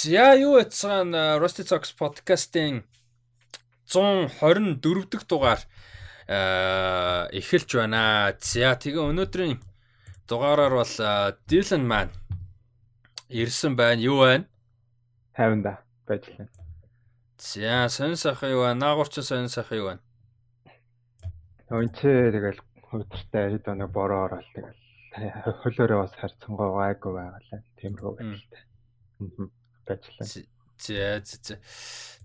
За юу яцсан Rusty Talks podcast-ийн 124 дахь дугаар эхэлж байна. За тэгээ өнөөдрийн дугаараар бол Dylan маань ирсэн байна. Юу байна? Хайванда байж байна. За сонь сайхан юу байна? Наагуурч сонь сайхан юу байна? Өнчээ тэгэл өдөртөө хэд өнө бороо ороод тэгэл хөлөөрөө бас харцсангой гайгүй байгалаа. Тиймэрхүү байдалтай. Аа ажиллаа. За за.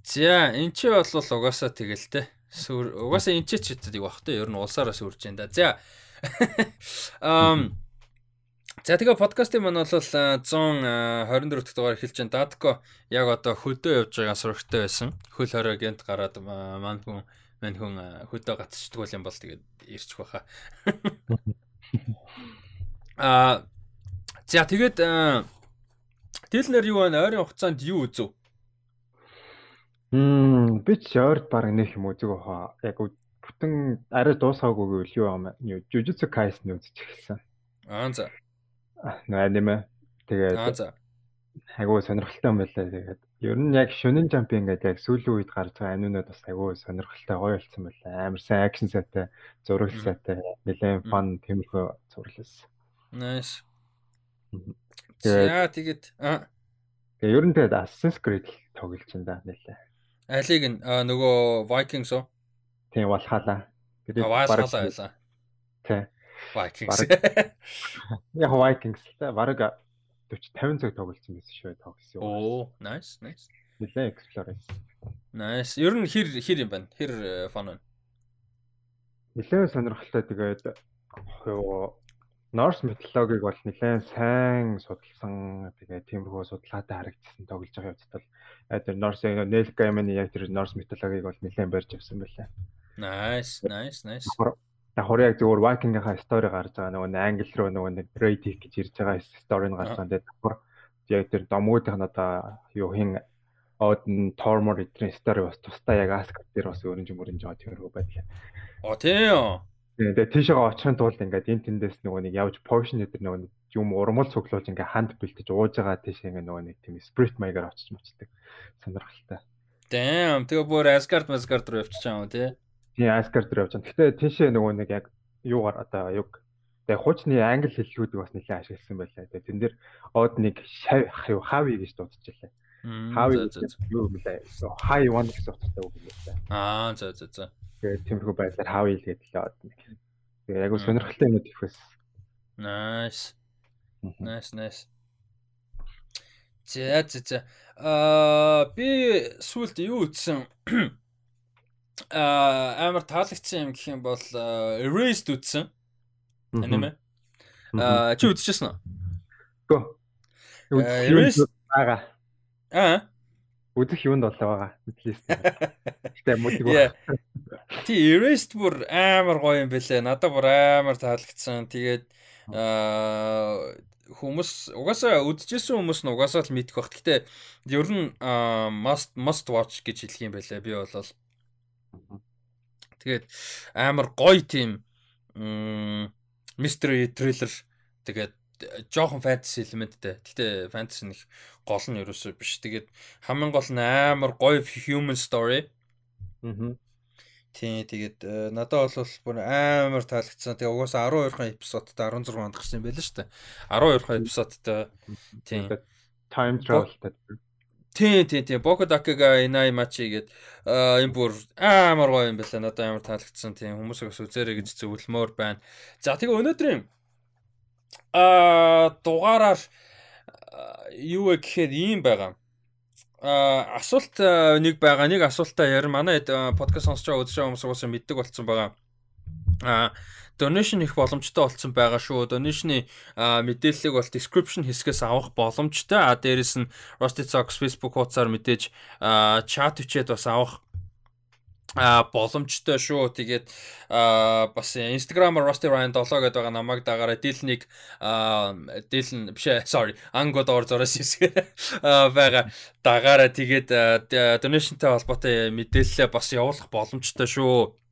За эн чи бол угаасаа тэгэл те. Угаасаа эн чи ч гэдэг бах те. Ер нь улсаараа сүрж байна да. За. Ам За тэгээ подкастын маань бол 124 дахь дугаар эхэлж байна. Дадко яг одоо хөдөө явж байгаа сурагтай байсан. Хөл хорой гэнт гараад маань хүн мань хүн хөдөө гацчихдаг юм бол тэгээд ирчих байхаа. Аа за тэгээд Дэлнэр юу байна? Ойрын хугацаанд юу үзв? Мм би ч ойрд баг нэг юм үзэг баха. Яг бүтэн арай дуусаагүй гэвэл юу юм юу Jujutsu Kaisen үзэж эхэлсэн. Аа за. Нөө аниме. Тэгээд Аа за. Айгуу сонирхолтой юм байлаа. Тэгээд ер нь яг Shonen Jump ингээд яг сүүлийн үед гарч байгаа аниунууд бас айгуу сонирхолтой гоё болсон байлаа. Амар сайн акшн сайтай, зураг сайтай, нэлээд фан тиймэрхүү зурлалсан. Nice. За тэгээд Тэгээ ер нь тэгээд Assassin's Creed тоглож байна нэлээ. Алиг нь нөгөө Vikings уу? Тийм Valhalla. Тэгээд Valhalla байлаа. Тийм. Vikings. Яг Vikings л та бараг 40 50 цаг тоглолцсон байсан шүү тоглосон. Оо, nice, nice. Нэлээ explore хийсэн. Nice. Ер нь хэр хэр юм байна? Хэр фан байна? Нэлээ сонирхолтой тэгээд ёо Norse mythology-г бол нэлээд сайн судалсан тэгээ тиймэрхүү судалгаатай харагдсан тоглож байгаа явцад бол тэр Norse Neil Gaiman-ы яг тэр Norse mythology-г бол нэлээд барьж авсан байлаа. Nice, nice, nice. Давхар яг зөвхөн Viking-ийнхаа стори гарч байгаа нөгөө англи руу нөгөө нэг Raid гэж ирж байгаа стори нь гарч байгаа. Тэгээд давхар яг тэр домгуудын одоо юу хин Odin, Tormod эдний стори бас тусдаа яг Asgard дээр бас өрнж мөрнж байгаа тиймэрхүү байлаа. Оо тийм Тэгээд тийшээ очихын тулд ингээд энэ тэндээс нөгөө нэг явж potion гэдэг нөгөө юм урмал цуглуулж ингээд ханд бэлтэж ууж байгаа тийшээ ингээд нөгөө нэг тийм spirit maigar очиж мочдаг. Сонирхолтой. Damn тэгээ бүр Asgard Asgard руу явчих чам тий. Тийм Asgard руу байгаа. Гэтэ тийшээ нөгөө нэг яг юугаар одоо юг Тэгээ хуучны англи хэллэгүүдийг бас нэлээд ашигласан байлаа. Тэгээ тэн дээр нэг юу хави гэж дуудчихлаа. Хави юу юм лээ. High one гэсэн утгатай үг юм лээ. Аа за за за. Тэгээд тиймэрхүү байдлаар хав ил гэдэг л од нэг. Тэгээд яг сонирхолтой юм их байсан. Nice. Nice, nice. За за за. Аа би сүулт юу ütсэн? Аа амар таалагдсан юм гэх юм бол Erased ütсэн. Аниме. Аа чи үзчихсэн үү? Гөө. Erased байгаа. Аа үзэх юунд болоо байгаа. Мэдлээс. Гэтэ мотив. Тий, Erased бүр амар гоё юм бэлээ. Надад бүр амар таалагдсан. Тэгээд аа хүмүүс угаасаа үдчихсэн хүмүүс нь угаасаа л мэдэх бах. Гэтэ ер нь must must watch гэж хэлэх юм байлаа. Би болол. Тэгээд амар гоё тийм mystery thriller тэгээд жоохон фэнтези элементтэй. Гэтэ фэнтези нэг гол нь ерөөсөө биш. Тэгээд хамгийн гол нь амар гоё human story. Аа. Тийм тэгээд э, надад бол бүр амар таалагдсан. Тэгээ угаасаа 12хан эпизодтай 16 онд гарсан байл шүү дээ. 12хан эпизодтай тийм time travelтай. Тийм тийм тийм Бокодакига Инай Мачи гээд энэ бүр амар гоё юм байна. Надад амар таалагдсан. Тийм хүмүүсээс үзээрэй гэж зөвлөмөр байна. За тэгээ өнөөдрийн аа дугаараар юу вэ гэхээр ийм байгаа. Аа асуулт нэг байгаа. Нэг асуултаа ярь манай подкаст сонсож байгаа үзэж байгаа хүмүүс угаасаа мэддэг болсон байгаа. Аа donation их боломжтой болсон байгаа шүү. Donation-ы мэдээллийг бол description хэсгээс авах боломжтой. А дээрэс нь Rusty Socks Facebook хуудасаар мэдээж чат бичээд бас авах а боломжтой шүү. Тэгээд а бас Instagram Rusty Ryan 7 гэдэг байгаа намайг дагаараа Дилник а Дилн биш sorry Ангод ор зороос хэсэг байгаа дагаараа тэгээд donationтай холбоотой мэдээлэлээ бас явуулах боломжтой шүү.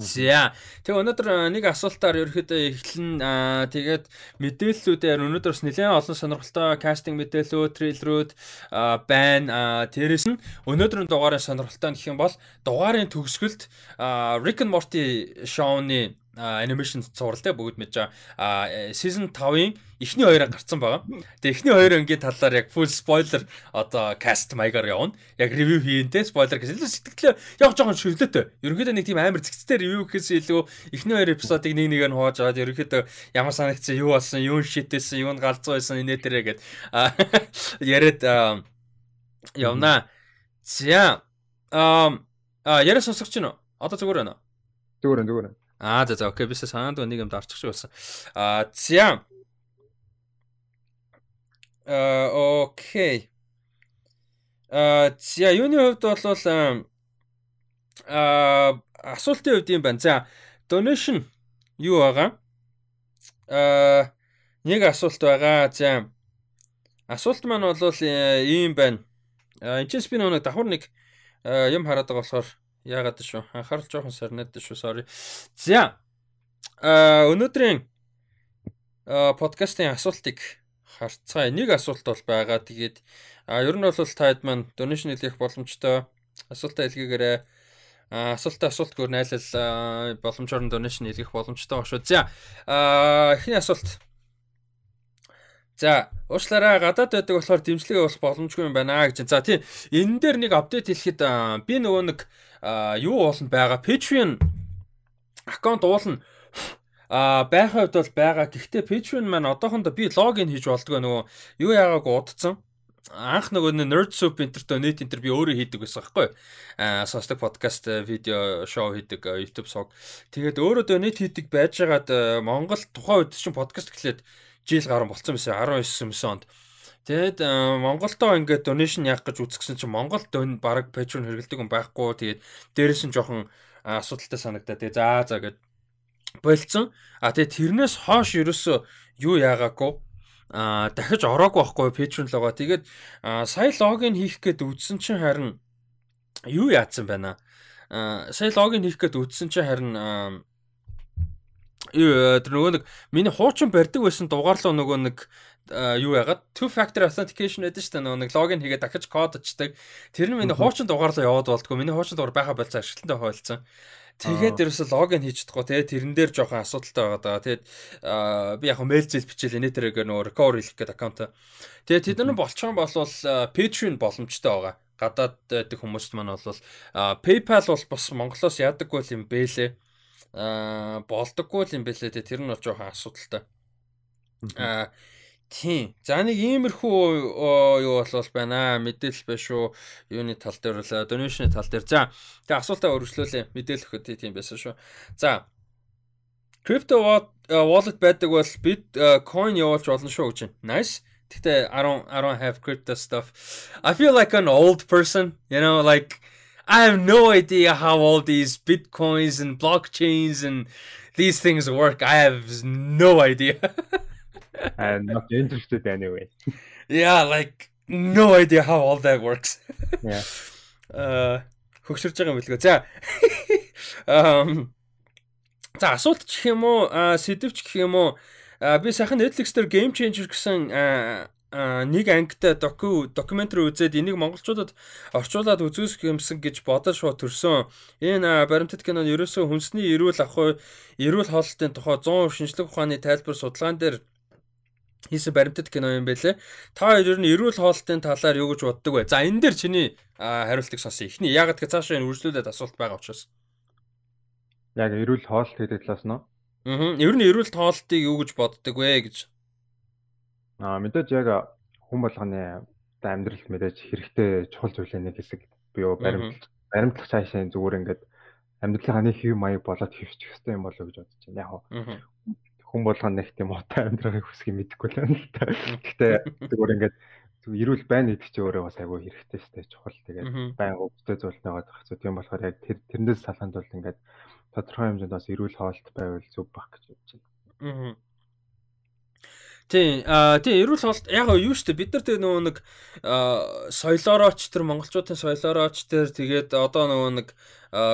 За. Тэгээ өнөөдөр нэг асуултаар ерөөхдөө эхлэн тэгээд мэдээллүүдээр өнөөдөр бас нэлээд олон сонирхолтой кастинг мэдээллүүд, трейлерүүд байна. Тэрээс нь өнөөдрийн дугаарын сонирхолтой гэх юм бол дугаарын төгсгөлд Rick and Morty шоуны анимашн цуврал те бүгд мэдж байгаа. Season 5-ын эхний хоёроо гарцсан байгаа. Тэгээ эхний хоёр ангийн талаар яг full spoiler одоо cast маягаар явна. Яг review хийн те spoiler гэсэн. Илүү сэтгэлээ яг жоохон шүрлээтэй. Ерөнхийдөө нэг тийм амар зэгцтэй review гэхээс илүү эхний хоёр эпизодыг нэг нэгээр нь хувааж аваад ерөнхийдөө ямар санагдсан, юу болсон, юу шийтээсэн, юу галзуу байсан инээ тэрэ гэд яриад явнаа. За. Аа яриа сонсогч нь одоо зүгээр байна. Зүгээр байна, зүгээр байна. Аа за за окей бисээ санаанд нэг юм дарчих шиг болсон. Аа за. Аа окей. Аа за юуны хувьд бол аа асуултын хувьд юм байна. За donation юу байгаа? Аа нэг асуулт байгаа. За асуулт маань бол ийм байна. Энд чинь би нэг давхар нэг юм хараад байгаа болохоор Яагаад шүү? Анхаарал жоохон сарнаад шүү. Sorry. За. А өнөөдрийн подкастын асуултыг харцгаая. Нэг асуулт бол байгаа. Тэгээд а ер нь бол таад маань donation хийх боломжтой. Асуултаа илгээгээрэй. А асуултаа асуултгүй найлал боломжоор нь donation хийх боломжтой шүү. За. А эхний асуулт. За, уучлаарай гадаад байдаг болохоор дэмжлэг явуулах боломжгүй юм байна гэж. За тийм энэ дээр нэг апдейт хэлэхэд би нөгөө нэг юу ууланд байгаа. Patreon аккаунт уулна а байх хувьд бол байгаа. Гэхдээ Patreon маань одоохондоо би логин хийж болдгоо нөгөө юу яагаагүй удцсан. Анх нөгөө Nerd Soup Enterto net энтер би өөрөө хийдэг байсан байхгүй. Аа сонсдог подкаст видео шоу хийдэг YouTube сог. Тэгээд өөрөө net хийдэг байжгаад Монгол тухайн үед чинь подкаст эхлээд жил гарсан болцсон байсан 19 9 онд. Тэгэд Монголдоо ингээд donation яах гэж үзсэн чинь Монголд өн баг Patreon хэрэгэлдэг хүн байхгүй. Тэгээд дээрэс нь жоохон асуудалтай санагдаа. Тэгээ заа заа гэд болцсон. А тэгээ тэрнээс хойш ерөөсөө юу яагаагүй а дахиж ороогүй байхгүй Patreon логоо. Тэгээд сая логин хийх гээд үзсэн чинь харин юу яатсан байна. А сая логин хийх гээд үзсэн чинь харин тэр нөгөө нэг миний хуучин барьдаг байсан дугаарлуу нөгөө нэг юу яагаад two factor authentication гэдэг чинь нөгөө нэг логин хийгээд дахиж код очдаг. Тэр нь миний хуучин дугаарлаа яваад болдгоо. Миний хуучин дугаар байха болцсон ашиглалтантай хойлцсон. Тэгээд ерөөсө логин хийж чадахгүй те тэрэн дээр жоохон асуудалтай байгаа даа. Тэгээд би яг мэйл зээл бичээл энэ тэрээр нөгөө recover хийх гэдэг аккаунт. Тэгээд тэд нар болчихсон бол Patreon боломжтой байгаа. Гадаад байдаг хүмүүст маань бол PayPal бол бас Монголоос яадаггүй юм бэлээ. Аа болдоггүй юм бэлээ. Тэр нь бол жоохон асуудалтай. Аа Тийм. За нэг иймэрхүү юу болвол байна. Мэдээлэл байна шүү. Юуны тал дээр бол donation-ы тал дээр. За. Тэгээ асуултаа өргөжлүүлээ. Мэдээлэл өгөхөд тийм байсан шүү. За. Crypto wallet байдаг бол бит coin явуулж болно шүү гэж байна. Nice. Гэхдээ I don't I don't have crypto stuff. I feel like an old person, you know, like I have no idea how all these bitcoins and blockchains and these things work. I have no idea. I'm not interested anyway. yeah, like no idea how all that works. yeah. Uh хөгшөрж байгаа юм билгөө. За. Um За асуулт гэх юм уу, сэдвч гэх юм уу? Би сайхан Netflix дээр Game Changer гэсэн нэг ангитай доку докюментари үзээд энийг монголчуудад орчуулад үзүүлэх юмсан гэж бодож шууд төрсөн. Энэ баримтат кинон ерөөсөө хүнсний эрүүл ах эрүүл хооллолтын тухай 100% шинжлэх ухааны тайлбар судалгаан дээр хийсэн баримтат кино юм байлээ. Та хоёр ер нь эрүүл хоолтын талаар юу гэж боддог вэ? За энэ дээр чиний хариултыг сонсъё. Эхний ягаад гэж цаашаа энэ үргэлжлүүлээд асуулт байгаа учраас. Яг эрүүл хоолт гэдэг талаас нь. Аа. Ер нь эрүүл хоолтыг юу гэж боддог вэ гэж. Аа мэдээж яг хүн болгоны амьдралд мэдээж хэрэгтэй чухал зүйлээ нэг хэсэг буюу баримтлах баримтлах цаашаа зүгээр ингээд амьдралынхаа нэг хэв маяг болоод хөвчих хэрэгтэй юм болоо гэж бодож байна. Яг хүн болгоно нэг тийм утай амьдрахыг хүсхийг мэдэхгүй л байна л та. Гэхдээ зүгээр ингээд эрүүл байна гэдэг чинь өөрөө бас айгүй хэрэгтэй сте чухал. Тэгээд байн өвчтэй зүйл нэгээд байх зү. Тийм болохоор яг тэр тэрнээс салханд бол ингээд тодорхой хэмжээнд бас эрүүл хоолт байвал зүг баг гэж бодож байна. Тийм аа тийм эрүүл хоолт яг юу штэ бид нар тэгээ нөгөө нэг соёлоорооч тэр монголчуудын соёлоорооч тэр тэгээд одоо нөгөө нэг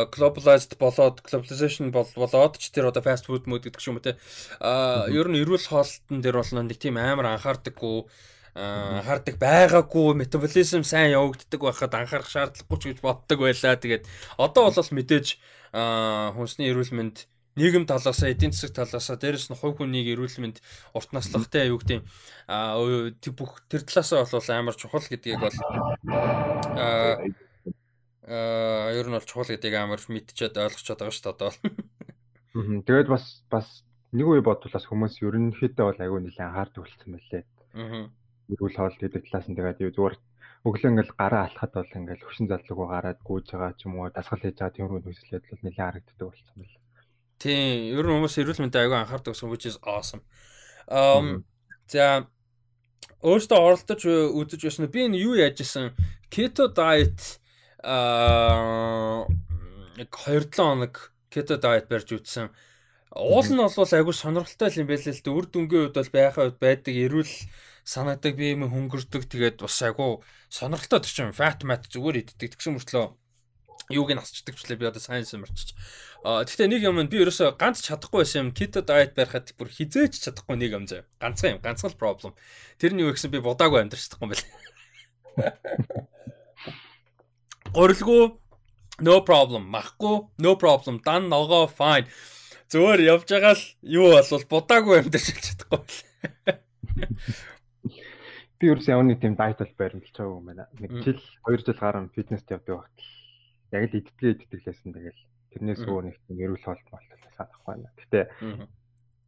globalized болоод globalization болоод ч тэр одоо fast food мод гэдэг ч юм уу те а ер нь эрүүл хоолтон дээр бол нэг тийм амар анхаардаггүй анхаардаг байгаагүй метаболизм сайн явагддаг байхад анхаарах шаардлагагүй ч гэж боддог байлаа. Тэгээд одоо бол мэдээж хүнсний эрүүл мэнд нийгэм талаасаа эдийн засаг талаасаа дээрэс нь хувь хүнийг эрүүл мэнд урт наслахтай юу гэдэг а бүх тэр талаасаа бол амар чухал гэдгийг бол а ер нь бол чухал гэдгийг амар мэдчихэд ойлгочод байгаа шүү дээ одоо. Тэгээд бас бас нэг үе бодвол бас хүмүүс ерөнхийдөө бол айгүй нэлээд анхаардаг болсон байлээ. Аа. Эрүүл хоол гэдэг талаас нь тэгээд зүгээр өглөө ингээл гараа алхахад бол ингээл хөшин залуугүй гараад гүйж байгаа ч юм уу дасгал хийж байгаа тийм юм төслээд бол нэлээд харагддаг болсон байлээ. Тийм, ер нь хүмүүс эрүүл мэндэд аягүй анхаардаг гэсэн which is awesome. Um за өөртөө оролдож үзэж байсан би энэ юу яаж исэн keto diet аа нэг 2-7 хоног keto diet барьж үтсэн. Уул нь бол аягүй сонирхолтой юм байл л дээ. Үр дүнгийн хувьд бол байхаа байдаг эрүүл санаадаг би юм хөнгөрдөг тэгээд бас аягүй сонирхолтой төрчин fat mat зүгээр иддэг гэсэн мөртлөө юуг нь асчдаг ч лээ би одоо сайенс мөрчиж. Аа гэхдээ нэг юм би ерөөсөө ганц чадахгүй байсан юм keto diet барихад бүр хизээч чадахгүй нэг юм заяа. Ганцхан юм, ганцхан л problem. Тэрний юу гэсэн би будаагүй амьдарч чадахгүй юм байна. Гурилгүй no problem, махгүй no problem, дан ногоо fine. Зөөр явж байгаа л юу болвол будаагүй амьдарч чадахгүй. Би ерөөс явны тийм diet бол баримлж байгаа юм байна. Нэг жил 2 жил гарan фитнест явдаг багт яг л идтгээ иддэг лээсэн тэгэл тэрнээс өөр нэг эрүүл хоолт болтол санахгүй байна. Гэтэ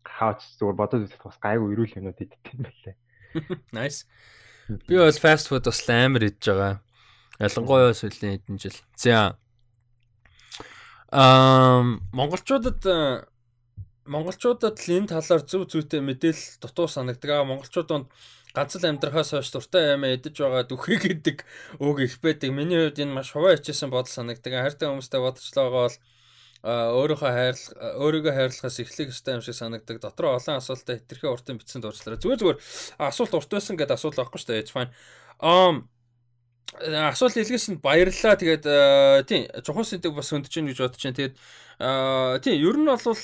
хаач зүгээр бодож үзэх бас гайгүй эрүүл юмнууд иддэг юм байлээ. Nice. Би бол fast food бас амар идж байгаа. Ялангуяа сүүлийн хэдэн жил. За. Ам монголчуудад монголчуудад л энэ талаар зөв зүйтэй мэдээлэл дутуу санагдаг. Монголчуудад ганц л амьдрахаас хойш дуртай аймаа идэж байгаа дүхийг гэдэг үг их байдаг. Миний хувьд энэ маш хуваа хичээсэн бодол санагдаг. Хайртай хүмүүстэй бодчихлоо бол өөрийнхөө хайрлах өөрийгөө хайрлахаас эхлэх ёстой юм шиг санагдаг. Дотроо олон асуултаа хэтэрхий уртын бичсэн дурчлаараа. Зүгээр зүгээр асуулт урт байсан гэдэг асуулт байхгүй шүү дээ. It's fine. Um асуулт илгээс нь баярлалаа. Тэгээд тийм чухал сэдв бас хөндөж чинь гэж бодож чинь. Тэгээд тийм ер нь бол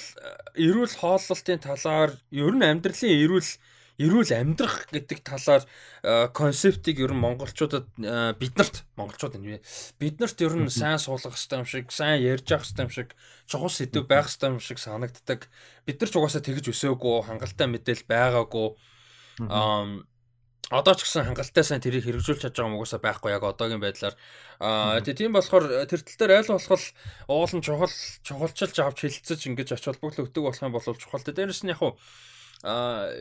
эрүүл хооллолтын талаар ер нь амьдралын эрүүл эрүүл амьдрах гэдэг талаар концептыг ер нь монголчуудад биднэрт монголчууд энэ биднэрт ер нь сайн суулгах хэрэгтэй юм шиг, сайн ярьж явах хэрэгтэй юм шиг, чухал сэдв байх хэрэгтэй юм шиг санагддаг. Бид нар ч угаасаа тэгж өсөөгүй, хангалттай мэдээлэл байгаагүй. Аа одоо ч гэсэн хангалттай сайн тэрийг хэрэгжүүлж чадж байгаа мөгөөсөө байхгүй яг одоогийн байдлаар аа тийм болохоор тэр тал дээр айл болох уул нь чухал чухалчилж авч хилцэж ингэж ач холбогдол өгдөг болох юм бол чухал. Дээрээс нь яг хуу а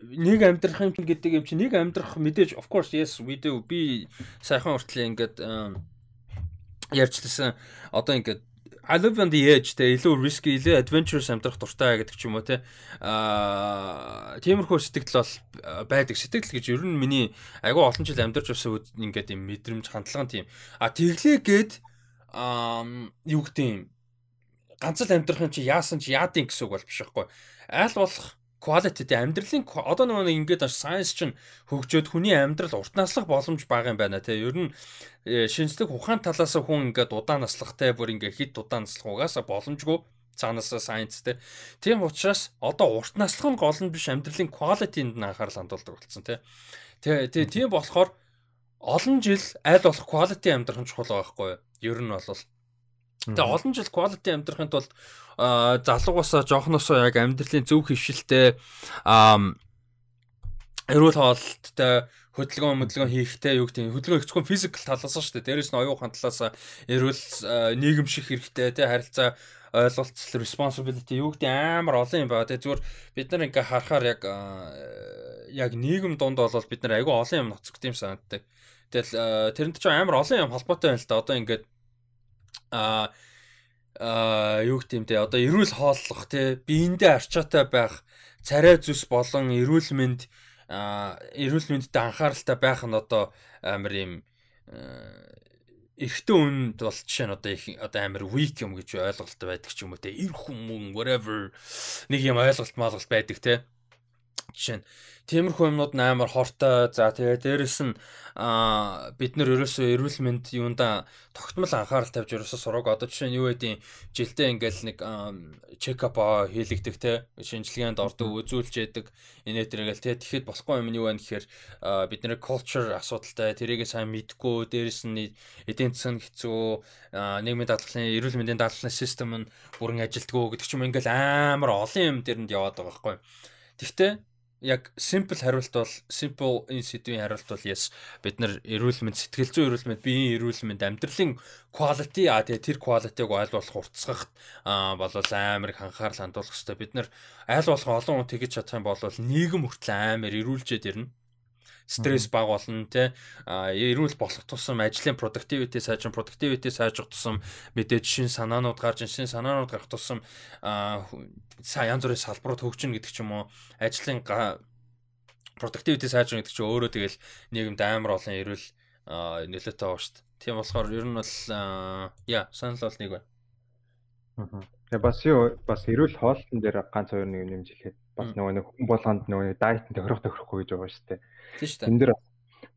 нэг амьдрах юм гэдэг юм чи нэг амьдрах мэдээж of course yes we do. Би сайхан уртлаа ингээд ярьжлаа одоо ингээд I live on the edge тэ илүү risky илүү adventurous амьдрах дуртай гэдэг ч юм уу те аа тиймэрхүү сэтгэл бол байдаг. Сэтгэл гэж ер нь миний айгүй олон жил амьдарч байсан ингээд юм мэдрэмж хандлага тийм. А тэглээ гээд аа юу гэдэг юм? Ганц л амьдрах юм чи яасан чи яадын гэсэн үг бол биш байхгүй аль болох quality тэ амьдралын одоо нэг ингээд science чинь хөгжөөд хүний амьдрал урт наслах боломж бага юм байна те. Ер нь э, шинжлэх ухаан талаас хүн ингээд удаан наслахтай бүр ингээд хит удаан наслах угаасаа боломжгүй цаанаасаа science те. Тийм учраас одоо урт наслах нь гол нь биш амьдралын quality-нд нь анхаарал хандуулдаг болсон те. Тэгээ тийм болохоор олон жил аль болох quality амьдрах нь чухал байгаа байхгүй юу? Ер нь бол Тэгээ олон жил quality амьдрахын тулд залуугасаа жоохносоо яг амьдралын зөв хөвшилтэй эрүүл хоолттой хөдөлгөөн хөдөлгөөн хийхтэй юу гэдэг хөдөлгөөн хэвчгүй физикал талаас нь шүү дээ. Дээрээс нь оюухан талаас эрүүл нийгэмших хэрэгтэй тий харилцаа ойлголцол responsibility юу гэдэг амар олон юм байна. Тэгээ зүгээр бид нар ингээ харахаар яг яг нийгэм дунд бол бид нар айгүй олон юм ноцгд юм санагддаг. Тэгэл тэрэнд ч амар олон юм холбоотой байна л да. Одоо ингээд аа аа юу гэх юм те одоо эрүүл хооллох те биендээ арчаатай байх царай зүс болон эрүүл мэнд эрүүл мэндэд анхааралтай байх нь одоо амар юм эрэгтэй үнд бол жишээ нь одоо их одоо амар weak юм гэж ойлголт байдаг ч юм уу те эр хүмүн whatever нэг юм ойлголт маалгалт байдаг те Жишээ нь тиймэрхүү юмнууд амар хортой. За тэгээ дээрэс нь аа бид нар ерөөсөө эрүүл мэнд юунда тогтмол анхаарал тавьж ерөөсөө сураг. Одоо жишээ нь юу гэдгийг жилдээ ингээл нэг чекап хийлэгдэх те шинжилгээнд ордог үзүүлж яадаг инээ тэргээл те тэгэхэд болохгүй юм нь юу вэ гэхээр бид нэр culture асуудалтай тэрийг сайн мэдгүй дээрэс нь эдийн засаг хэцүү нийгмийн даатгалын эрүүл мэндийн даатгалын систем нь бүрэн ажилтгүй гэдэг ч юм ингээл амар олон юм дэрэнд яваад байгаа байхгүй. Тэгвэл яг simple хариулт бол simple энэ сэдвийн хариулт бол yes бид нар эрүүл мэнд сэтгэл зүйн эрүүл мэнд биеийн эрүүл мэнд амьдралын quality а тэгээ тэр quality-г аль болох уртасгах а болол амар их анхаарал хандуулах хэрэгтэй бид нар аль болох олон хүн тэгж чадах юм бол нийгэм хүртэл амар эрүүлжээд ирнэ стресс баг болно те эрүүл болох тусам ажлын productivity сайжрах productivity сайжрах тусам мэдээж шин санаанууд гарч шин санаанууд гарах тусам сайн янз бүрийн салбарууд хөгжинэ гэдэг ч юм уу. Ажлын productivity сайжрах гэдэг чинь өөрөө тэгэл нийгэмд амар олон эрүүл нөлөөтэй байгаа шүү дээ. Тийм болохоор ер нь бол яа санал бол нэг байна. Тэгээ бас юу бас эрүүл хоолтон дээр ганц хоёр нэг нэмж хэлэхэд бас нөгөө нэг хүн болгонд нөгөө дайетын тохирох тохирохгүй гэж байгаа шүү дээ. Тийм шүү дээ. Тэн дээр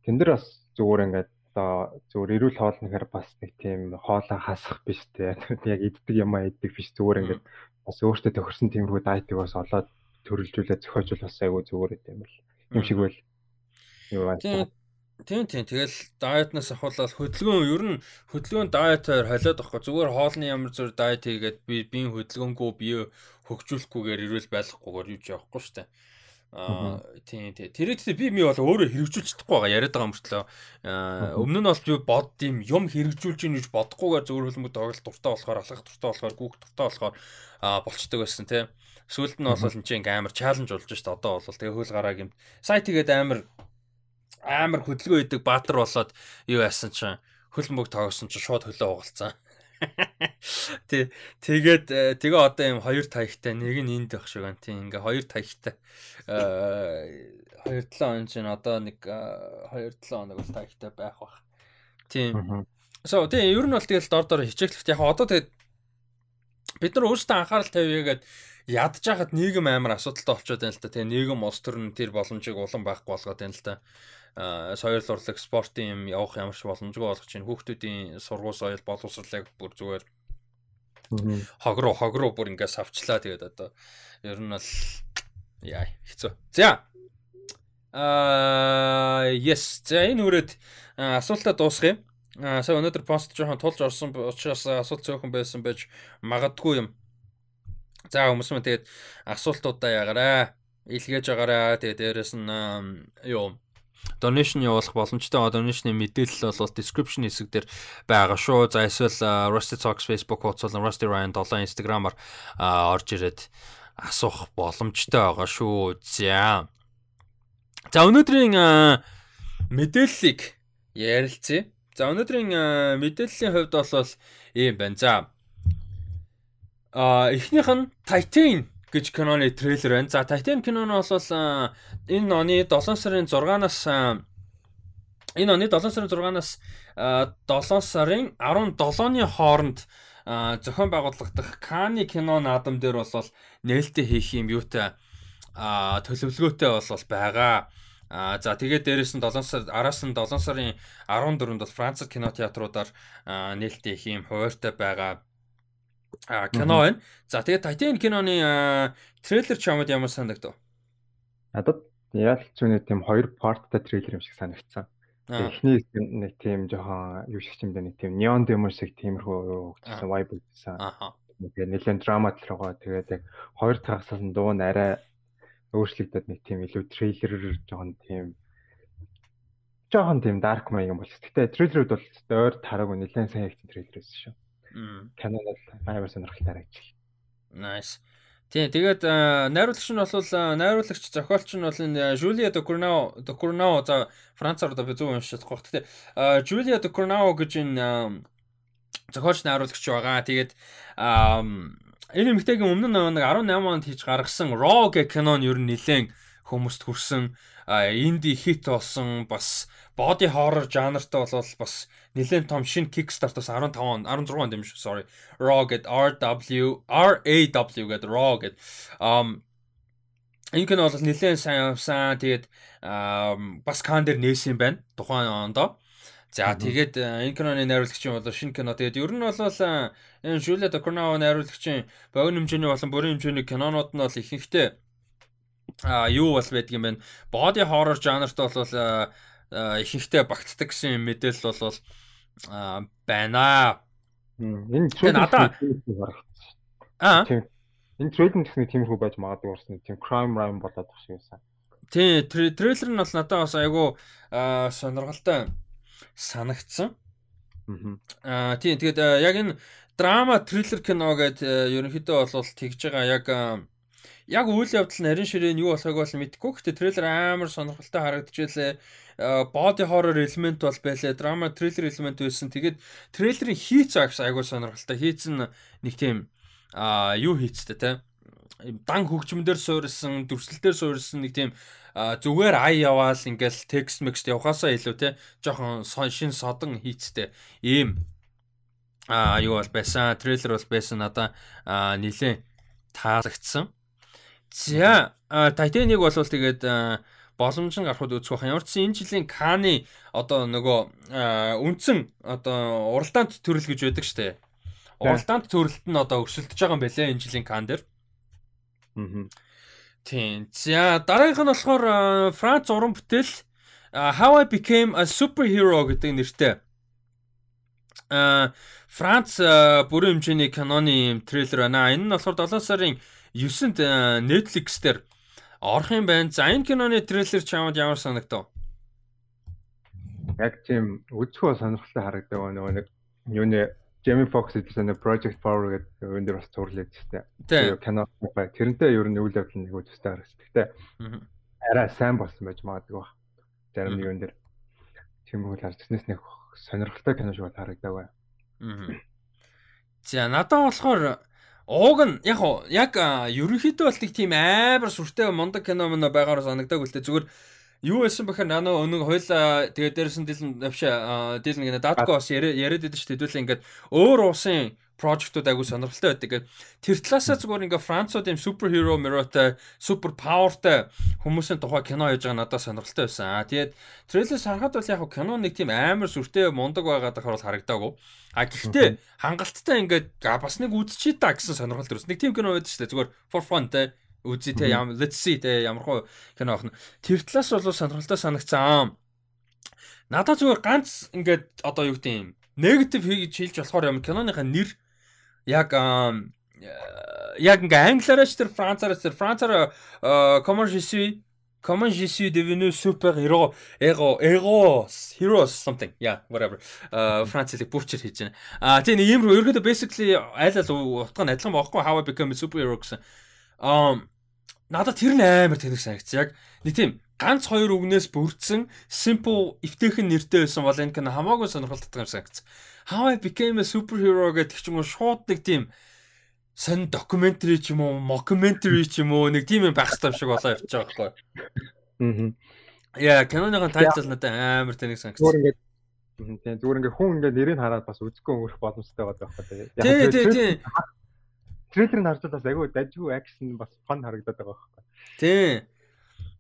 тэн дээр бас зүгээр ингээд одоо зүгээр эрүүл хоолнохоор бас нэг тийм хоолоо хасах биш те. Яг иддэг юм аа иддэг биш зүгээр ингээд бас өөртөө тохирсон тиймэрхүү дайтыг бас олоод төрөлжүүлээ зохиожул бас айгүй зүгээр юм бэл. Юм шиг байл. Юу байна. Тийм тийм тэгэл дайетнаас ахуулаад хөдөлгөөн ер нь хөдөлгөөн дайетаар холиод байхгүй зүгээр хоолны ямар зүр дайет хийгээд би биеийн хөдөлгөөнгөө бие хөгжүүлэхгүйгээр ирүүл байлахгүйгээр юу ч явахгүй дээ. Аа тийм тийм. Тэр ихтэй би ми бол өөрөө хэрэгжүүлж чадахгүй байгаа яриад байгаа мөртлөө өмнө нь бол би бод тийм юм хэрэгжүүлж ийн гэж бодохгүйгээр зөвөр хөлбөмбөг тоглолт дуртай болохоор алхах дуртай болохоор гүүх дуртай болохоор болчдөг байсан тийм. Сүүлд нь бол энэ чинь амар чаленж болж дээ. Одоо бол тэгээ хөл гараа гэмт. Сая тэгээд амар амар хөдөлгөөн идэг баатар болоод юу яасан чинь хөлбөмбөг тоглосон чинь шууд хөлөө угалцсан. Тий. Тэгээд э, тэгээ одоо юм хоёр таягтай нэг нь энд байх шиг байна. Тий. Ингээ хоёр таягтай. Аа 2 7 он чинь одоо нэг 2 7 хоног бол таягтай байх бах. Тий. So тий ер нь бол тэгэл дор дор хичээхлэхт яг одоо тэгээд бид нар өөрсдөө анхаарал тавьяагаад ядж хахад нийгэм амар асуудалтай болчиход байна л та. Тэгээ нийгэм улс төр нь тэр боломжийг улам байхгүй болгоод байна л та соёл урлаг спортын юм явах ямар ч боломжгүй болгож чинь хүүхдүүдийн сургууль соёл боловсролыг бүр зүгээр хог руу хог руу бүр ингээд савчлаа тэгээд одоо ер нь бол яа хэцүү. За аа yes за энэ үрээд асуултаа дуусгая. Аа сая өнөөдөр пост жоохон тулж орсон учраас асуулт цөөхөн байсан байж магадгүй юм. За хүмүүс мөн тэгээд асуултуудаа ягараа илгээж байгаарай. Тэгээд дээрэс нь юу donation явуулах боломжтой donation-ы мэдээлэл бол description хэсэг дээр байгаа шүү. За эсвэл Rusty Talks Facebook хуудас болон Rusty Ryan 7 Instagram-аар орж ирээд асуух боломжтой байгаа шүү. За. За өнөөдрийн мэдээллийг ярилцъя. За өнөөдрийн мэдээллийн хувьд бол ийм байна. За. А эхнийх нь Titan гэж киноны трейлер байна. За Titan кино нь бол энэ оны 7 сарын 6-наас энэ оны 7 сарын 6-наас 7 сарын 17-ны хооронд зохион байгуулагдах Каны кино наадам дээр бол нээлттэй хийх юм юутай төлөвлөгөөтэй бол байгаа. А за тэгээд дээрэс нь 7 сар араас нь 7 сарын 14-нд бол Францад кино театруудаар нээлттэй хийх юм хуваартай байгаа а кино байна. За тэгээд Titan киноны трейлер ч ямад ямар санагдав? Надад яалч зүүнээ тийм хоёр парттай трейлер юм шиг санагдсан. Эхний нэг тийм жоохон юу шиг юм даа нэг тийм neon demon шиг тиймэрхүү хөгжсөн vibe үзсэн. Тэгээд нэлээд драма талраа тэгээд яг хоёр тагсаас нь дуу нь арай өөрчлөгдөд нэг тийм илүү трейлерээр жоохон тийм жоохон тийм dark маяг юм болчих. Гэтэ трейлерүүд бол ойр тараагүй нэлээд сайн хийсэн трейлер байсан шүү. Canon бол амар сонирхолтой харагдчих. Nice. Тийм тэгээд найруулагч нь бол найруулагч зохиолч нь бол Жулия Докурнао Докурнао за Францаар одоо би зөв уншиж чадахгүй. Гэтэ Жулия Докурнао гэж энэ зохиолч найруулагч байгаа. Тэгээд энэ эмэгтэйгийн өмнө нэг 18 онд хийж гаргасан Raw гэх кино нь ер нь нэлээд хүмүүст хүрсэн инди хит болсон бас body horror жанртай болол бас нэлээд том шинэ Kickstarter-аас 15 он 16 онд юм шүү sorry Raw гэд RW RAW гэд Raw гэд um энэ кино бол нэлээд сайн явсан. Тэгээд бас кан дээр нээсэн юм байна. Тухайн ондоо. За тэгээд энэ киноны найруулагч юм бол шинэ кино. Тэгээд ер нь бол энэ Жулия Докорнао найруулагчийн богино хэмжээний болон бүрийн хэмжээний кинонууд нь бол ихэнхдээ а юу бол байдаг юм бэ? Body horror жанрт бол ихэнхдээ багтдаг гэсэн мэдээлэл бол байна. Энэ надад аа энэ трейлер гэсэн тиймэрхүү байж магадгүй урсна. Тийм crime rhyme болоод шиг байсан. Тий, трейлер нь бол надад бас айгүй сонирхолтой санагдсан. Аа тий, тэгээд яг энэ драма триллер кино гэдэг ерөнхийдөө бол тэгж байгаа яг яг үйл явдал нарийн ширээн юу болохыг бол мэдэхгүй. Гэхдээ трейлер амар сонирхолтой харагдчихлээ. Body horror элемент бол байлаа. Драма триллер элемент байсан. Тэгээд трейлерын хийц агс айгуу сонирхолтой. Хийц нь нэг тийм а юу хийцтэй те. Дан хөгжмөндөр суурилсан, дүрслэлээр суурилсан нэг тийм зүгээр ай яваал ингээл текст мекст явахаасаа илүү те. Жохон шин содон хийцтэй. Ийм а юу бол байсан. Трейлер бол байсан. Надаа нилээн таалагдсан. За Титаник бол тэгээд боломж нь гарахуд үзэх байх. Ямар ч энэ жилийн Каны одоо нөгөө үндсэн одоо уралдаант төрөл гэж байдаг штэ. Уралдаант төрөлт нь одоо өрсөлдөж байгаа юм байлаа энэ жилийн Кан дээр. Аа. Тийм. За дараагийнх нь болохоор Франц уран бүтээл How I Became a Superhero гэдэг нэртэй. Аа Франц бүрэн хэмжээний киноны трейлер байна. Энэ нь болохоор 7 сарын 9-нд э, Netflix дээр орох юм байна. За энэ киноны трейлер чамд ямар санагдав? Яг тийм үзэхөө сонирхолтой харагдав нөгөө нэг юуны Jamie Foxx эдсэн Project Power гэдэг энэ дэр бас зурлаад байна. Тийм кино бай. Тэрнтэй ер нь үйл явдал нэг үстэй харагдав. Гэтэ арай сайн болсон байж магадгүй ба. Зарим нэг юм дэр тиймэрхүү харагдснаас нэг сонирхолтой кино шиг харагдав бай. За надад болохоор Ууг нь яг яг ерөнхийдөө бол тийм амар сүртэй мундаг кино мөн байгаагаар санагдаг үлдээ зүгээр юу байсан бэхээр нано өнөг хойлоо тэгээ дээрсэн дил навш дил нэг датко бас яриад байдаг шүү дээ. Хэдүүлээ ингээд өөр уусын project-ууд айгу сонирхолтой байдаг. Тэр талаасаа зүгээр ингээ Францууд юм суперхеро мөрөтэй, супер павертай хүмүүсийн тухай кино хийж байгаа надад сонирхолтой байсан. Аа тэгээд трейлерс харахад бол яг кино нэг тийм амар сүртэй мундаг байгаад байхаар бол харагдаагүй. А гэхдээ хангалттай ингээд бас нэг үзчихээ та гэсэн сонирхол төрсөн. Нэг тийм кино байдаг шүү дээ. Зүгээр for fun те үзье те ямар let's see те ямар хөө кино ах нь. Тэр талаас бол сонирхолтой санагцсан. Надад зүгээр ганц ингээд одоо юу гэдэг юм негатив хийж хэлж болохоор юм киноныхаа нэр яг яг ингээ англиараач тэр францаараа тэр францаараа comment je suis comment je suis devenu super héros héros héros heroes something yeah whatever францыг бүрчээр хийж байна. А тийм нэг юм ерөөдөө basically айл ал утга нь адилхан баахгүй how I become a superhero гэсэн. Um надад тэр нь амар тэнэг санагц. Яг нэг тийм ганц хоёр үгнээс бүрдсэн simple эвтэйхэн нэртэй байсан бол энэ кино хамаагүй сонирхолтой юм санагц. How I became a superhero гэдэг ч юм уу шууд нэг тийм сонь докюментари ч юм уу, mockumentary ч юм уу нэг тийм юм байх хэрэгтэй шиг болоо явж байгаа байхгүй. Аа. Яа, киноныхон тайтл надад амар тэнэг санагц. Зүгээр ингээд тийм зүгээр ингээд хүн ингээд нэрийг хараад бас үзэхгүй өнгөрөх боломжтой байдаг байхгүй. Тий, тий, тий. Трейлерыг харж бас айгүй дажгүй акшн бас фан харагдаад байгаа байхгүй. Тий.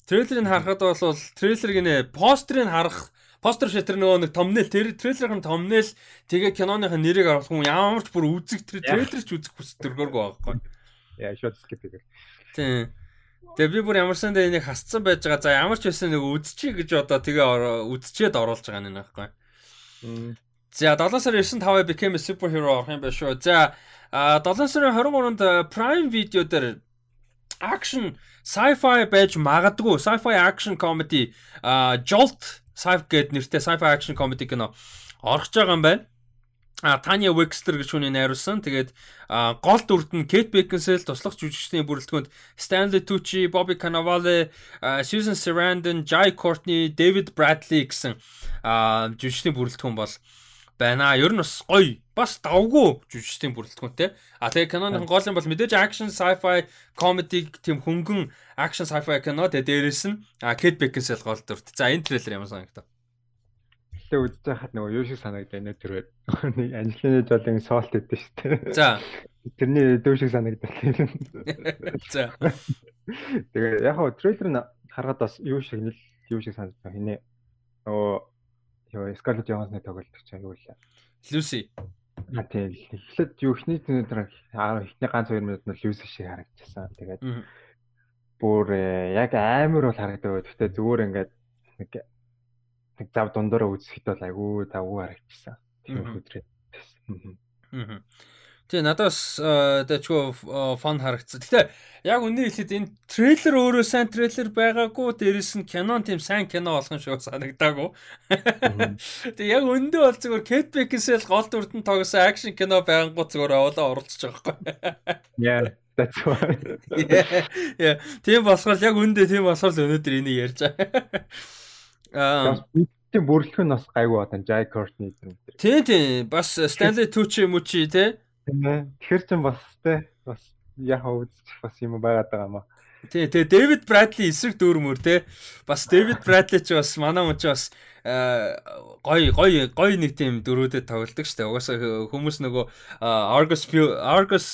Трейлерыг харахад бол трейлер гинэ постерыг харах Постэр шатер нөгөө нэг томнэл тэр трейлерын томнэл тэгээ киноныхын нэрийг оруулах хүн ямар ч бүр үзэг тэр трейлер ч үзэх хүсдэггүйргүй байхгүй. Яа шууд скип хийгээл. Тийм. Тэгээ би бүр ямарсан дээр энийг хасцсан байж байгаа. За ямар ч байсан нэг үзчихье гэж одоо тэгээ үзчихэд оруулж байгаа нэг байхгүй. За 7 сарын 9-5 became a superhero орох юм байна шүү. За 7 сарын 23-нд Prime Video дээр action sci-fi байж магадгүй sci-fi action comedy Jolt Sci-fi гэд нэртэй sci-fi action comedy кино орох байгаа юм байна. А Таня Векстер гэж хүний найруулсан. Тэгээд гол дүрд нь Кэт Бекинсел туслах жүжигчдийн бүрэлдэхүүнд Stanley Tucci, Bobby Cannavale, Susan Sarandon, Jai Courtney, David Bradley гэсэн жүжигчдийн бүрэлдэхүүн бол байна. Ер нь бас гоё. Бас давгүй жүжигчдийн бүрэлдэхүүнтэй. А тэгээ киноны гол юм бол мэдээж action, sci-fi, comedy тийм хөнгөн action sci-fi кино тэгээ дээрэс нь Kate Beckinsale гол дүрт. За энэ трейлер ямар санагдав? Эхлээ үзэж байхад нөгөө юу шиг санагдав нэ тэр нэг Анжелина Жолин солт өгдөө шүү дээ. За. Тэрний дүү шиг санагдав. За. Тэгээ яг хоо трейлер нь харахад бас юу шиг нэл юу шиг санагдсан. Хинэ нөгөө юу Scarlett Johansson-ы тоглолт ч аюул лээ. Lucy. А тийм эхлээд юу ихний өнөдөр ихний ганц 2 минут нь Lucy шиг харагдчихсан. Тэгээд бүр э, яг амар бол харагдав. Гэхдээ зүгээр ингээд нэг нэг зав дундаараа үзэхэд бол айгүй тавгүй харагдчихсан. Тийм хөдрээ. Аа. Тэгээ надаас дэчгөө фан харагдсан. Гэтэ яг үнээр хэлэхэд энэ трейлер өөрөө сайн трейлер байгаагүй дээрэс нь кинон тийм сайн кино болох юм шиг санагдаагүй. Тэгээ яг өндөө бол зүгээр Кэт Бекинсэл гол дүрдэн тоглосон акшн кино байнгут зүгээр авалаа оролцож байгаа байхгүй. Yeah. That's why. Yeah. Тийм болохоор яг үндэ тийм болохоор өнөөдөр энийг ярьж байгаа. Аа тийм бүрэлдэхүүн бас гайгүй байна. Jai Courtney гэдэг. Тийм тийм бас Stanley Tucci Mucci те Тэгэхэр чин бас те бас яхаа үзчих бас юм байгаад байгаа маа. Тий, тэгээ Дэвид Брэдли эсрэг дүүрмөр те. Бас Дэвид Брэдли ч бас манай хүн ч бас гой гой гой нэг тийм дөрүүдэд тоглолдог штэ. Угаасаа хүмүүс нөгөө Argus Argus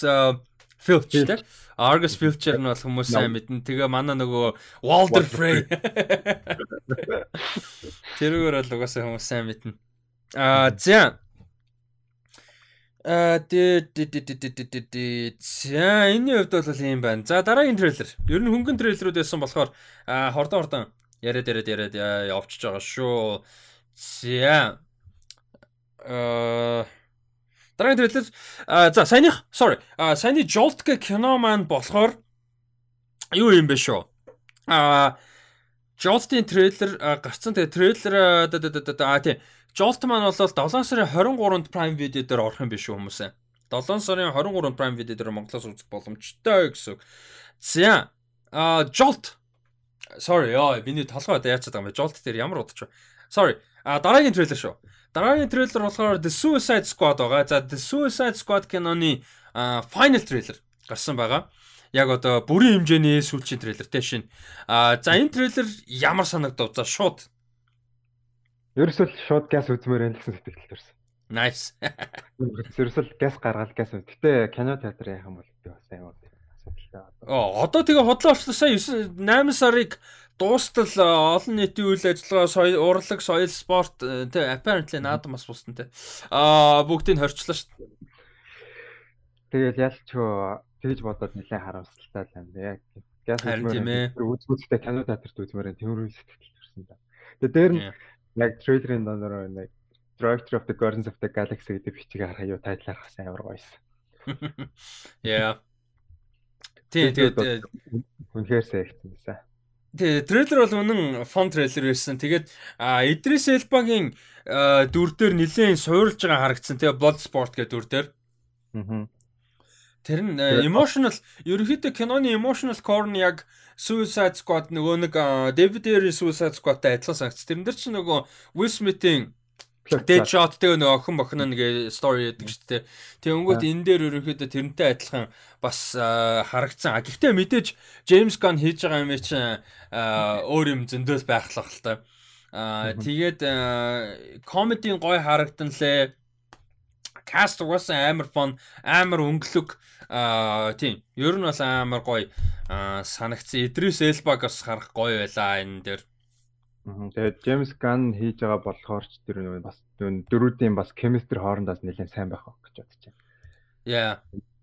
Filch те. Argus Filcher нь бол хүмүүс сайн мэднэ. Тэгээ манай нөгөө Walter Frey. Тэрүүгээр бол угаасаа хүмүүс сайн мэднэ. Аа за Аа тий За энэний хувьд бол ийм байна. За дараагийн трейлер. Ер нь хөнгөн трейлерүүд байсан болохоор хордон хордон яриад яриад яриад явчихж байгаа шүү. За аа дараагийн трейлер за саяных sorry. Саяны Jolt гэх кино маань болохоор юу юм бэ шүү. А Jolt-ийн трейлер гарцсан. Тэгээ трейлер аа тий Jolt маань бол 7 сарын 23-нд Prime Video дээр орох юм биш үү хүмүүсээ. 7 сарын 23-нд Prime Video дээр Монголоос үзэх боломжтой гэсэн. За а Jolt Sorry яа миний толгой одоо яацаад байгаа юм бэ? Jolt дээр ямар удаж вэ? Sorry. А дараагийн трейлер шүү. Дараагийн трейлер болохоор The Suicide Squad байгаа. За The Suicide Squad киноны final трейлер гарсан байгаа. Яг одоо бүрийн хэмжээний сүүлчийн трейлер те шин. А за энэ трейлер ямар санагдав? За шууд Ерөөсөл шууд газ үзмээр байх гэсэн сэтгэл төрсэн. Nice. Ерөөсөл газ гаргаад газ. Гэтэ кино театр яах юм бол би бас аймаг асуудалтай. Оо одоо тэгээ хотлоо орчлоо сая 8 сарыг дуустал олон нийтийн үйл ажиллагаа соёл урлаг соёл спорт тэ apparently наадам бас бусна тэ аа бүгдийг хорчлоо шүү дээ. Тэгэл ялч тэгж бодоод нэлээд харамсалтай юм. Яг газ үзмээр үзмээртэй кино театрт үзмээр тэмрүүл сэтгэл төрсэн да. Тэгээ дээр нь яг трейлерын дондор нэг Director of the Guardians of the Galaxy гэдэг бичиг харах юу тайтлаар хасан амар гоёсэн. Yeah. Тий, тэгээд үнэхээр сайгцсан байсан. Тий, трейлер бол үнэн фон трейлер байсан. Тэгээд Идрис Элбагийн дүр дээр нэлээд суурилж байгаа харагдсан. Тэгээ Bloodsport гэдэг дүр дээр. Аа. Тэр нь emotional ерөнхийдөө киноны emotional core нь яг Suicide Squad нөгөө нэг David Ayer Suicide Squad-тай адилхан санагц. Тэрэн дээр чи нөгөө Will Smith-ийн Deadshot тэгээ нөгөө охин бохно нэг story яадаг шүү дээ. Тэгээ өнгөт энэ дээр ерөнхийдөө тэрнтэй адилхан бас харагдсан. Гэхдээ мэдээж James Gunn хийж байгаа юм чи өөр юм зөндөл байх л баг л та. Аа тэгээд комедийн гой харагдан лээ. Cast угаасаа амар фон, амар өнгөлөг Аа тийм. Ер нь бол амар гоё санагдсан. Идрис Элбаг бас харах гоё байлаа энэ дээр. Тэгээд Джеймс Ган хийж байгаа болохоор ч тэр нэг бас дөрүүдийн бас chemistry хоорондоос нэлээд сайн байх гэж бодож байна. Яа.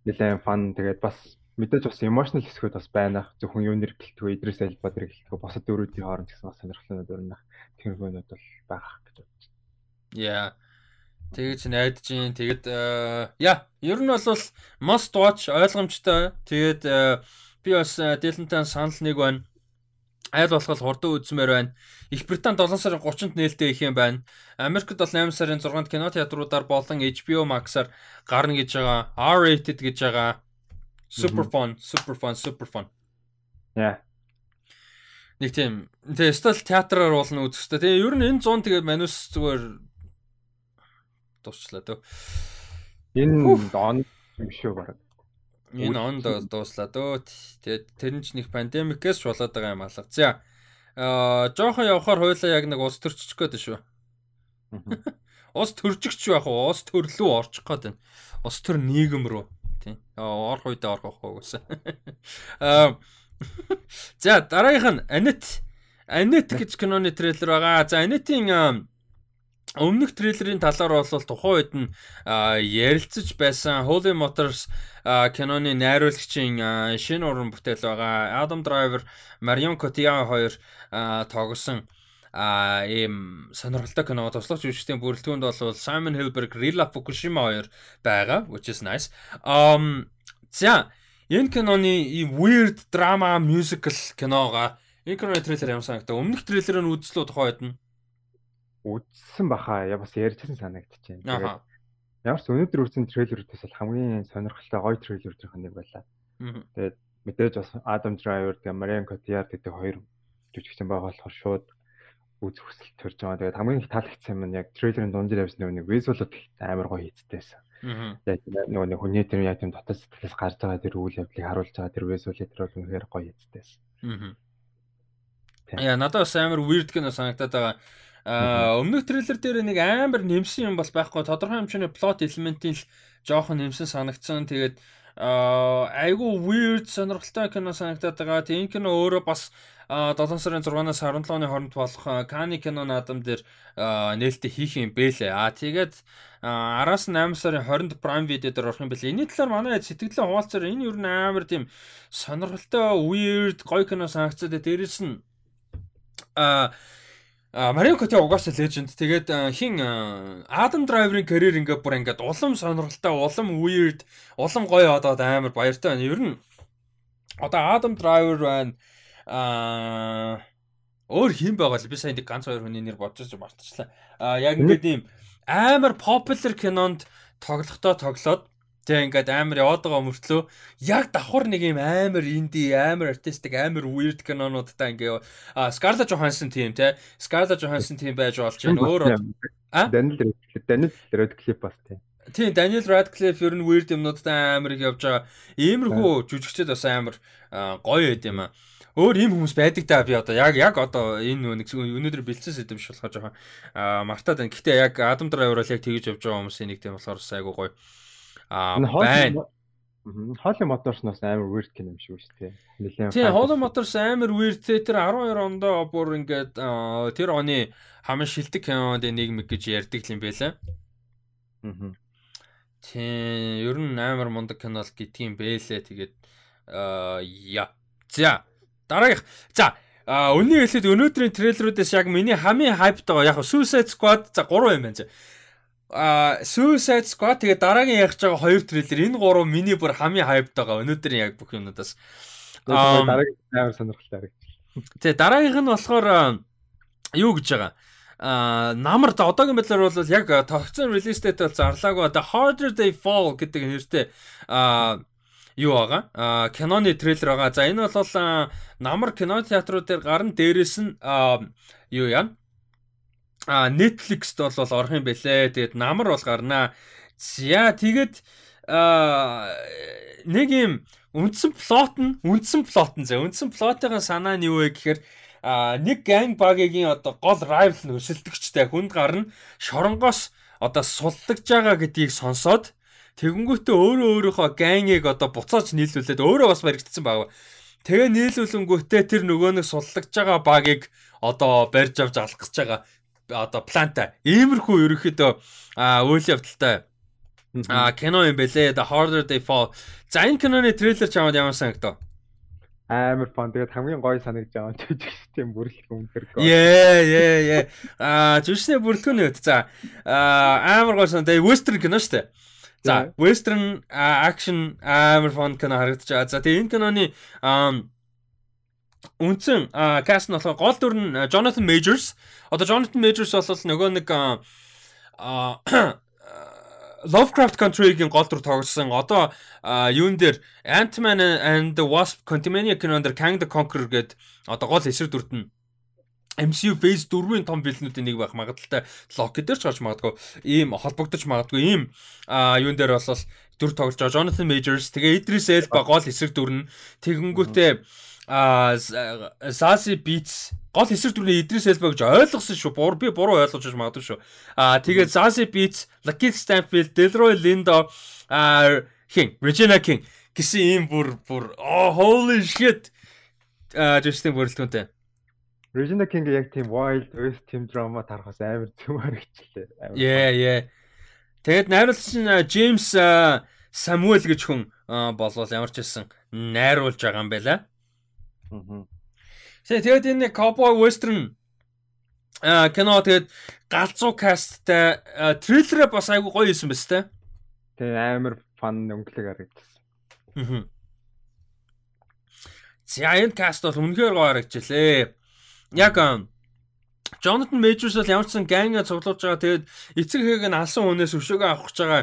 Нэлээд фан тэгээд бас мэдээж бас emotional хэсгүүд бас байна. Зөвхөн юунэр гэлтгөө Идрис Элба дээр гэлтгөө босод дөрүүдийн хооронд гэсэн бас сонирхолтой өрнөх тэргүүнүүд бол байх гэж бодож байна. Яа. Тэгэж найдаж юм. Тэгэд э, яа, ер нь бол must watch ойлгомжтой. Тэгээд э, би бас э, Дилэнтан санал нэг байна. Айл болох хурдан үзмээр байна. Их Британд 7 сарын 30-нд нээлттэй их юм байна. Америкт бол 8 сарын 6-нд кино театруудаар болон HBO Max-аар гарна гэж байгаа. R-rated гэж байгаа. Super fun, super fun, super fun. Яа. Нэг тийм. Тэгээ стил театраар болно үзэх хэрэгтэй. Тэгээ ер нь энэ 100 тэгээ манус зүгээр дусчлаа дөө. Энэ он юм шүү баг. Энэ он дууслаа дөө. Тэгээд тэр нь ч нэг пандемикээс ч болоод байгаа юм алга. За. Аа жоохон явахаар хойлоо яг нэг ус төрчих гээд шүү. Ус төржигч байх уу? Ус төрлөө орчих гээд байна. Ус төр нийгэм рүү. Тийм. Орох үедээ орох байхгүй уусаа. Аа За дараагийнх нь Анет Анет гэж киноны трейлер байгаа. За Анетийн өмнөх трейлерын талаар бол тухайн үед нь ярилцаж байсан Holy Motors киноны найруулагчийн шинэ уран бүтээл байгаа. Adam Driver, Marion Cotillard хоёр тогсон а ийм сонирхолтой кино туслах жүжигчдийн бүрэлдэхүүнд бол Simon Helberg, Rila Fukushima хоёр байгаа, which is nice. Um за энэ киноны weird drama musical киноога энэ киноны трейлер ямар санагдав? Өмнөх трейлерыг үзлөө тухайд нь үзсэн баха. Я бас ярьжсэн санагдчихээн. Тэгээд ямар ч өнөөдөр үзсэн трейлерүүдээс бол хамгийн сонирхолтой гоё трейлерүүдийнх нь нэг байлаа. Тэгээд мэдээж бас Adam Driver, тэгээд Marion Cotillard гэдэг хоёр жүжигчин байгаа болохоор шууд үз хүсэл төрж байгаа. Тэгээд хамгийн их таалагдсан юм нь яг трейлерын дундир явсан нэг визуалууд амар гоё хийцтэйсэн. Яг нөгөө нэг хүний тэр яг тийм дотоод сэтгэлээс гарч байгаа тэр үйл явдлыг харуулж байгаа тэр визуалыг тэр бол үнэхээр гоё хийцтэйсэн. Яа надад бас амар weird гэнэ санагдаад байгаа. Аа өмнөх трейлер дээр нэг амар нэмсэн юм бол байхгүй тодорхой хэмжээний plot элементийн л жоохон нэмсэн санагдсан. Тэгээд аа айгу weird сонирхолтой кино санагдаад байгаа. Тэгээд энэ кино өөрөө бас 7 сарын 6-наас 17-ны хооронд болох Кани кино наадам дээр нээлттэй хийх юм бэлээ. Аа тэгээд араас нь 8 сарын 20-нд Prime Video дээр орох юм бэлээ. Энэний талаар манай сэтгэлээ хуваалцаар энэ юу н амар тийм сонирхолтой weird гоё кино санагцаад дээрээс нь аа Марио Коти угаасаа леженд. Тэгээд хин Адам Драйверын карьер ингээ бүр ингээд улам сонирхолтой, улам weird, улам гоё одоод амар баяртай байна. Ер нь одоо Адам Драйвер байна Аа өөр хин байгаа л би сайн нэг ганц хоёр хүний нэр бодож мартчихлаа. Аа яг ингээд ийм амар popular кинонд тоглохдоо тоглоод тэг ингээд амар яваад байгаа мөртлөө. Яг давхар нэг юм амар инди амар артистик амар weird кинонуудтай ингээ а Scarlett Johansson тийм те Scarlett Johansson тийм байж болж байна. Өөр а? Daniel Daniel Radcliffe бас тийм. Тийм Daniel Radcliffe ер нь weird юмнуудтай амар явж байгаа. Иймэрхүү жүжигчд бас амар гоё байд юм аа. Өөр ийм хүмүүс байдаг да би одоо. Яг яг одоо энэ нэг өнөөдөр бэлдсэн сэдэв болохоор жоохон мартаад байна. Гэхдээ яг Адам Драйвер бол яг тэгж явж байгаа хүмүүсийн нэг тийм болохоор айгу гоё. Аа байна. Холли Моторс нас амар weird кино юм шиг шүү дээ. Нилээн. Тийм, Холли Моторс амар weird те тэр 12 ондоо бүр ингээд тэр оны хамгийн шилдэг кинонд нэг мэг гэж ярьдаг юм байлаа. Аа. Тийм, ер нь амар мундаг кино л гэдгийм бэлээ. Тэгээд аа я. За, Дараагийнх. За Үнний хэлээд өнөөдрийн трейлерүүдээс яг миний хамгийн хайпт байгаа яг Suicide Squad за 3 юм байна. А Suicide Squad тэгээ дараагийн ярих байгаа хоёр трейлер энэ гурав миний бүр хамгийн хайпт байгаа өнөөдрийн яг бүх юмнуудаас. Дараагийн амар сонирхолтой харагдчих. Тэгээ дараагийнх нь болохоор юу гэж байгаа. А намар за одоогийн байдлаар бол яг тогтсон релиз date бол зарлаагүй The Harder They Fall гэдэг нэртэй а юу байгаа. Аа киноны трейлер байгаа. За энэ бол намар кино театруудаар гарна. Дээрээс нь юу яа? А Netflix-т бол орох юм бэлээ. Тэгээд намар бол гарнаа. За тэгээд нэг юм үндсэн плот нь үндсэн плот нь за үндсэн плотын санаа нь юу вэ гэхээр а нэг gang багийн одоо гол rival нөсөлдөгчтэй хүнд гарна шоронгоос одоо суллагж байгаа гэдгийг сонсоод Тэгэнгүүтээ өөрөө өөрийнхөө гангыг одоо буцааж нийлүүлээд өөрөө бас баригдсан байгаа. Тэгээ нийлүүлэнгүүтээ тэр нөгөө нэг суллагж байгаа багийг одоо барьж авч алах гэж байгаа одоо планта. Иймэрхүү ерөөхдөө үйл явдалтай а кино юм бэлээ. The Harder They Fall. За энэ киноны трейлер чамд ямар санагдав? амар фан. Тэгээд хамгийн гоё санагдж байгаа нь жүжигчдийн бүрэлдэхүүн гоё. Яа, яа, яа. Аа, жүжигчдийн бүрэлдэхүүн үү? За, амар гоё сан. Тэгээд western кино шүү дээ. За, western action амар fun кино харагдаж байгаа. За, тэгээ энэ киноны үндсэн каст нь болохоор гол дүр нь Jonathan Majors. Одоо Jonathan Majors бол нөгөө нэг Lovecraft Country-гийн гол дүр тоглосон. Одоо юун дээр? Ant-Man and the Wasp Quantumania кинонд Kang the Conqueror гээд одоо гол эсрэг дүрт нь. MCU Phase 4-ийн том вилнүүдийн нэг байх магадaltaй. Loki дээр ч гарч магадгүй. Ийм холбогдож магадгүй. Ийм юун дээр бол дүр тоглож байгаа. Jonathan Majors тэгээ Idris Elba гол эсрэг дүр нь. Тэгэнгүүтээ а Zazie Beetz гол эсрэг дүрний Idris Elba гэж ойлгосон шүү. Бур би буруу ойлгож байж магадгүй шүү. А тэгээ Zazie Beetz, Lucky Stanfield, Delroy Lindo а хин Regina King гэсэн ийм бүр бүр oh holy shit Justin бүрэлдэхүүнтэй. Regina King яг тийм wild west team drama тарахаас амар зүм харагчлаа. Yeah, yeah. Тэгээд найруулагч нь James Samuel гэж хүн болвол ямар ч хэлсэн найруулж байгаа юм байна. Аа. Тэгээд энэ Cowboy Western а кино тэгээд галзуу касттай трейлерээ бас айгүй гоё юусэн байна сте. Тэгээ амар фан өнгөлөг харагдсан. Аа. За энэ каст бол үнэхээр гоё харагдчихлээ. Яг Jonathan Majors бол ямар ч сан ганга цуглуулж байгаа. Тэгээд эцэг хээг нь алсан хүнээс өшөөгөө авах гэж байгаа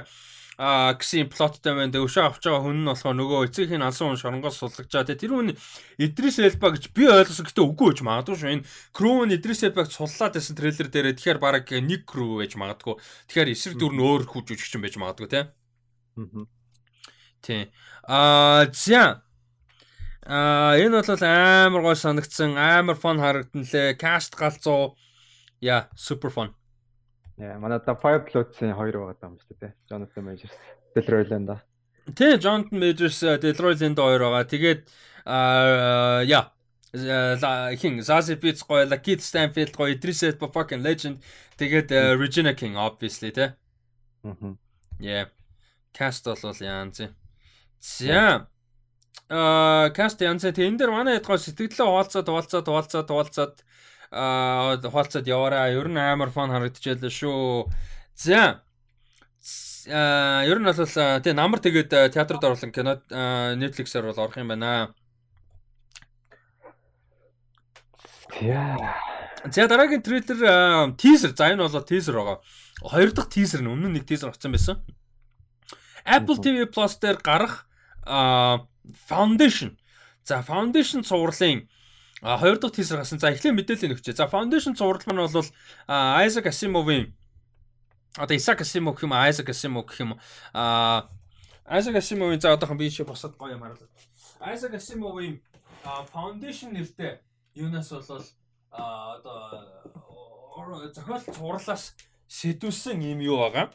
а гэсэн плоттой байна. Өшөө авч байгаа хүн нь болохоор нөгөө эцэг хин алсан хүн шоронгоос суллагчаа. Тэгээ тэр хүн Идрис Элба гэж би ойлгосон. Гэтэ үгүй гэж магадгүй шүү. Энэ crew нь Идрис Элбаг суллаад байсан трейлер дээр тэгэхээр баг нэг crew байж магадгүй. Тэгэхээр эсрэг дүр нь өөр хүч үжигч юм байж магадгүй те. Аа. Тий. Аа зя Аа энэ бол амар гой санагдсан, амар фон харагдан лээ. Каст галзуу. Яа, супер фон. Манай да Fire Clothes-ийн хоёр байгаа юм шүү дээ. Jonathan Majors, Delroy Landa. Тий, Jonathan Majors, Delroy Landa хоёр байгаа. Тэгээд аа яа, хин Zazie Beetz гоё, Lakeith Stanfield гоё, Idris Elba fucking legend. Тэгээд Regina King obviously тий. Мм. Yeah. Cast бол янз. За аа каст янз тэ энэ дэр манай ядгаа сэтгэлдээ хуваалцаад хуваалцаад хуваалцаад хуваалцаад аа хуваалцаад яваараа ер нь амар фон харагдчихлаа шүү. За аа ер нь бол тий намар тэгээд театрт оруулсан кино Netflix-аар бол орох юм байна. Яа. За дараагийн трейлер тизер. За энэ бол тизер байгаа. Хоёр дахь тизер нь өмнө нэг тизер очсон байсан. Apple TV Plus дээр гарах Foundation. За Foundation цувралын а хоёр дахь тийсэр гасан. За эхлээд мэдээлэл өгчээ. За Foundation цуврал маань бол Isaac Asimov-ийн одоо Isaac Asimov гэх юм Isaac Asimov гэх юм а Isaac Asimov-ийн за одоохон би шиг босоод гоё юм харуулъя. Isaac Asimov-ийн Foundation нэртэй юунаас бол одоо зохиол цувралаас сэтүүлсэн юм юу байгаа.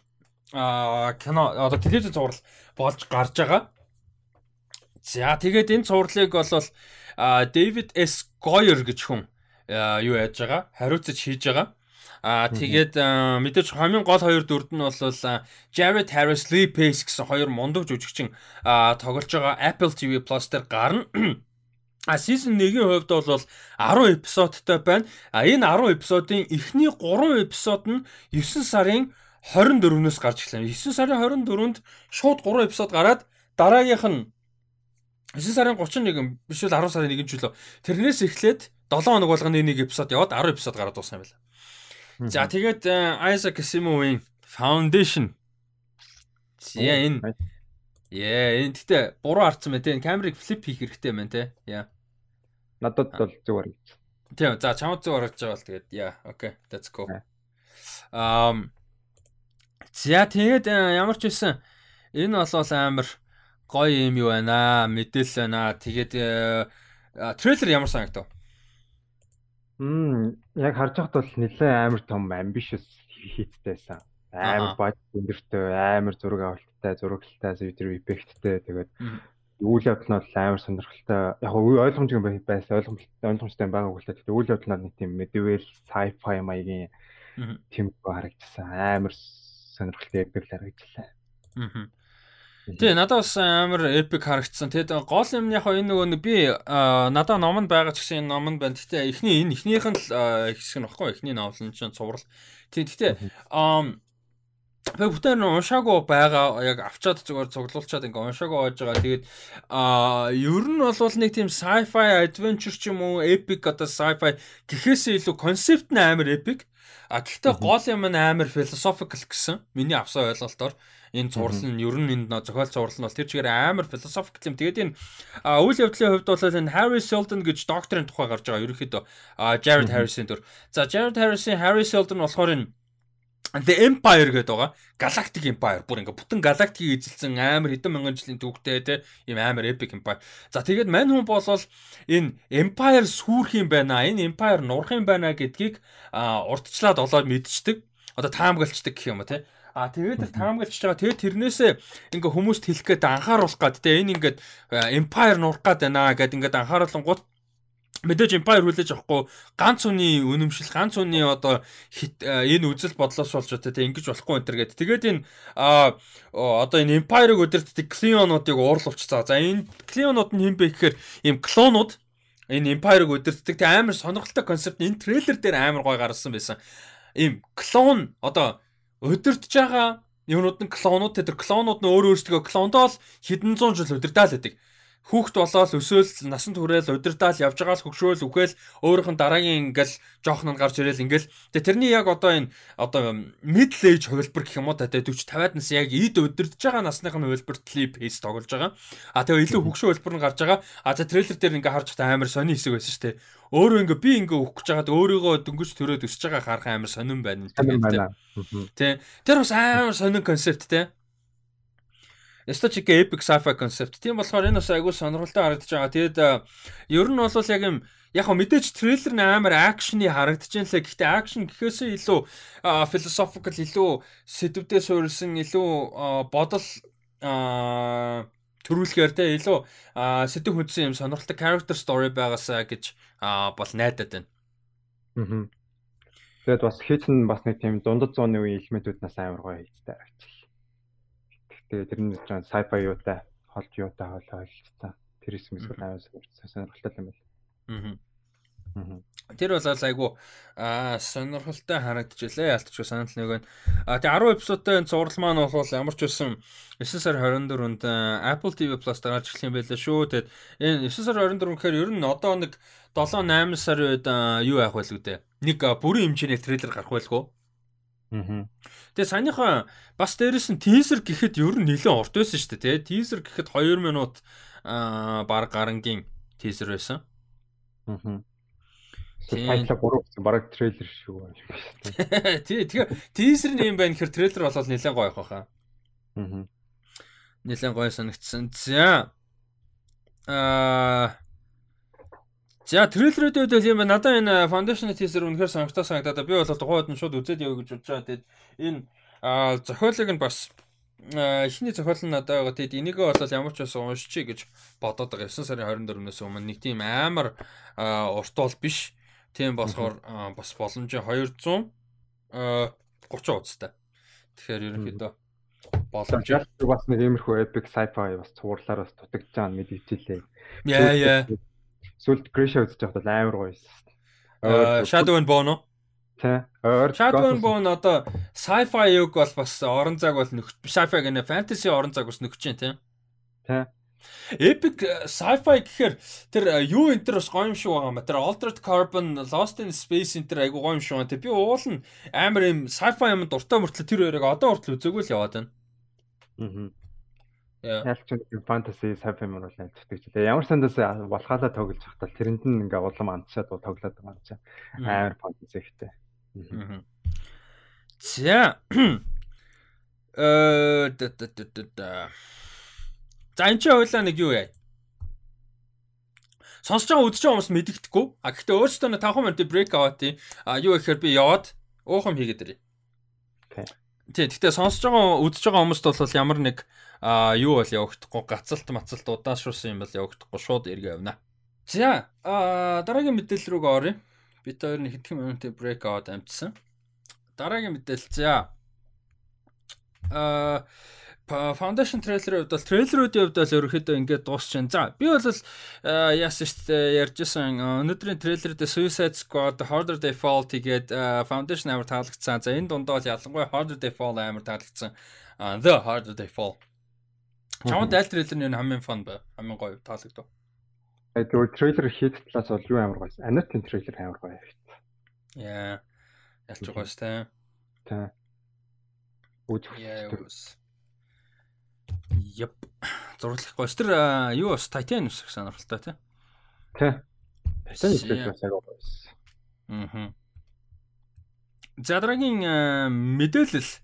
А кино одоо телевиз цуврал болж гарч байгаа. За тэгээд энэ цувралыг бол Дэвид С Гойер гэж хүн юу яаж байгаа? Хариуцаж хийж байгаа. Аа тэгээд мэдээж хамгийн гол хоёр дүрд нь бол Jared Harris, Lee Pace гэсэн хоёр мундаг жүжигчин тоглож байгаа Apple TV Plus дээр гарна. А season 1-ийн хувьд бол 10 эпизодтой байна. А энэ 10 эпизодын эхний 3 эпизод нь 9 сарын 24-өөс гарч ирлээ. 9 сарын 24-нд шууд 3 эпизод гараад дараагийнх нь 9 сарын 31 биш үл 10 сарын 1-нд чөлөө. Тэрнээс эхлээд 7 хоног болгоны нэг эпизод яваад 10 эпизод гараад дууссан юм байна. За тэгээд Isaac Asimov-ийн Foundation. Яа энэ Яа энэ гэтээ буруу харцсан байна те. Энэ камерыг флип хийх хэрэгтэй байна те. Яа. Надад бол зүгээр. Тийм. За чамд зүгээр харж байгаа бол тэгээд яа. Окей. Let's go. Um За тэгээд ямар ч байсан энэ бол амар гоё юм юу байна? Мэдээлэл байна. Тэгээд трейлер ямар санагдав? Мм яг харж байхад бол нэлээд амар том ambitious хийцтэйсэн амар бод өндөртэй амар зураг авалттай зурагтай видео эффекттэй. Тэгээд үйл явдал нь бол амар сонирхолтой. Яг ойлгомжтой байсан ойлгомжтой ойлгомжтой байгаа үгэлтэй тэгээд үйл явдал нь нэг тийм medieval sci-fi маягийн тийм харагдсан. Амар сонирхолтой эпик харагдлаа. Аа. Тий, надад бас амар эпик харагдсан. Тэгэд гол юм яг энэ нөгөө би надад ном нь байгаа ч гэсэн энэ ном нь байна. Гэтэ эхний энэ эхнийх нь л хэсэг нь баггүй. Эхний новел нь чинь цуврал. Тий, гэтэ Би бүтээр нь уншаагүй байгаа яг авчаад зүгээр цуглуулчаад ингээ уншаагүй байж байгаа. Тэгээд аа ер нь бол нэг тийм sci-fi adventure ч юм уу epic одоо sci-fi гэхээсээ илүү концепт нь амар epic. А гэхдээ гол юм нь амар philosophical гэсэн. Миний авсан ойлголтоор энэ цуврал нь ер нь энэ зохиол цуврал нь бол тэр чигээр амар философик юм. Тэгээд энэ үйл явдлын хувьд бол энэ Harry Seldon гэж докторын тухай гарч байгаа. Ерөнхийдөө Jared Harris-ийн дүр. За Jared Harris-ийн Harry Seldon болохоор энэ The Empire гэдэг байгаа. Galactic Empire бүр ингээ бүтэн галактикийг эзэлсэн амар хэдэн мянган жилийн түүхтэй те ийм амар epic empire. За тэгээд мань хүн болвол энэ Empire сүрх юм байна. Энэ Empire нурах юм байна гэдгийг урдчлаад олоод мэдчихдэг. Одоо таамаглалцдаг гэх юм а те. А тэгээд тэр таамаглаж байгаа. Тэгээд тэрнээсээ ингээ хүмүүст хэлэх гээд анхааруулах гээд тэ энэ ингээд empire нурах гээд байна гэд ингээд анхааруулангууд мэдээж Empire хүлээж авахгүй ганц үний үнэмшил ганц үний одоо энэ үзэл бодлоос болж одоо тэг ингэж болохгүй энэ төр гэдэг. Тэгээд энэ одоо энэ Empire-ыг өдөртдөг Cleon-уудыг уурлуулч цаа. За энэ Cleon-ууд нь хэн бэ гэхээр ийм клонууд энэ Empire-ыг өдөртдөг. Тэг амар сонирхолтой концепт энэ трейлер дээр амар гой гаргасан байсан. Ийм клон одоо өдөртж байгаа юмнууд нь клонууд тэр клонууд нь өөр өөрсдөө клондоо л хэдэн зуун жил өдөртөөл байдаг хүүхд болоод өсөөл насан туршаал удирдаал явж байгаа л хөгшөөл үхэл өөрийнх нь дараагийн ингээл жоохон нь гарч ирээл ингээл. Тэгээ тэрний яг одоо энэ одоо middle age хувилбар гэх юм уу? Та 40 50-аад нас яг эд удирдах байгаа насных нь хувилбар clip pace тоглож байгаа. А тэгээ илүү хөгшөө хувилбар нь гарч байгаа. А за трейлер дээр ингээ харж байгаа амар сони хэсэг байсан шүү дээ өөрөө ингээ би ингээ өөх гэж байгаад өөрийгөө дөнгөж төрөөд өсөж байгаа харах амар сонирн байна. Тэ. Тэр бас амар сонирн концепт те. Яста чиг epic sci-fi concept. Тийм болохоор энэ бас айгүй сонирхолтой харагдаж байгаа. Тэгэд ер нь бол яг юм яг хөө мэдээж трейлер нь амар акшны харагдаж байна лээ. Гэхдээ акшн гэхээсээ илүү philosophical илүү сэдвдээ суурилсан илүү бодол төрүүлэхээр те илүү сэдв хүндсэн юм сонирхолтой character story байгаасаа гэж бол найдаад байна. Аа. Тэгэд бас хийцэн бас нэг тийм дундад зууны үеийн элементүүд нас амар гоё хэлцтэй харагдчихлаа. Тэгээ тэрний чинь sci-fi юутай холж юутай хоол ойлцсан. Тэр хэсэг мэсгэл аяа сонирхолтой юм байна. Аа. Тэр бол айгу аа сонирхолтой харагдчихлээ. Ялтч санал нэг байна. А тэгээ 10 эпизодтой энэ цуврал маань бол ямар ч байсан 9 сар 24-нд Apple TV Plus дараалж эхлэх юм байлаа шүү. Тэгэд энэ 9 сар 24 гэхээр ер нь одоо нэг 7 8 сар үед юу яах вэ лүдэ? Нэг бүрийн хэмжээний трейлер гарах байлгүй. Тэгээ санийхаа бас дээрэс нь тизер гэхэд ер нь нэлээд урт байсан шүү дээ, тий. Тизер гэхэд 2 минут аа баг гарангийн тизер байсан. Аа. Тайтла 3 гэсэн баг трейлер шүү байна. Тий, тэгэхээр тизер нь юм байна гэхээр трейлер болол нэлээд гоё байх хаа. Аа. Нэлээд гоё санагдсан. За. Аа За трейлерүүд үед юм надад энэ Foundation teaser үнэхээр сонгогдоо санагдаад би бол тухайд нь шууд үзээд явъя гэж бодож байгаа. Тэгэд энэ зохиолыг нь бас эхний зохиол нь надад байгаа. Тэгэд энийг бол ямар ч бас уншчихъя гэж бодоод байгаа. 9 сарын 24-нөөс өмнө нэг тийм амар урт бол биш. Тийм болохоор бас боломжтой 200 30 удастай. Тэгэхээр ерөнхийдөө боломж бас нэг иймэрхүү epic sci-fi бас цуурлаар бас дутагдж байгаа мэдэгдэлээ. Яа яа Сүлд үзэж байхад бол амар гоё байсан. Аа Shadow and Bone? Тэ. Shadow and Bone одоо sci-fi юг бол бас орон зайг бол нөхч sci-fi гэнэ fantasy орон зайг бас нөхч юм тийм. Тэ. Epic sci-fi гэхээр тэр юу энэ төр бас гоё юм шиг байгаа юм ба. Тэр Altered Carbon, Lost in Space энэ төр айгу гоё юм шиг байна. Би уул нь амар юм sci-fi юм дуртай мөртлөө тэр хоёрыг одоо хүртэл үзээгүй л яваад байна. Аа. Ялч нэг фэнтези sci-fi мөр бол амтдаг ч. Ямар сандаас болохоолаа тоглож захтал тэрэнд нь ингээ улам андчаад тоглоод байгаа юм чинь амар фэнтези ихтэй. За. Э За энэ ч хоёлаа нэг юу яа. Сонсож байгаа байгаа хүмүүс мэддэхгүй. А гэхдээ өөрөөсөө 5 минут брейк аваад тий. А юу гэхээр би яваад уухам хийгээд ирээ. Тий, гэхдээ сонсож байгаа үдчихэж байгаа хүмүүст бол ямар нэг а юу бол явагдахгүй гацалт мацалт удаашруулсан юм бол явагдахгүй шууд эргээ явна. За а дараагийн мэдээлэл рүү оръё. Бид хоёр нэг хэдхэн минутын брейк аваад амжсан. Дараагийн мэдээлэл за. А Foundation трейлерын хувьд бол трейлеруудын хувьд бол ерөөхдөө ингээд дуусчихна. За би бол яасан шүү дээ ярьжсэн өнөөдрийн трейлерд Suicide Squad, Harder They Fall тэгээд Foundation амар таалагдсан. За энэ дундаа бол ялангуяа Harder They Fall амар таалагдсан. The Harder They Fall. Чамд аль трейлер нь хамгийн фан бай. Хамгийн гоё таалагдав. Зөв трейлер хийх талаас бол юу амар гоёс. Анатын трейлер амар гоё явт. Яа. Ялч гоёс та. Та. Үгүй. Яа. Яп. Зураглахгүй. Тэр юу бас Titan ус их сонирхолтой тий. Тий. Titan их бас агай гоё. Аа. За дараагийн мэдээлэл.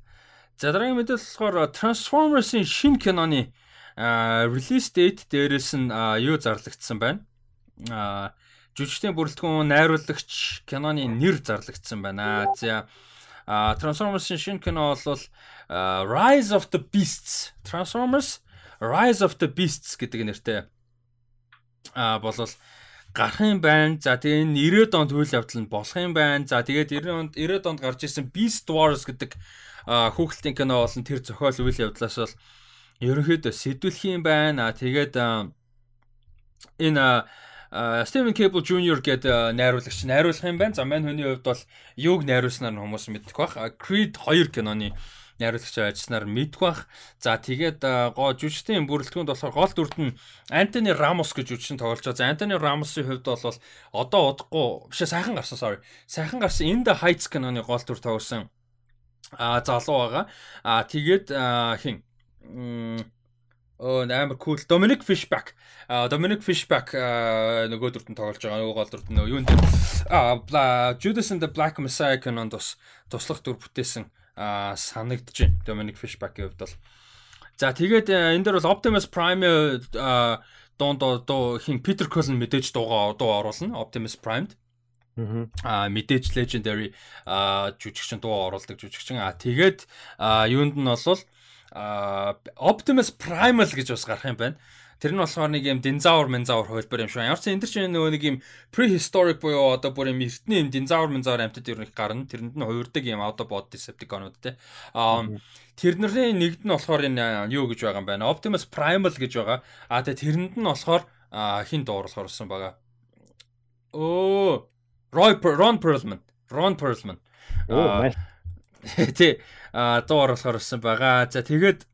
За дараагийн мэдээлэл болохоор Transformers-ийн шинэ киноны release date дээрээс нь юу зарлагдсан байна. А жүжигчдийн бүрэлдэхүүн найруулагч киноны нэр зарлагдсан байна. За Transformers-ийн шинэ кино бол Rise of the Beasts. Transformers Rise of the Beasts гэдэг нэртэй а болол гарах юм байна. За тэгээ энэ 90-ад онд үйл явдал нь болох юм байна. За тэгээд 90 онд 90-ад онд гарч исэн Beast Wars гэдэг хүүхэлтийн кино болон тэр зохиол үйл явдлаас бол ерөнхийдөө сэдвэлэх юм байна. Тэгээд энэ Стивен Кэбл Jr. гэдэг найруулагч найруулах юм байна. За мань хүний хувьд бол юуг найруулснаар нь хүмүүс мэддэг бах. Creed 2 киноны найруулагч ажилласнаар мэдэх бах. За тэгээд гоо жүжигчдийн бүрэлдэхүүнд болохоор гол дүрт нь Антони Рамос гэж жүжигчин тоглож байгаа. За Антони Рамосын хувьд бол одоо удахгүй биш сайхан гарсан sorry. Сайхан гарсан In the Heights киноны гол дүр тоглосон а залуу байгаа. А тэгээд хин Оо амар кул Dominic Fishback. А Dominic Fishback нөгөө дүртэн тоглож байгаа. Нөгөө гол дүртэн нөгөө юунд а Judas and the Black Messiah кинонд бас туслах дүр бүтээсэн санагдаж байна. Dominic Fishback-ийн хувьд бол. За тэгээд энэ дээр бол Optimus Prime доонд доо хин Peter Cullen мэдээж дуугаа дуу оруулна. Optimus Prime-д. Аа мэдээж Legendary жүжигчин дуу оруулдаг жүжигчин. Аа тэгээд юунд нь бол Optimus Primal гэж бас гарах юм байна. Тэр нь болохоор нэг юм динзавр мензавр хөлбөр юм шиг. Ямар ч энэ төр чинь нөгөө нэг юм prehistoric буюу одоо бүр юм эртний юм динзавр мензавр амьтад ер нь гарна. Тэрэнд нь хувирдаг юм Autobot Decepticonууд те. Аа тэрнэрийн нэгд нь болохоор энэ юу гэж байгаа юм байна. Optimus Primal гэж байгаа. Аа тэрэнд нь болохоор хин дуурлахор болсон байгаа. Оо Roy Ron Perlman. Ron Perlman. Оо Тий дуу оруулахаар болсон байгаа. За тэгээд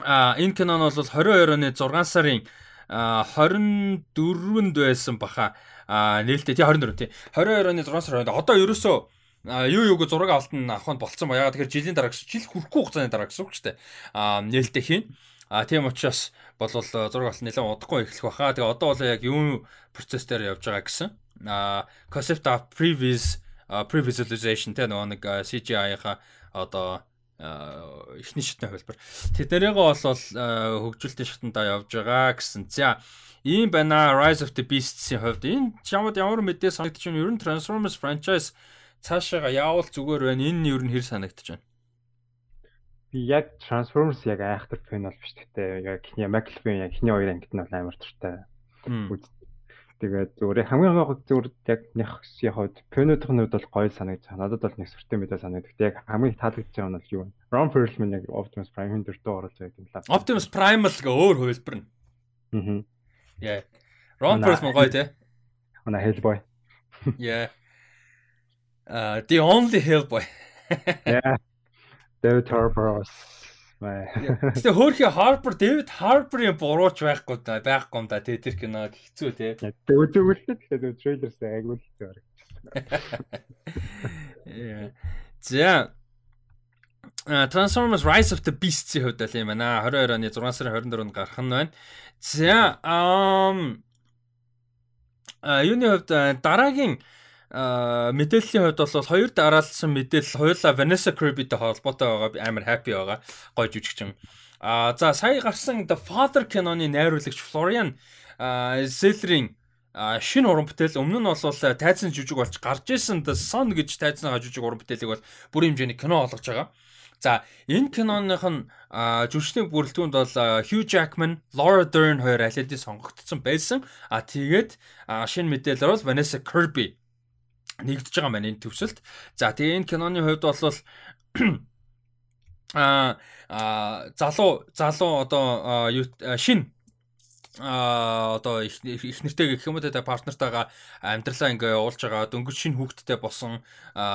а энэ кино нь бол 22 оны 6 сарын 24-нд байсан баха. А нээлттэй тий 24 тий. 22 оны 6 сарын одоо ерөөсөө юу юуг зураг алтан авах нь болцсон ба. Ягаад тэгэхээр жилийн дараа жил хүрэхгүй хугацааны дараа гэсэн үг шүү дээ. А нээлттэй хийн. А тийм учраас болвол зураг алтан нэлээд удахгүй эхлэх баха. Тэгээ одоо бол яг юу процесс дээр явж байгаа гэсэн. А concept of previous pre-visualization те нөгөө нэг CGI-ха одоо эхний шатны хөлбөр. Тэднэрийгээ бол хөгжүүлэлтийн шатандаа явж байгаа гэсэн. За ийм байна Rise of the Beasts-ийн хувьд энэ чамд ямар мэдээ санагдчих вэ? Ер нь Transformers franchise цаашаага яавал зүгээр байна. Энэ нь ер нь хэр санагдчих байна? Би яг Transformers яг айхтар фэн бол биш гэхдээ яг ихний McLaren яг ихний хоёр ангид нь бол амар туртай. Тэгээд зүгээр хамгийн гол зүгээр яг хувьд пенодын хувьд бол гоё санагдаж байна. Надад бол нэг сүртэй мэдээ санагддаг. Яг хамгийн таалагдж байгаа нь бол юу вэ? Ron Perlman яг Optimus Prime-ийн дөртөө оруулж байгаа юм лаа. Optimus Prime л гээ өөр хувилбар нь. Аа. Yeah. Ron Perlman гоё те. Она Hellboy. Yeah. Uh the only Hellboy. Yeah. David Harbour Гэтэ хөөхи Harper David Harper-ийн бурууч байхгүй да байхгүй юм да тий тэр кино хэцүү тий. Үзэгүүлээ тэгэхээр трейлерс айгүй л хэцүү харагдсан. За Transformers Rise of the Beasts-ийн хувьд л юм байна. 22 оны 6 сарын 24-нд гарах нь байна. За ам а юуны хувьд дараагийн мэдээллийн хувьд бол хоёр дараалсан мэдээлэл хоёулаа Vanessa Kirby-тэй холбоотой байгаа амар happy байгаа. Гой жүжигчин. А за сая гарсан The Father киноны найруулагч Florian Zeller-ийн шинэ уран бүтээл өмнө нь бол тайцсан жүжиг болж гарч исэн The Son гэж тайцсан жүжиг уран бүтээлийг бол бүрийн хэмжээний кино олгож байгаа. За энэ киноных нь жүжигчдийн бүрэлдэхүүнд бол Hugh Jackman, Laura Dern хоёр алидийн сонгогдсон байсан. А тэгээд шинэ мэдээлэлээр бол Vanessa Kirby нэгдэж байгаа маань энэ төвсөлт. За тэгээ энэ киноны хувьд бол а залуу залуу одоо шин а одоо их нэртэй гэх юм уу те партнертайгаа амьдралаа ингээ явуулж байгаа дөнгөж шин хүүхдтэй босон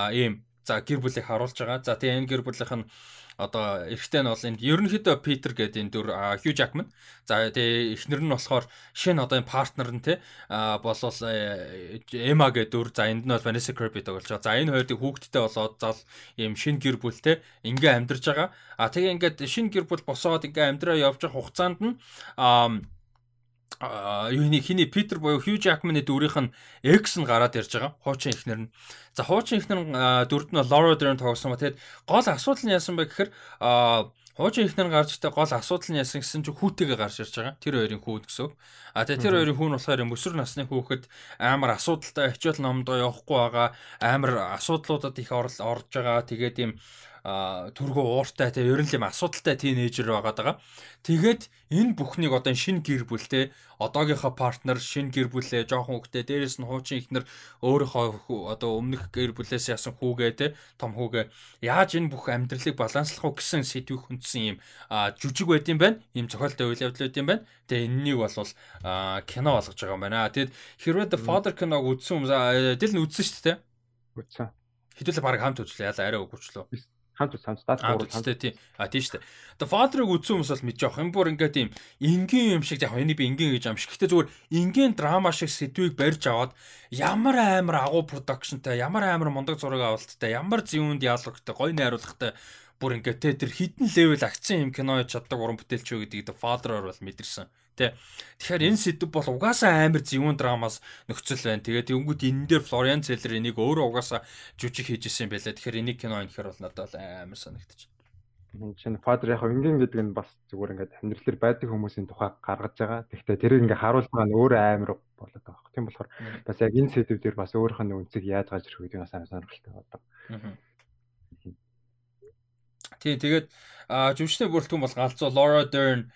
ийм за гэр бүлийг харуулж байгаа. За тэгээ энэ гэр бүлийнх нь одоо эрэгтэй нь бол энэ ерөнхийдөө Питер гэдэг энэ дүр Хью Жакман. За тэгээ эхнэр нь болохоор шинэ одоо энэ партнер нь те болол Эма гэдэг дүр. За энд нь бол Vanessa Kirby тоглож байгаа. За энэ хоёрыг хүүхдтэй болоод зал ийм шинэ гэр бүлтэй ингээ амьдарч байгаа. А тэгээ ингээд шинэ гэр бүл босоод ингээ амьдраа явж байгаа хугацаанд нь юуны хиний Питер буюу Хью Жакманы дүрийнх нь X нь гараад ирж байгаа. Хуучин ихнэр нь. За хуучин ихнэр нь дүрд нь Laura Dern тоглосон ба тэгэд гол асуудал нь яасан бэ гэхээр хуучин ихнэр гарч иртээ гол асуудал нь яасан гэсэн чинь хүүтэйгээ гарч ирж байгаа. Тэр хоёрын хүү гэсэн. А тэгээ тэр хоёрын хүү нь болохоор өсвөр насны хүүхэд амар асуудалтай хичээл номдоо явахгүй байгаа. Амар асуудлуудад их орж байгаа. Тэгээд ийм төргөө ууртай те ер нь л юм асуудалтай тийнейжер байгаад байгаа. Тэгээд энэ бүхнийг одоо шинэ гэр бүлтэй одоогийнхоо партнер шинэ гэр бүлээ жоохон хөвгтэй дээрэс нь хуучин ихнэр өөрийнхөө одоо өмнөх гэр бүлээс ясан хүүгээ те том хүүгээ яаж энэ бүх амьдралыг баланслах уу гэсэн сэдвийг хүндсэн юм жүжиг байд юм байна. Ийм зохиолтой үйл явдал байд юм байна. Тэгээ энэнийг бол кино болгож байгаа юм байна. Тэгэд хэрвээ The Father киног үзсэн юм дэл нь үзсэн шүү дээ. Үзсэн. Хэдүүлээ баг хамт үзлээ. Яла арай өгөөчлөө хамт хамт даад гурав хамт тийм а тийм шүү дээ. The Father-ыг үзсэн хүмүүс бол мэдж явах юм бүр ингээд тийм энгийн юм шиг яг энийг би энгийн гэж юм шиг. Гэхдээ зүгээр энгийн драма шиг сэдвийг барьж аваад ямар амар агуу продакшнтай, ямар амар мундаг зураг авалттай, ямар зүүн диалогтой, гоё найруулгатай бүр ингээд те тэр хідэн левел акцент юм кино чаддаг уран бүтээлч юу гэдгийг The Father-оор бол мэдэрсэн. Тэ. Тэгэхээр энэ сэдв бол угаасаа амар зөвүүн драмаас нөхцөл байна. Тэгээд өнгөд энэ дээр Florian Zeller энийг өөрөө угаасаа жүжиг хийж исэн байлаа. Тэгэхээр энийг кино инхээр бол надад амар санагдчих. Шинэ Father яг энгийн гэдэг нь бас зүгээр ингээд амьдрал дээр байдаг хүмүүсийн тухай гаргаж байгаа. Гэхдээ тэрийг ингээд харуулж байгаа нь өөрөө амар болоод байгаа. Тийм болохоор бас яг энэ сэдв дээр бас өөрийнх нь үнцийг яаж гаж ирэх гэдэг нь сайн сонирхолтой байдаг. Тий, тэгээд жүжигчний бүрэлдэхүүн бол галзуу Laura Dern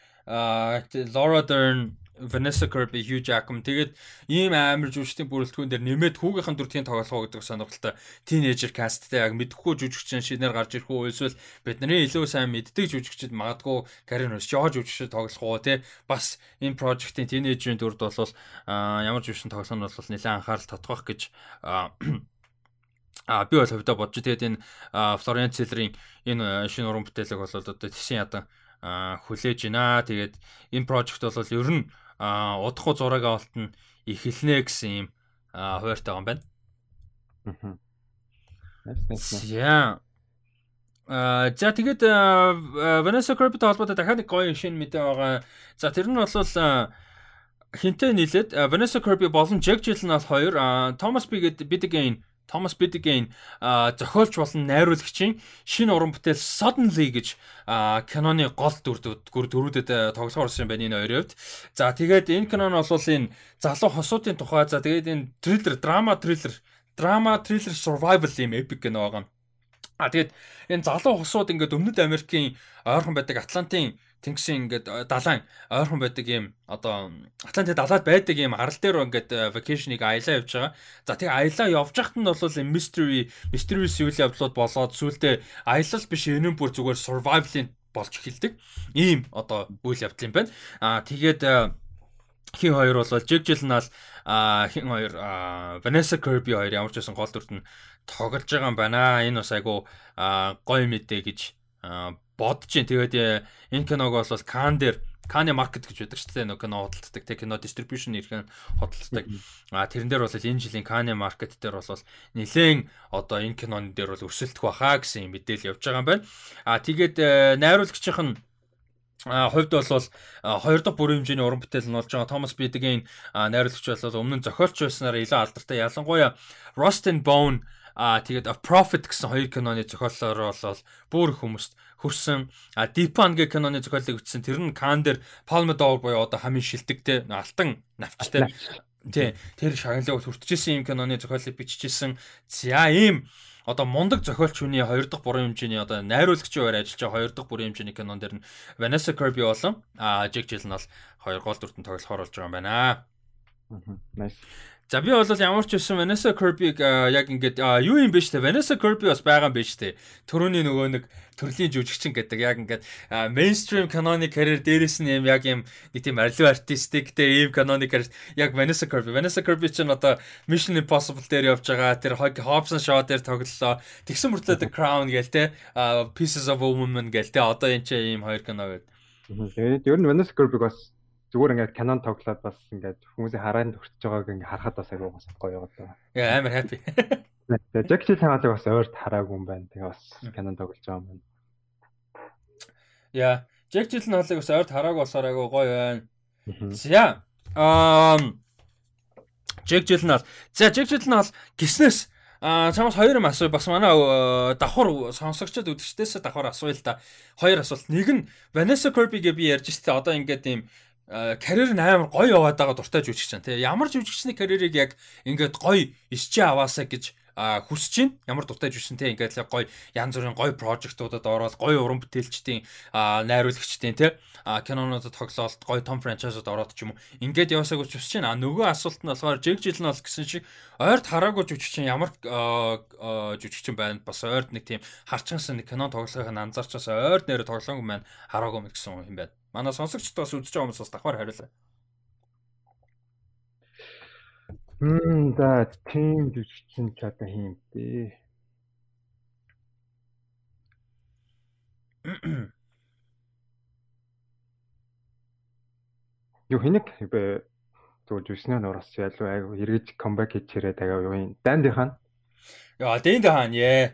Laura Dern Vanessa Kirby, Hugh Jackman. Тэгээд ийм амар жүжигчдийн бүрэлдэхүүн дээр нэмээд хүүгийнхэн дүртийн тоглох гэдэг сонирхолтой тинейжер касттай яг мэдхгүй жүжигчин шинээр гарч ирэх үү эсвэл бидний илүү сайн мэддэг жүжигчд магадгүй карьер өсч явж жүжигчд тоглох уу те бас энэ прожектын тинейжерийн дүрд бол ямар жүжигчин тоглох нь бол нэлээд анхаарал татгах гэж а би бол хувьдаа бодож тэгээд энэ Florence Zeller-ийн энэ шинэ уран бүтээлэг бол одоо тийшин ядан хүлээж байна. Тэгээд энэ project бол ер нь удахгүй зураг авалт нь эхэлнэ гэсэн юм хуваартай байгаа юм байна. Аа. Аа за тэгээд Vanessa Kirby-тэй холбоотой дахиад нэг гоё шинэ мэдээ байгаа. За тэр нь бол хинтээ нийлээд Vanessa Kirby болон Jack Gyllenhaal хоёр Thomas Biggin Томас Бидигийн зохиолч болон найруулагчийн шинэ уран бүтээл Suddenly гэж киноны гол дүр дөрүүдэд тоглохоор ирсэн байна энэ хоёрын хувьд. За тэгээд энэ кино нь бол энэ залуу хосуудын тухай за тэгээд энэ триллер, драма триллер, драма триллер survival юм epic кино байгаа. А тэгээд энэ залуу хосууд ингээд өмнөд Америкийн ойрхон байдаг Атлантын Тэнгисийн ингээд э, далайн ойрхон байдаг юм одоо Атлантид далаад байдаг юм арал дээр ингээд vacation-ыг аялаа явж байгаа. За тэгээ аялаа явж хахад нь бол mystery mysterious үйл явдлууд болоод сүултээ аялал биш энэ бүр зүгээр survival-ийн болж эхэлдэг. Ийм одоо үйл явдал юм байна. Аа тэгээд э, хин хоёр бол Gyllenhaal а хин хоёр Vanessa Kirby хоёр ямар ч байсан гол дүрт нь тоглож байгаа юм байна. Энэ бас айгу гоё мэдээ гэж бодож जैन. Тэгээд э, энэ киног бол Кан дээр Каны маркет гэж байдаг шүү дээ. Нөгөө кино худалддаг, тэг кино дистрибьюшн ирхэн худалддаг. А тэрэн дээр бол энэ жилийн Каны маркет дээр бол нэлээд одоо энэ кинон дээр бол өрсөлдөх баха гэсэн мэдээлэл явж байгаа юм байна. А тэгээд э, найруулагчийнх нь а хувьд бол хоёр дахь бүрийн хэмжээний уран бүтээл нь болж байгаа Томас Бидгийн найруулагч бол өмнө нь зохиолч байснаар илүү алдартай ялангуяа Rust and Bone а тэгээд A Prophet гэсэн хоёр киноны зохиолоор бол бүр хүмүүст хөрсөн а гэх киноны зохиолыг бичсэн тэр нь Кан дээр Palme d'Or буюу одоо хамгийн шилдэгтэй алтан навчтай. Тий тэр шагналыг хүртчихсэн юм киноны зохиолыг биччихсэн за ийм. Одоо мундаг зохиолч хүний 2 дахь бүрэн хэмжээний одоо найруулагчийн хувьд ажиллаж байгаа 2 дахь бүрэн хэмжээний кинон дээр нь Vanessa Kirby болон а Jake Gyllenhaal хоёр гол дүртэн тоглохоор болж байгаа юм байна. Nice. За би бол ямар ч байсан Vanessa Kirby-г яг ингээд юу юм бэ штэ Vanessa Kirby бас байгаа юм бэ штэ. Төрөний нөгөө нэг төрлийн жүжигчин гэдэг яг ингээд мейнстрим каноны карьер дээрээс нь юм яг юм нэг тийм арилуу артистик дээр ийм каноны карьер яг Vanessa Kirby. Vanessa Kirby ч одоо Mission Impossible дээр явж байгаа. Тэр Hobson Shaw дээр тоглолоо. Тэгсэн мөртлөө The Crown гээл те Pieces of a Woman гээл те одоо энэ ч ийм хоёр кино гэдэг. Тэгээд ер нь Vanessa Kirby бас зүгээр ингээд кинон тоглоод бас ингээд хүмүүсийн хараанд хүртэж байгааг ингээд харахад бас аягүй бас гоё байгаа. Яа амар хаппи. Тэгээ Жакчил хаалыг бас ойрт хараагүй юм байна. Тэгээ бас кинон тоглож байгаа юм байна. Яа, Жакчил хаалыг бас ойрт хараагүй болохоор аягүй гоё байна. За. Аа Жек Жилнал. За Жек Жилнал гиснээс А чамаас хоёр юм асуу бас манай давхар сонсогчдод үдгчдээс давхар асууя л да. Хоёр асуулт. Нэг нь Vanessa Kirby-гээ би ярьж штэ одоо ингээд ийм карьер нь амар гоё яваад байгаа дуртай жүжигч чам тий. Ямар жүжигчний карьерийг яг ингээд гоё исчээ аваасаа гэж хүсэж чинь ямар дуртай жүжигчин те ингээд л гоё янз бүрийн гоё прожектуудад ороод гоё уран бүтээлчдийн найруулагчдын те кинонуудад тоглоод гоё том франчайзууд ороод ч юм уу. Ингээд яваасаг хүсэж чинь а нөгөө асуулт нь болохоор жиг жил нь бол гэсэн шиг ойрт хараагүй жүжигчин ямар жүжигчин байна? Бас ойрт нэг тийм харчгансан нэг кино тоглохыг анзаарчаас ойрт нэрэ тоглоомгүй маань хараагүй мэт гэсэн юм байна манай сонсогчдоос үзэж байгаа хүмүүс бас давхар хариулаа Мм за тийм жүжигчин ч одоо хийм бэ. Юу хинэг бэ? Зүгээр жүжигчнээ нураас ялуу айгу эргэж камбэк хийчээрээ тагаа юу юм. Данди хаан. Яа, Данди хаан яа.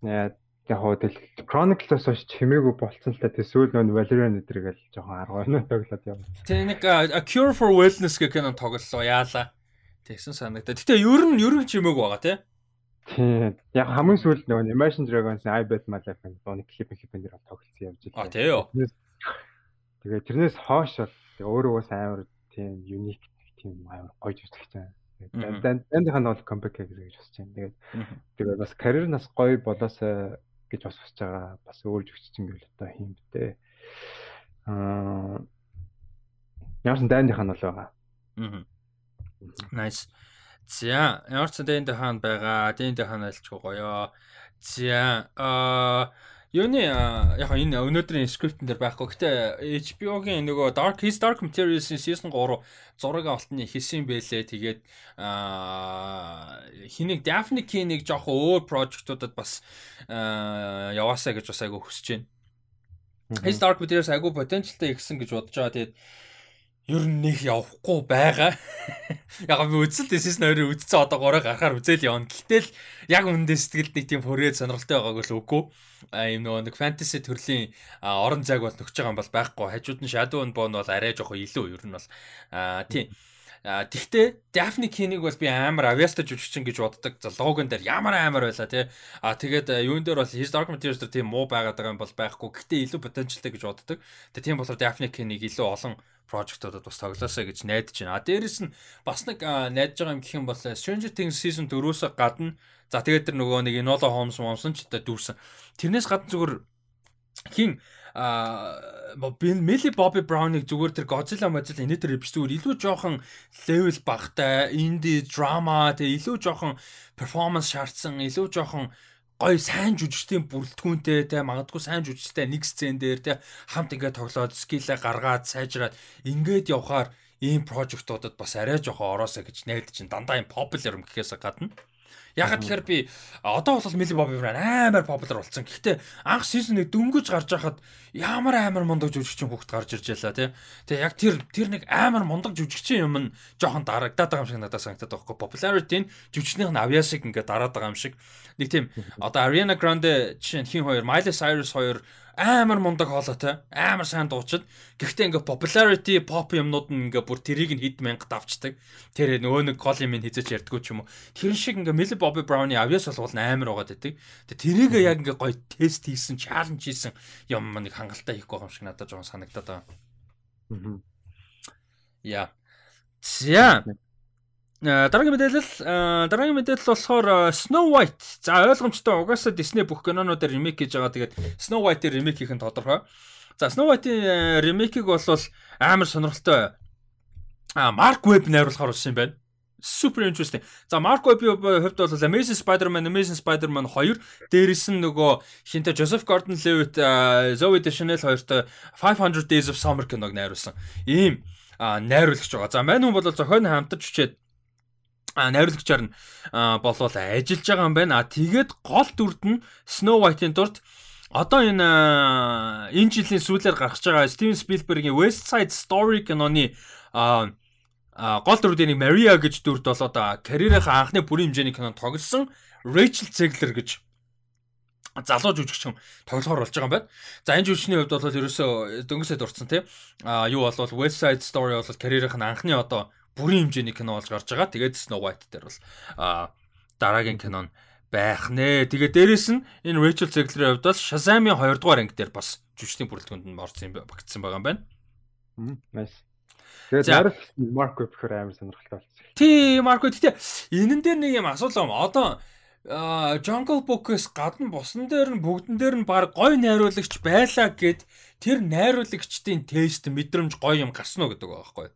Яа, яг хоо тэл Chronicles-ос хойш чимээгүй болцсон л та тэг сүүл нөө Valerian өдргээл жоохон арга байна тоглоод явна. Тэг нэг A Cure for Wellness гэх кино тоглолоо яалаа. Тэгсэн санагдаа. Гэтэ ер нь ер нь чимээг байгаа тий. Тийм. Яг хамгийн сүүлд нөгөө Imagine Dragons I Bet My Life гэх нэг клип клип дээр тоглолцсон явж байлаа. А тий юу. Тэгээ тэрнээс хойш бол өөрөө бас амар тийм unique тийм амар гоё жүжигч байна. Дандынх нь бол comeback гэж босч байна. Тэгээд тэгээд бас карьер нас гоё болоосаа гэж бас босч байгаа. Бас өөр жүжигч юм гээл одоо хийм бтэ. Аа Яасан дайных нь бол байгаа. Аа. Nice. За, ямар ч дэнд хаан байгаа. Дэнд хаан альчгүй гоё. За, аа Юуны яг энэ өнөөдрийн скриптэн дээр байхгүй. Гэтэ HBO-гийн нөгөө Dark His Dark Materials-ийн season 3 зураг алтны хийсэн байлээ. Тэгээд хэнийг Daphne King-ийг жоох өөр project-удад бас яваасаа гэж бас айгу хүсэж байна. His Dark Materials айгу potentialтай ихсэн гэж бодож байгаа. Тэгээд ер нь нэг явахгүй байгаа. Яг би үзэл дэсэс нөрөө үдцэн одоо гороо гарахаар үзэл явна. Гэтэл яг үнэндээ сэтгэлд нэг тийм хүрээд сонирхолтой байгааг л үгүй. А юм нөгөө нэг фэнтези төрлийн орон зайг бол нөхөж байгаа юм бол байхгүй. Хажууд нь Shadow and Bone бол арай жоохо илүү ер нь бол а тийм Тэгтээ Daphne King-ийг бол би амар авьяастай жүжигчин гэж боддог. За логон дээр ямар амар байла тий. А тэгээд юун дээр бол His Dark Materials дээр тийм муу байгаад байгаа юм бол байхгүй. Гэтэ илүү потенциалтай гэж боддог. Тэгээ тийм болохоор Daphne King-ийг илүү олон project-одод бас тоглоосаа гэж найдаж байна. А дээрэс нь бас нэг найдаж байгаа юм гэх юм бол Stranger Things season 4-өөс гадна за тэгээд тэр нөгөө нэг Enola Holmes Momson ч дүүрсэн. Тэрнээс гадна зүгээр хин а Millie Bobby Brown-ыг зүгээр тэр Godzilla Mozilla энэ биш зүгээр илүү жоохон level багтай инди драма тэгээ илүү жоохон performance шаардсан илүү жоохон гоё сайн жүжигчдийн бүрэлдэхүүнтэй те магадгүй сайн жүжигчтэй нэг сцен дээр те хамт ингээд тоглоод скиллээ гаргаад сайжраад ингээд явхаар ийм прожектуудад бас арай жоохон ороосоо гэж найдаж чинь дандаа юм популяр юм гэхээс гадна Ягаад тэгэхээр би одоо бол Millie Bobby Brown амар популяр болсон. Гэхдээ анх сизон нэг дөнгөж гарч байхад ямар амар мундаг жүжигчин хүүхд гарч ирж байлаа тий. Тэгээ яг тэр тэр нэг амар мундаг жүжигчин юм нь жоохон дарагдаад байгаа юм шиг надад санагдаад байгаа байхгүй. Popularity нь жүжигчнийх нь авьяасыг ингээд дараад байгаа юм шиг. Нэг тийм одоо Ariana Grande жишээ нь хин хоёр, Miley Cyrus хоёр амар мундаг хоолойтой амар сайн дуучид. Гэхдээ ингээ popularity pop юмнууд нь ингээ бүр тэрийг нь хэд мянга давчдаг. Тэр нөгөө нэг гол юм хизэж ярьдгүү ч юм уу. Тэр шиг ингээ Millie Bobby Brown-ы авьяас болгол амар байгаад байдаг. Тэгээ тэрийг яг ингээ гоё тест хийсэн чаленж хийсэн юм нэг хангалттай хийх байгаа юм шиг надад жоохон санагдаад байгаа. Яа. За дараагийн мэдээлэл э, дараагийн мэдээлэл болохоор э, Snow White. За ойлгомжтой угаасаа Disney бүх кинонуудаар ремейк хийж байгаа. Тэгээд Snow White-ийн ремейк хийх нь тодорхой. За Snow White-ийн ремейкийг бол амар сонирхолтой. А Mark Webb найруулахаар болсон юм байна. Super interesting. За Mark Webb-ийн хувьд бол Amazing Spider-Man, Amazing Spider-Man 2 дээрээс нь нөгөө хинтэ Joseph Gordon-Levitt, Zoe Deschanel хоёртой 500 Days of Summer киног найруулсан. Ийм найруулагч байгаа. За мань хүн бол зохион хамтарч хүчээд найруулагчаар нь болвол ажиллаж байгаа юм байна. Тэгээд гол дүрд нь Snow White-ийн дүрд одоо энэ энэ жилийн сүүлээр гарч байгаа Steven Spielberg-ийн West Side Story киноны гол дүрдийн Maria гэж дүрд бол одоо карьерийнхаа анхны бүрийн хэмжээний кинонд тоглосон Rachel Zegler гэж залуу жүжигчин тоглохоор болж байгаа юм байна. За энэ жүжигчний хувьд бол ерөөсөө дөнгөсөд дурдсан тийм. А юу бол West Side Story бол карьерийнх нь анхны одоо бүрийн хэмжээний кино болж гарч байгаа. Тэгээд Snow White дээр бол а дараагийн кино нь байх нэ. Тэгээд дээрэс нь энэ Rachel Zegler-ийн хувьд бол Shazam-ийн 2 дугаар анги дээр бас жүжигчдийн бүрэлдэхүүнд нь орсон юм багтсан байгаа юм байна. Nice. Тэгээд Mark Webb гэхээр амар сонирхолтой болсон. Тий, Mark. Гэтэ энэн дээр нэг юм асуулаа. Одоо а Jungle Book-с гадна бусан дээр нь бүгдэн дээр нь баг гой найруулагч байлаа гэд тэр найруулагчдын тест мэдрэмж гоё юм гарсан уу гэдэг байгаа байхгүй.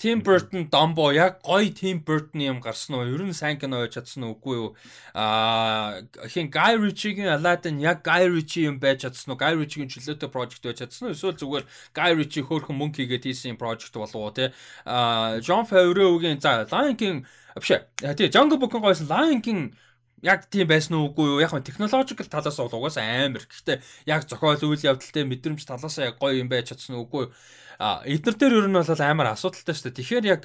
Tim Burton Dumbo яг гоё Tim Burton юм гарсан уу? Ер нь сайн кино байж чадсан уу үгүй юу? Аа хин Guy Ritchie-гийн Aladdin яг Guy Ritchie юм байж чадсан уу? Guy Ritchie-гийн чөлөөтэй project байж чадсан уу? Эсвэл зүгээр Guy Ritchie хөөрхөн мөнгө хийгээд хийсэн project болов уу те? Аа John Favreau-гийн за Lion King биш ээ. Тэгээ Jungle Book-ын гойсон Lion King яг тийм байсан уу үгүй юу? Яг нь технологикл талаас бол угаасаа амар. Гэхдээ яг зохиол үйл явдалтай мэдрэмж талаас яг гоё юм байж чадсан уу үгүй юу? А эднэр дээр ер нь бол амар асуудалтай шүү дээ. Тэгэхээр яг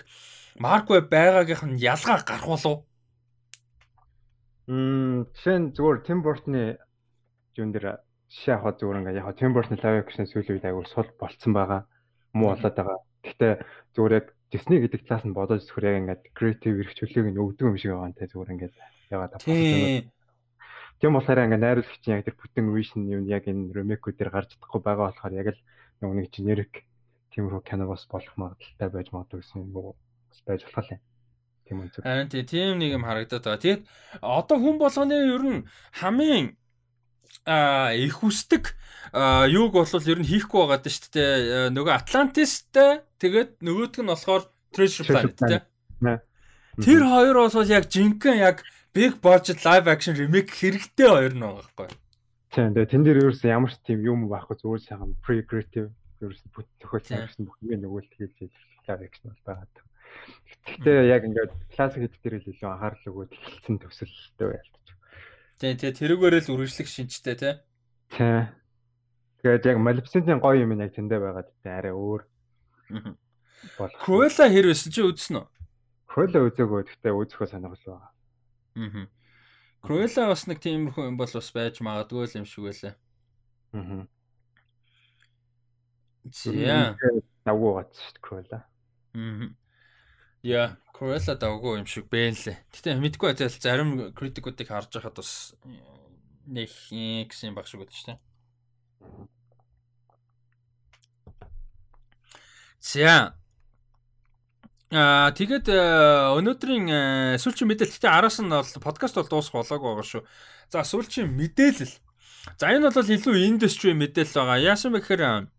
Марк Веб байгаагийнх нь ялгаа гарах болов. Мм жишээ нь зүгээр Тим Бортны юун дээр жишээ авах зүгээр ингээ яг Тим Бортны лайв экшн сүүлийн үед аягүй сул болцсон байгаа. Муу болоод байгаа. Гэхдээ зүгээр яг Disney гэдэг талаас нь бодож зөвхөр яг ингээд креатив эрх чөлөөг нь өгдөг юм шиг байгаа нэ зүгээр ингээд яваад байгаа. Тийм болохоор ингээ найруулагчийн яг тэр бүтэн вишн юм яг энэ ремейкүүд дээр гарч чадахгүй байгаа болохоор яг л нэг generic тиймэрхүү кино бас болох магадaltaй байж магадгүй гэсэн юм уу байж болох юм. Тийм үнэ. Харин тийм нэг юм харагдаад байгаа. Тэгээд одоо хүн болгоны ер нь хамгийн их үстэг юуг бол ер нь хийхгүй байгаа даа шүү дээ. Нөгөө Атлантистэй тэгээд нөгөөдг нь болохоор Treasure Planet тий. Тэр хоёр бол яг жинхэнэ яг big budget live action remake хэрэгтэй хоёр нь байгаа байхгүй. Тийм тэгээд тэн дээр ерөөсөн ямар ч тийм юм байхгүй зүгээр сайхан pre creative ерөөс бүх тохиолдсон гэсэн бүх юм нөгөө л тгийлж ажиллах гэсэн бол байгаа. Гэхдээ яг ингээд классик хэд дээр л илүү анхаарал өгөөд эхэлсэн төсөлтэй байлтаж. Тийм тийм тэрүүгээрээ л үргэлжлэх шинжтэй тий. Тийм. Тэгээд яг Maleficent-ийн гоё юм яг тэндээ байгаад тэ арай өөр. Cruella хэр байсан чи үзсэн үү? Cruella үзээгөө гэхдээ үзэхөө сонирхол байгаа. Аа. Cruella бас нэг тиймэрхүү юм бол бас байж магадгүй юм шиг байлаа. Аа. Давгүй гацсан шүү дээ Cruella. Аа. Яа, Cruella давгүй юм шиг бэ лээ. Гэтэ мэдгүй ажил зарим критикуудыг харж байхад бас нэг гэсэн баг шиг байдаг шүү дээ. За. Аа тэгээд өнөөдрийн сүүлчийн мэдээлэл гэтээ араас нь бол подкаст бол дуусах болоогүй байгаа шүү. За сүүлчийн мэдээлэл. За энэ бол илүү индастри мэдээлэл байгаа. Яасан бэ гэхээр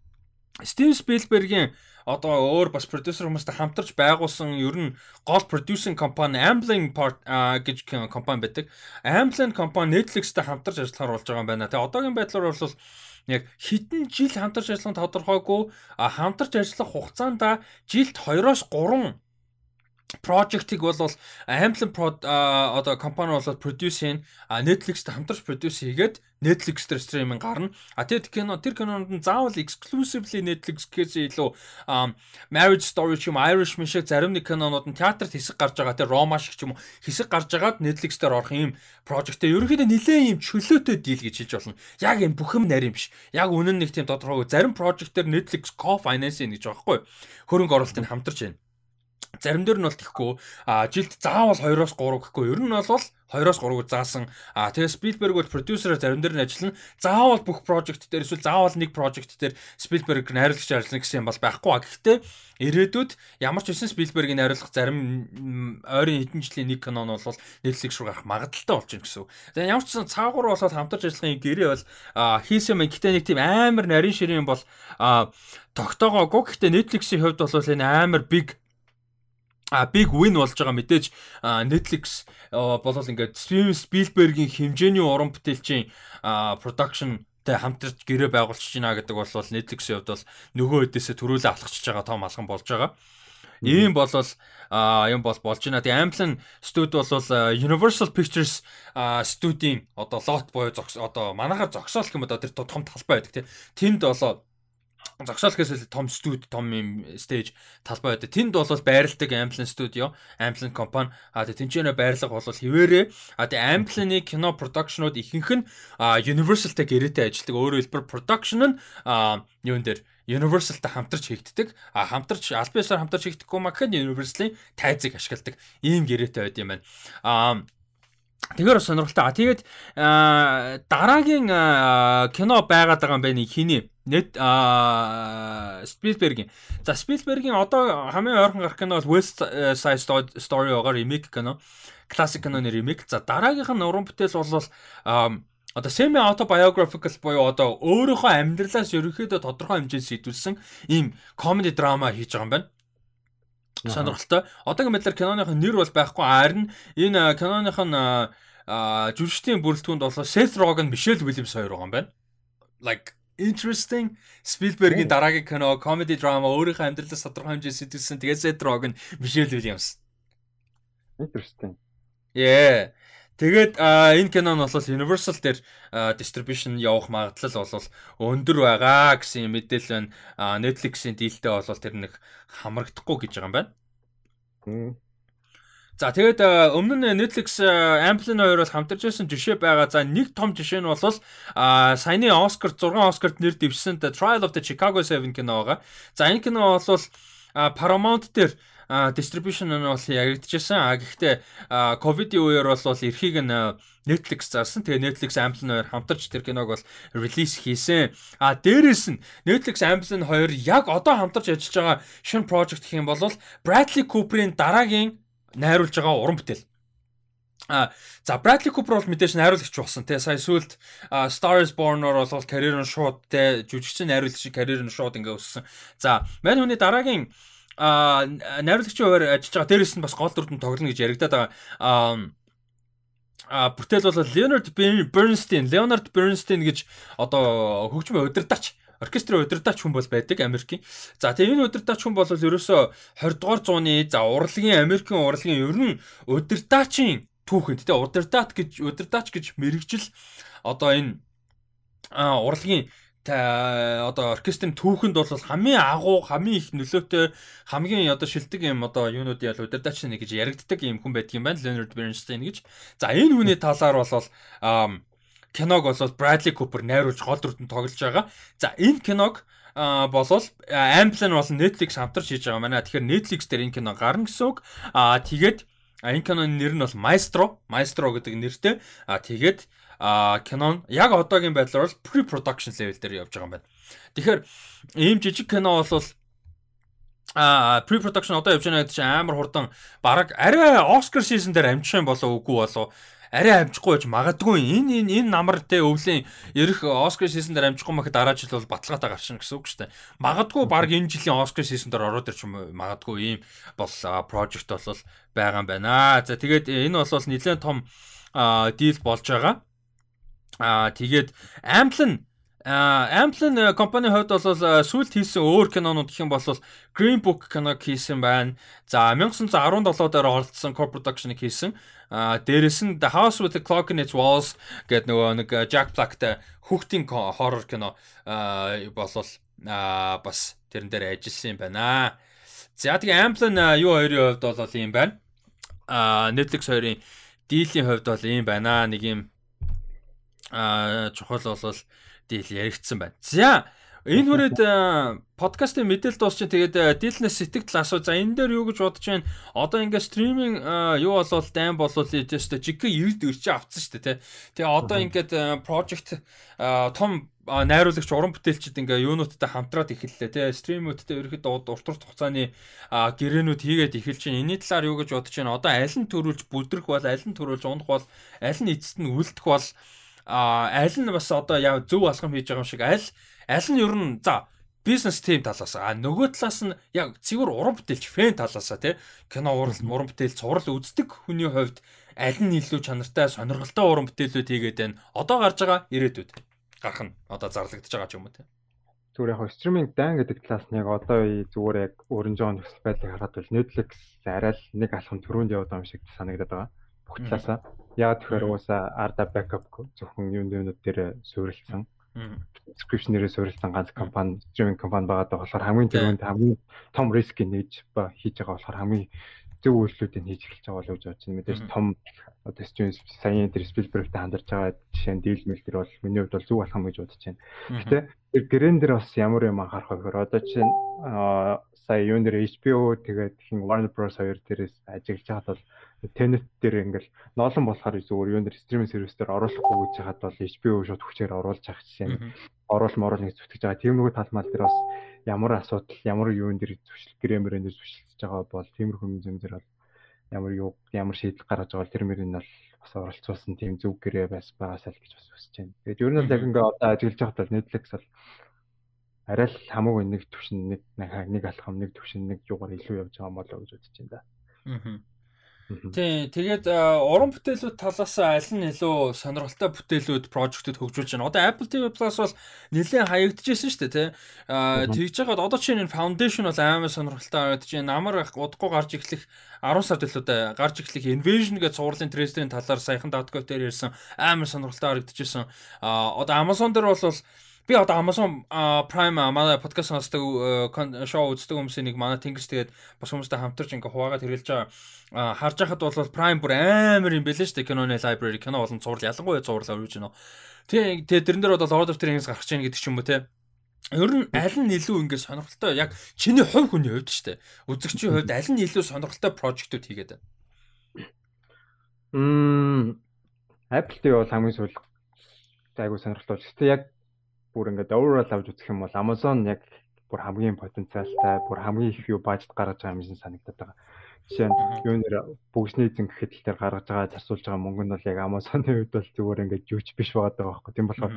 Стив Спилбергийн одоо өөр бас продюсер хүмүүстэй хамтарч байгуулсан ер нь гол producing компани Amblin гэж компани байдаг. Amblin компани Netflix-тэй хамтарч ажиллахаар болж байгаа юм байна. Тэгээ одоогийн байдлаар бол яг хэдэн жил хамтарч ажиллах тодорхойгүй хамтарч ажиллах хугацаанд жилд 2-оос 3 project-ыг бол Amblin одоо компани бол produce хийн Netflix-тэй хамтарч produce хийгээд Netflix дээр стриминг гарна. А тэгээд кино тэр кинонд нь заавал exclusively Netflix гэхээс илүү Marriage Story ч юм Irish шиг зарим нэг кинонууд нь театрт хэсэг гарч байгаа тэр Roma шиг ч юм уу хэсэг гарч байгаад Netflix дээр орох юм project-тэй ерөнхийдөө нэлээд юм чөлөөтэй дийл гэж хэлж болно. Яг юм бүх юм нарийн биш. Яг үнэн нэг тийм тодорхойгүй зарим project дээр Netflix co-financing гэж байгаа хгүй. Хөрөнгө оруулалтыг хамтарч байна зарим дээр нь бол тэхгүй а жилд заавал 2-оос 3 гэхгүй. Ер нь бол 2-оос 3-г заасан. А тэгээ Спилберг бол продюсераар зарим дээр нь ажиллана. Заавал бүх прожект дээр эсвэл заавал нэг прожект дээр Спилберг найруулагч ажиллана гэсэн юм бол байхгүй. А гэхдээ ирээдүйд ямар ч үсэн Спилбергийн найруулах зарим ойрын хэдэн жилийн нэг кино нь бол Netflix руу гарах магадaltaй болж байна гэсэн. Тэгээ ямар ч үсэн цаагуур болоод хамтарч ажиллахын гэрээ бол хийсэн юм гэхдээ нэг тийм амар нарийн ширийн бол тогтоогоогүй гэхдээ Netflix-ийн хувьд бол энэ амар big а big win болж байгаа мэдээж Netflix болол ингээд Steven Spielberg-ийн хэмжээний уран бүтээлчийн production тэй хамтарч гэрээ байгуулчихж байна гэдэг бол Netflix-ийн хувьд бол нөгөө хэдээсээ төрүүлээ алхчихж байгаа том алхам болж байгаа. Ийм болол юм бол болж байна. Тэгээ Amblin студи бол Universal Pictures студийн одоо лот буюу одоо манайхаар зогсоол гэмэд одоо тэр том талбай байдаг тийм. Тэнд болоо зогсоолхээс том студ том юм стейж талбай байдаг. Тэнд бол байрладаг Amblin студио, Amblin компани. А тэгээ тэнцэнэ байрлага бол хിവэрэ. А тэгээ Amblin-ы кино продакшнууд ихэнх нь Universal-тэй гэрээтэй ажилладаг. Өөрөөр хэлбэл production нь юун дээр Universal-тай хамтарч хийгддэг. А хамтарч аль биесээр хамтарч хийгдэхгүй маа гэхэд Universal-ийн тайзыг ашигладаг. Ийм гэрээтэй байд юм байна. А Тэгэхээр сонирхолтой. А тэгээд дараагийн кино байгаад байгаа юм байна хиний Нет а Спилбергийн. За Спилбергийн одоо хамгийн ойрхон гарах кино бол West Side Story байгаа ремейк кино. Классик киноны ремейк. За дараагийнх нь уран бүтээл бол одоо semi autobiographical буюу одоо өөрийнхөө амьдралаас ерөнхийдөө тодорхой хэмжээнд сэтүүлсэн ийм comedy drama хийж байгаа юм байна сонирхолтой. Одоогийн байдлаар киноных нэр бол байхгүй. Харин энэ киноных нь жүжигчдийн бүрэлдэхүүнд бол Seth Rogen, Michelle Williams хоёр байгаа юм байна. Like interesting Spielberg-ийн дараагийн кино comedy drama өөрийнхөө амьдралаас тодорхой хэмжээнд сэтгүүлсэн. Тэгээд Seth Rogen, Michelle Williams. Interesting. Yeah. Тэгээд энэ кино нь бол Universal дээр distribution явах магадлал бол өндөр байгаа гэсэн мэдээлэл байна. Netflix-ийн дийлтэй бол тэр нэг хамрагдахгүй гэж байгаа юм байна. За тэгээд өмнө нь Netflix Amplin 2 бол хамтарч байсан жишээ байгаа. За нэг том жишээ нь бол саяны Oscar 6 Oscar-д нэр дэвшсэн The Trial of the Chicago 7 кино байгаа. За энэ кино бол Paramount дээр дистрибьюшн нь бол яригдчихсан. А гэхдээ ковидын үеэр бол эрхийг нь Netflix зарсан. Тэгээ Netflix Amazon 2 хамтарч тэр киног бол релиз хийсэн. А дээрэс нь Netflix Amazon 2 яг одоо хамтарч ажиллаж байгаа шинэ project гэх юм бол Bradley Cooper-ийн дараагийн найруулж байгаа уран бүтээл. А за Bradley Cooper бол мэдээж найруулагч болсон тий сая сүлд Star is Born-оор бол карьер нь шууд тий жүжигчин найруулагч карьер нь шууд ингээ өссөн. За мань хүний дараагийн а найруулагчийн хуваар ажиллаж байгаа дээрэс нь бас гол дүрдэн тоглоно гэж яригадаад байгаа. А бүтээл бол Leonard Bernstein, Leonard Bernstein гэж одоо хөгжмийн удирдаач оркестрийн удирдаач хүн бол байдаг Америкийн. За тэгээ энэ удирдаач хүн бол ерөөсөө 20 дугаар зууны за урлагийн Америкийн урлагийн ер нь удирдаачийн түүхэнд тэгээ удирдаат гэж удирдаач гэж мэрэгжил одоо энэ урлагийн одоо оркестрийн түүхэнд бол хамгийн агуу, хамгийн их нөлөөтэй, хамгийн одоо шилдэг юм одоо юунууд ял удирдаач нэг гэж яригддаг юм хүн байдаг юм байна. Leonard Bernstein гэж. За энэ хүний талаар бол киног бол Bradley Cooper найруулж гол дүртэн тоглож байгаа. За энэ киног болол Amblin болон Netflix хамтарч хийж байгаа манай. Тэгэхээр Netflix дээр энэ кино гарна гэсэн үг. Аа тэгээд энэ киноны нэр нь бол Maestro, Maestro гэдэг нэртэй. Аа тэгээд а кинон яг одоогийн байдлаар бол pre-production level дээр явж байгаа юм байна. Тэгэхээр ийм жижиг кино бол а pre-production одоо явж байгаа гэдэг чинь амар хурдан баг арай Oscar season дээр амжих юм болоо үгүй болоо арай амжихгүй байж магадгүй энэ энэ энэ намар те өвлийн ерөх Oscar season дээр амжихгүй махад дараа жил бол баталгаатай гарчна гэсэн үг шүү дээ. Магадгүй баг энэ жилийн Oscar season дээр ороод ирч юм магадгүй ийм бол project бол байгаа юм байна. За тэгээд энэ бол нэлээд том дийл болж байгаа. Аа тэгээд Amplin Amplin компани хувьд бол сүүлд хийсэн өөр кинонууд гэх юм бол Green Book киног хийсэн байна. За 1917 дээр оролцсон co-production-ыг хийсэн. А дээрэс нь The House with the Clock in its Walls гэдэг нөгөө нэг Jack Black-тай хүүхдийн horror кино болол бас тэрэн дээр ажилласан юм байна. За тэгээ Amplin юу хоёрын хувьд бол ийм байна. А Netflix хоёрын диилийн хувьд бол ийм байна. Нэг юм а чухал болол дийл яригдсан байна. За энэ хүрээд подкастын мэдээлэл дуусчих. Тэгээд дийлнээс сэтгэл асуу. За энэ дээр юу гэж бодож байна? Одоо ингээ стриминг юу болвол дайм болвол тест жигхэн ирд өрчөө авцсан шүү дээ, тий. Тэгээ одоо ингээд project том найруулагч уран бүтээлчд ингээ юунуудтай хамтраад эхэллээ тий стримүүдтэй ерөөхдөө урт урт хугацааны гэрээнүүд хийгээд эхэлж байна. Энийний талаар юу гэж бодож байна? Одоо аль нь төрүүлж бүлдрэх бол, аль нь төрүүлж унах бол, аль нь эцэст нь үлдэх бол а аль нь бас одоо яа зөв алхам хийж байгаа юм шиг аль аль нь ер нь за бизнес тим талаас. А нөгөө талаас нь яг цэвэр уран бүтээлч фэн талаас тий кино урал уран бүтээл цуврал үздэг хүний хувьд аль нь илүү чанартай сонирхолтой уран бүтээлүүд хийгээд байна? Одоо гарч байгаа ирээдүйд гарах нь одоо зарлагдаж байгаа ч юм уу тий зүгээр яг стриминг дан гэдэг талаас нь яг одоо зүгээр яг өрнжөө нөхцөл байдлыг хараад бол Netflix арай л нэг алхам төрөнд яваад байгаа юм шиг санагдаад байгаа бүх талаасаа Яг тэгэхээр уусаа Arda backup зөвхөн юм юмнууд дээр суурилсан. Subscription-ээрээ суурилсан ганц компани, streaming компани байгаа болохоор хамгийн түрүүнд хамгийн том риск нээж ба хийж байгаа болохоор хамгийн зөв үйлчлүүдийг хийж эхэлж байгаа уу гэж байна. Мэдээж том одоо streaming саяны тэр Spielberg-тэй хандарч байгаа жишээ нь deal mill тэр бол миний хувьд бол болох юм гэж бодож байна. Гэтэ тэр гэрэн дээр бас ямар юм анхаарах вэ гэхээр одоо чинь сая юун дээр HBO тэгээд хин Warner Bros. 2 дээрээс ажиглаж хаад бол Tenet дээр ингээл ноолон болохоор зүгээр юун дээр стриминг сервис дээр оруулахгүй гэж хаад бол HBO шууд хүчээр оруулж авах жишээ нь оруул моруул нэг зүтгэж байгаа. Тиймэрхүү талмал дээр бас ямар асуудал, ямар юун дээр зөвшөл грэмэрэн дээр зөвшөлдөж байгаа бол тиймэрхүү юм зэр бол ямар юу ямар шийдэл гаргаж байгаа бол тэр мөрийг нь бол бас оролцуулсан тийм зөв гэрээ бас байгаасаа л гэж бас хүсэж байна. Тэгээд ер нь бол яг ингээ одоо ажиллаж байхад бол Netflix бол арай л хамаагүй нэг төвшин нэг нэг алхам нэг төвшин нэг юугаар илүү явж байгаа юм болоо гэж бодож байна да. Аа. Тий, тэгээд уран бүтээлүүд талаас аль нь илүү сонирхолтой бүтээлүүд прожектууд хөгжүүлж байна. Одоо Apple TV Plus бол нэлээд хаягдчихсэн шүү дээ, тий. Тэгж жагаад одоо чинь энэ Foundation бол амар сонирхолтой байгаад чинь намар удахгүй гарч эхлэх 10 сард илүү гарч эхлэх Invasion гэж цувралын трейлерийн талаар саяхан Dotcom дээр ярьсан амар сонирхолтой харагдчихсан. Одоо Amazon дээр бол Би одоо Amazon Prime манай подкаст сонсдог шоу үздэг хүмүүсийн нэг манай тэнгис тэгээд бас хүмүүстэй хамтарч ингээ хуваагаад хэрэглэж байгаа харж байхад бол Prime бүр амар юм бэлээ шүү дээ киноны library кино болон зураг ялангуяа зурлал өргөж байна. Тэг тэг тэрэн дээр бол Lord of the Rings гарч ийн гэдэг ч юм уу те. Ер нь аль нь илүү ингэ сонирхолтой яг чиний хувь хүний хувьд шүү дээ. Үзэгчийн хувьд аль нь илүү сонирхолтой прожектууд хийгээд байна. Мм Apple TV бол хамгийн сүүл айгуу сонирхолтой. Гэтэ яг бүр ингээд overall авч үзэх юм бол Amazon яг бүр хамгийн потенциалтай, бүр хамгийн их view budget гаргаж байгаа юм шиг санагдаад байгаа. Жишээ нь юу нэр бүгсний эзэн гэхэд л тэр гаргаж байгаа зарцуулж байгаа мөнгө нь бол яг Amazon-ы хувьд бол зүгээр ингээд юуч биш байгаа даа байхгүй. Тийм болохоор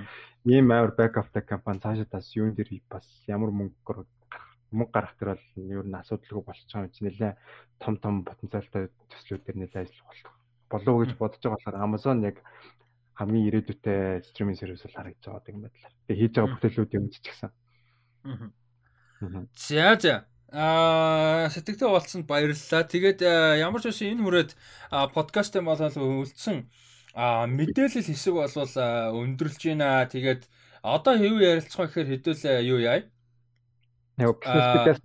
ийм амар backup-тай компани цаашаа тас юун дээр бас ямар мөнгөөр мөнгө гарах тэр бол ер нь асуудалгүй болчих юм чинь нэлээ том том потенциалтай төслүүд дээр нэлээ ажиллах болох болов уу гэж бодож байгаа болохоор Amazon яг хамгийн ирээдүйтэй стриминг сервис бол харагдаж байгаа юм байна. Тэгээ хийж байгаа бүтээлүүдийн үнэ ч гэсэн. За за. Аа сэтгэлтэй уулзсанд баярлалаа. Тэгээд ямар ч үсэн энэ хүрээд подкастын болол үлдсэн мэдээлэл хэсэг бол өндөрлж байна. Тэгээд одоо хэв ярилцах гэхээр хэдүүл юу яа? Яг специалист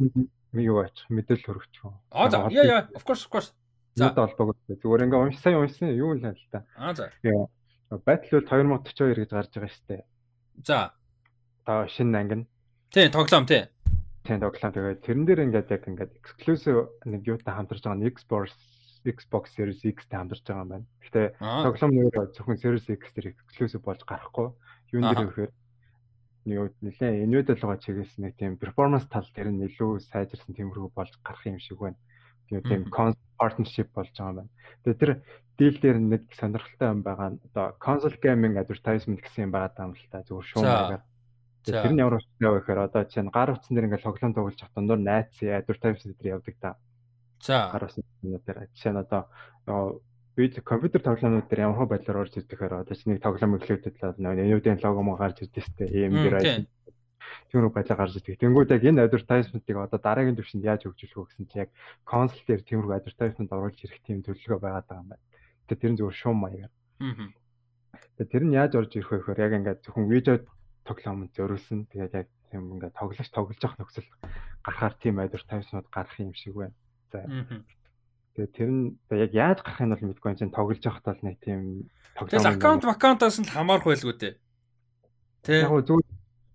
юу аач мэдээлэл хөргөч. Аа за яа яа of course of course. За зүгээр ингээ унш сайн уншсан юу л л та. Аа за. Battlefield 2042 гэж гарч байгаа дээ. За. Та шинэ анги нь. Тийм, тоглоом тий. Тийм, тоглоом. Тэгээд тэрэн дээр ингээд яг ингээд exclusive нэг юутай хамтарч байгаа нь Xbox Xbox Series X-тэй хамтарч байгаа юм байна. Гэхдээ тоглоом нөр зөвхөн Series X дээр exclusive болж гарахгүй. Юун дээр вэхээр юу нэлээ л байгаа чигээс нэг тийм performance тал дээр нь илүү сайжирсан тиймэрхүү болж гарах юм шиг байна. Тийм partnership болж байгаа юм байна. Тэгээд тэр дийл дээр нэг сонирхолтой юм байгаа нь одоо console gaming advertisement гэсэн юм байгаа юм л та зүгээр шуум байгаад. Тэр нь ямар утгатай вэ гэхээр одоо чинь гар утсан дээр ингээл тоглоом тоглож чад дундуур найц advertisement дээр явдаг та. За. Гар утсан дээр жишээ нь одоо бид компьютер тоглоомнууд дээр ямар байдлаар орж ирдэг хэрэг одоо чинь нэг тоглоом эхлүүлээд л нүүдийн лого мо гарч ирдэг тест ийм дээр тийм үү байлаа гарч ирдэг. Тэнгүүд яг энэ advertisement-ыг одоо дараагийн түвшинд яаж хөгжүүлэх вэ гэсэн чинь яг console дээр тиймэрхүү advertisement оруулж ирэх тийм төлөвлөгөө байгаад байгаа юм байна. Тэгээ тэр нь зөвхөн шуум маягаар. Аа. Тэгээ тэр нь яаж орж ирэх вэ гэхээр яг ингээд зөвхөн видео тоглоомд зориулсан. Тэгээд яг тийм ингээд тоглож тоглож явах нөхцөл гарахаар тийм advertisement гарах юм шиг байна. За. Тэгээ тэр нь яг яаж гарахыг нь бол мэдгүй юм чинь тоглож явахад бол нэг тийм тоглоом. Тэгэл аккаунт аккаунтаас нь хамаарах байлгүй дээ. Тэ. Яг зөв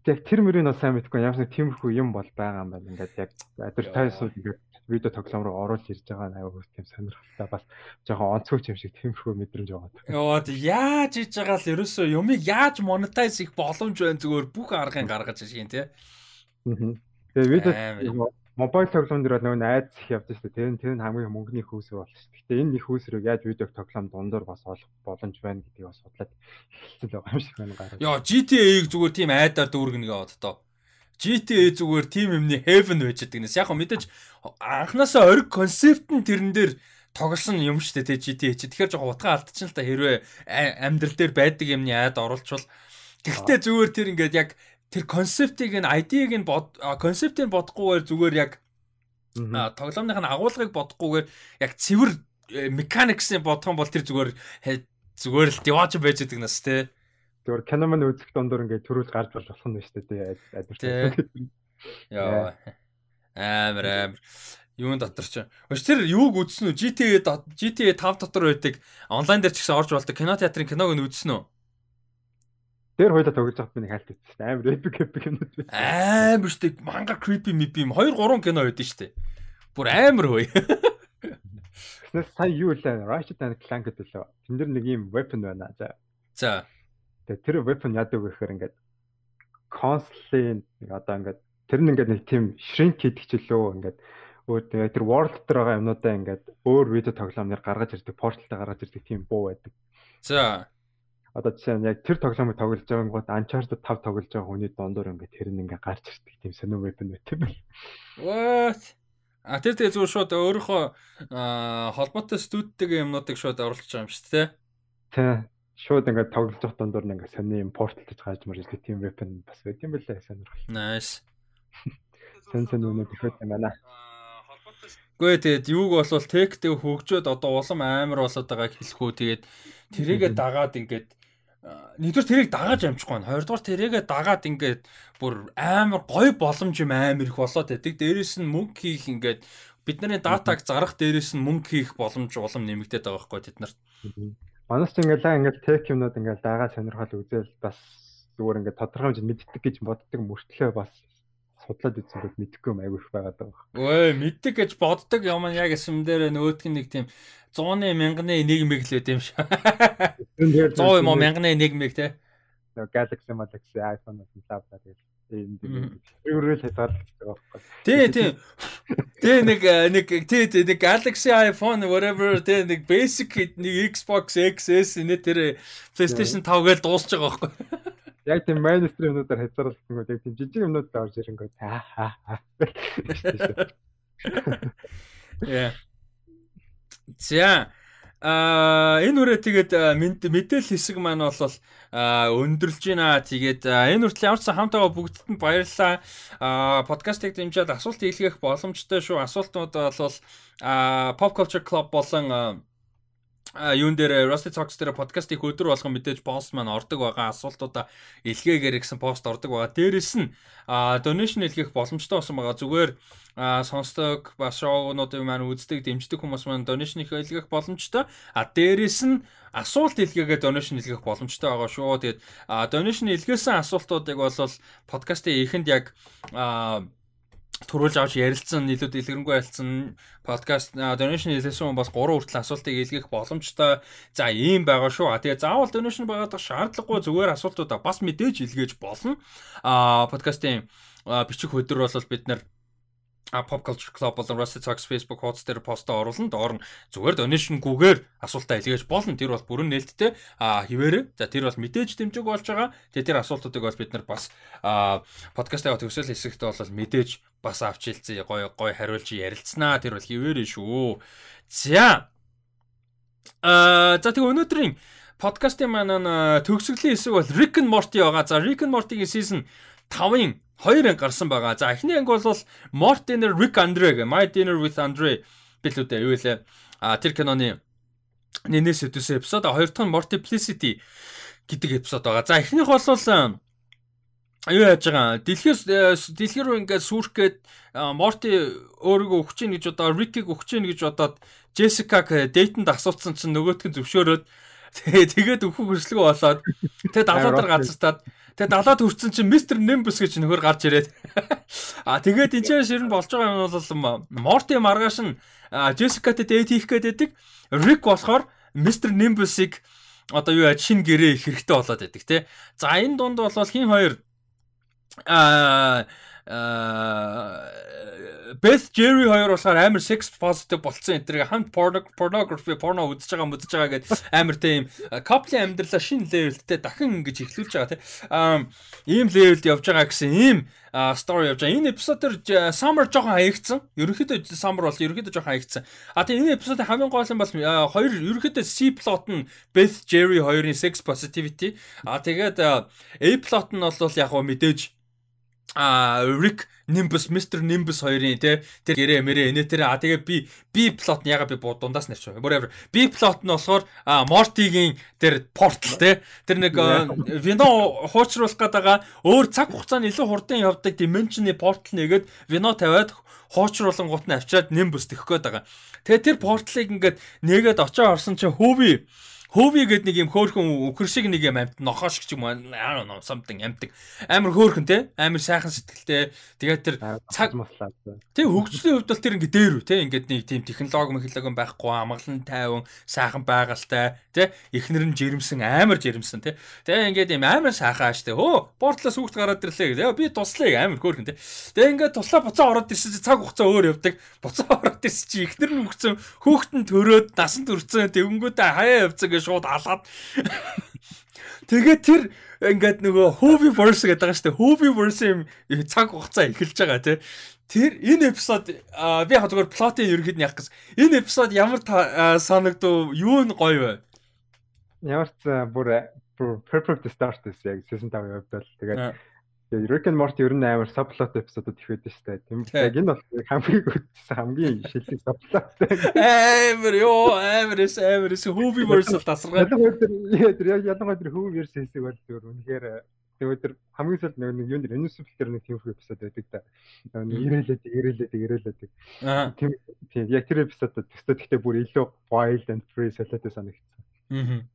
яг тэр мөрийг нь сайн мэдгүй ямар нэг тиймэрхүү юм бол байгаа юм байна. Ингээд яг advertisement ингээд видео тоглоом руу оруулж ирж байгаа нь аюу тийм сонирхолтой бас жоохон онцгой юм шиг тиймэрхүү мэдрэмж байгаа. Йоо яаж хийж байгаа л ерөөсөө юмыг яаж монетайз их боломж байна зүгээр бүх аргыг гаргаж шин тий. Тэгээ видео мобайл тоглоом дээр нөгөө айдс их шүү дээ. Тэр нь тэр нь хамгийн мөнгөний хөөсөр шүү дээ. Гэтэ энэ их хөөсрийг яаж видео тоглоом дундуур бас олох боломж байна гэдгийг бас судлаад хэлсэн байгаа юм шиг байна гараа. Йоо GTA-г зүгээр тийм айдаар дүүргэнэ гээд одоо. GTA зүгээр team юмны heaven байж байгаа гэнэс. Яг мэдээж анханасаа ориг концепт нь тэрэн дээр тоглосон юм шүү дээ GTA чи. Тэгэхээр жоохон утга алдчихна л та хэрвээ амьдрал дээр байдаг юмны айд оруулчвал Гэхдээ зүгээр тэр ингээд яг тэр концептыг нь ID-г нь бод концептыг бодохгүйгээр зүгээр яг тоглоомных нь агуулгыг бодохгүйгээр яг цэвэр механиксыг бодох юм бол тэр зүгээр зүгээр л деваж байж байгаа нас те. Зүгээр кино мань үзэх дондор ингээд төрүүл гарч болж болох нь шүү дээ адвертайз. Яа. Амар амар юун дотор ч. Өч тэр юуг үзсэн үү? GTA GTA 5 дотор байдаг онлайн дээр ч гэсэн орж болдог кино театрын киног нь үзсэн үү? дээр хоёлоо тоглож байгаад би нэг хальт үзсэн. Амар epic epic юмнууд байсан. Амар штэ манга creepy мипи юм 2 3 кино байдсан штэ. Бүр амар хөөе. Тэгснээс сая юу лээ? Ratchet and Clank гэдэг лөө. Тэн дээр нэг юм weapon байна. За. За. Тэгээ тэр weapon яадаг вэ гэхээр ингээд constantly нэг одоо ингээд тэр нь ингээд нэг тийм shrink хийдэг ч лөө ингээд өөр тэгээ тэр world дээр байгаа юмнуудаа ингээд өөр видео тоглоомноор гаргаж ирдэг, порталтай гаргаж ирдэг тийм буу байдаг. За. Одоо жишээ нь яг тэр тоглоомыг тоглож байгаа гот Uncharted 5 тоглож байгаа хүний дондор ингээд тэр нь ингээд гарч ирдэг тийм сонио weapon байт юм байна. What? А тэр тэгээ зүгээр шууд өөрийнхөө холбоотой студитэйгээ юмнуудыг шууд оруулж байгаа юм шүү дээ. Тий. Шууд ингээд тоглож дондор нь ингээд сони гарч марж ирдэг тийм weapon бас байт юм байлаа сонирхол. Nice. Сэн сэн үнэ тэгэхээр юм байна. Гэхдээ тэгээд юуг болвол техтэй хөгжөөд одоо улам амар болоод байгааг хэлэх үү тэгээд тэрийгэ дагаад ингээд нэгдүгээр тэрийг дагааж амжихгүй байна. Хоёрдугаар тэрийгэ дагаад ингээд бүр амар гоё боломж юм амар их болоод байдаг. Дээрээс нь мөнгө хийх ингээд бидний датаг зарах дээрээс нь мөнгө хийх боломж улам нэмэгдээд байгаа байхгүй тэд нарт. Манайс ч ингээд ингээд тех юмнууд ингээд дагаа сонирхол үзэл бас зүгээр ингээд тодорхой хэмжээнд мэддэг гэж боддог мөртлөө бас судлаад үзсэн бол мэдэхгүй юм айгүй их байгаад байгаа. Өө мэддэг гэж боддог юм яг эсэм дээр нөгөөдг нэг тийм 100-ны мянганы 1 мэг л үт юм шиг. 100 юм уу мянганы 1 мэг те. Galaxy Galaxy iPhone лав та тэгэл энэ өөрөөр хязгаарлагдаж байгаа байхгүй. Тий, тий. Тий нэг нэг тий тий нэг Galaxy iPhone whatever тий нэг basic нэг Xbox XS нэ тэр PlayStation 5 гээл дуусч байгаа байхгүй яг тийм mainstream юмнуудаар хязгаарлалт юм уу яг тийм жижиг юмнууд орж ирэнгөө аа аа. Яа. За А энэ үрээ тэгээд мэдээлэл хэсэг маань бол өндөрлж байна. Тэгээд энэ хүртэл ямар ч хамтаага бүгдд нь баярлалаа. А подкастыг дэмжиж асуулт хийлгэх боломжтой шүү. Асуултууд бол Pop Culture Club болон юун дээр Rusty Talks дээр подкастыг өдөр болгон мэдээж пост маань ордог байгаа асуултуудаа илгээгээр гэсэн пост ордог байгаа. Дээрэс нь donation илгээх боломжтой болсон байгаа. Зүгээр сонсдог бас шоунуудын маань үздэг, дэмждэг хүмүүс маань donation илгээх боломжтой. А дээрэс нь асуулт илгээгээ donation илгээх боломжтой байгаа шүү. Тэгээд donation илгээсэн асуултуудыг бол подкастын эхэнд яг төрүүлж авч ярилцсан илүү дэлгэрэнгүй ярилцсан подкаст donation хийсэн бас 3 хүртэл асуултыг илгээх боломжтой. За ийм байгаа шүү. Тэгээ заавал donation байгаад шаардлагагүй зүгээр асуултуудаа бас мэдээж илгээж болно. А подкастын бичих өдөр бол бид нар а pop culture club болон Rusty Talks Facebook хуудас дээр постоо оруулна. Доор нь зүгээр donation-гүйгээр асуултаа илгээж болно. Тэр бол бүрэн нээлттэй а хിവэрэ. За тэр бол мэдээж дэмжиг болж байгаа. Тэгээ тэр асуултуудыг бол бид нар бас а подкастаа төгсөл хэсэгт бол мэдээж бас авч хэлцээ гой гой хариулж ярилцсанаа. Тэр бол хിവэрэ шүү. За а за тэгээ өнөөдрийн подкастын маань төгсгөлийн хэсэг бол Rick and Morty байгаа. За Rick and Morty-гийн season 5-ын хоёр анги гарсан байгаа. За эхний анги бол Mort Dinner Rick Andre гэх My Dinner with Andre билүүтэй юу вэ? А тэр киноны нэнээс өдөөсөн эпизод, а хоёр дахь нь Multiplicity гэдэг эпизод байгаа. За эхнийх бол юу яаж байгаа дэлхээс дэлхэр рүү ингээд сүрх гээд Морти өөрийгөө өгч ийн гэж одоо Рикийг өгч ийн гэж бодоод Джессикаг дейтэнд асууцсан чинь нөгөөтг нь зөвшөөрөөд тэгээд өгөх хүслэг болоод тэгээд далаа дээр газартаад Тэгээд далаад хүрсэн чинь Мистер Nimbus гэж нөхөр гарч ирээд. А тэгээд энэ чинь ширэн болж байгаа юм бол Морти маргааш нь Джессикатэй дээд хийх гээд байдаг. Рик болохоор Мистер Nimbus-ыг одоо юу яаж шин гэрээ их хэрэгтэй болоод байдаг тий. За энэ дунд бол хин хоёр аа Beth Jerry хоёр болохоор амар sex positive болцсон энэ тэрэг хамт pornography porno үзэж байгаа үзэж байгаа гэдэг амар тийм couple амьдралаа шинэ levelтэй дахин ингэж эхлүүлж байгаа тийм ийм levelд явж байгаа гэсэн ийм story явж байгаа. Энэ эпизодэр Summer жоохон хаягдсан. Ерөнхийдөө Summer бол ерөнхийдөө жоохон хаягдсан. А тийм энэ эпизодын хамгийн гол нь бол хоёр ерөнхийдөө C plot нь Beth Jerry хоёрын sex positivity. А тэгээд A plot нь бол яг мэдээж а Rick Nimbus Mr Nimbus хоёрын те тэр гэрээ мэрээ энэ тэр а тэгээ би B plot нь яга би дундаас байгаа. Whatever. B plot нь болохоор Morty-гийн тэр portal те тэр нэг Vino хуучруулах гэдэг өөр цаг хугацаанд илүү хурдан явдаг dimension-ы portal нэгэд Vino тавиад хуучруулан гут нь авчиад Nimbus тэх гээд байгаа. Тэгээ тэр portal-ыг ингээд нэгээд очоо орсон чинь хөөби Хөөви гэдэг нэг юм хөөхөн өхөр шиг нэг юм амт нохоош ч юм don't know something амтдаг. Амар хөөхөн те. Амар сайхан сэтгэлтэй. Тэгээд тэр цаг. Тэ хөгжлийн хувьд бол тэр ингээ дээр үү те. Ингээд нэг тийм технологи механологи байхгүй амгалан тайван сайхан байгальтай те. Эхнэр нь жирэмсэн амар жирэмсэн те. Тэгээ ингээд юм амар сайхан ааш те. Хөө портлоос хүүхд гараад ирлээ гэдэг. Би туслая амар хөөхөн те. Тэгээ ингээд туслаа буцаа ороод ирсэн чи цаг хугацаа өөр явдаг. Буцаа ороод ирсэн чи эхнэр нь өгсөн хүүхэд нь төрөөд насан турцсан тэгэнгүүтээ хаяа явцсан гэж шууд алаад Тэгээд тэр ингээд нөгөө Hobie Verse гэдэг байгаа шүү дээ. Hobie Verse юм цаг хугацаа эхэлж байгаа тий. Тэр энэ эпизод би яг зүгээр плотын ерөнхийд нь яг гэсэн. Энэ эпизод ямар санагдав? Юу нь гоё вэ? Ямар ч бүр perfect start гэсэн яг season 5 явдал. Тэгээд Тэгээ Rick and Morty ер нь амар subplot эпизодууд их байдаг дээ. Тийм яг энэ бол хамгийн үзсэн хамгийн шилдэг subplot. Амар ёо амар эс амар эс Hooviverse тасаргаа. Ялангуяа ялангуяа тэр Hooviverse хэсэг бол зөв үнэхээр тэгээ тэр хамгийн сүүлд нэг юм нэр Invincible тэр нэг тийм эпизод байдаг да. Нэг ирээлээд ирээлээд ирээлээд. Тийм тийм яг тэр эпизодод төстөө гэхдээ бүр илүү wild and free солиотой санагдсан. Аа.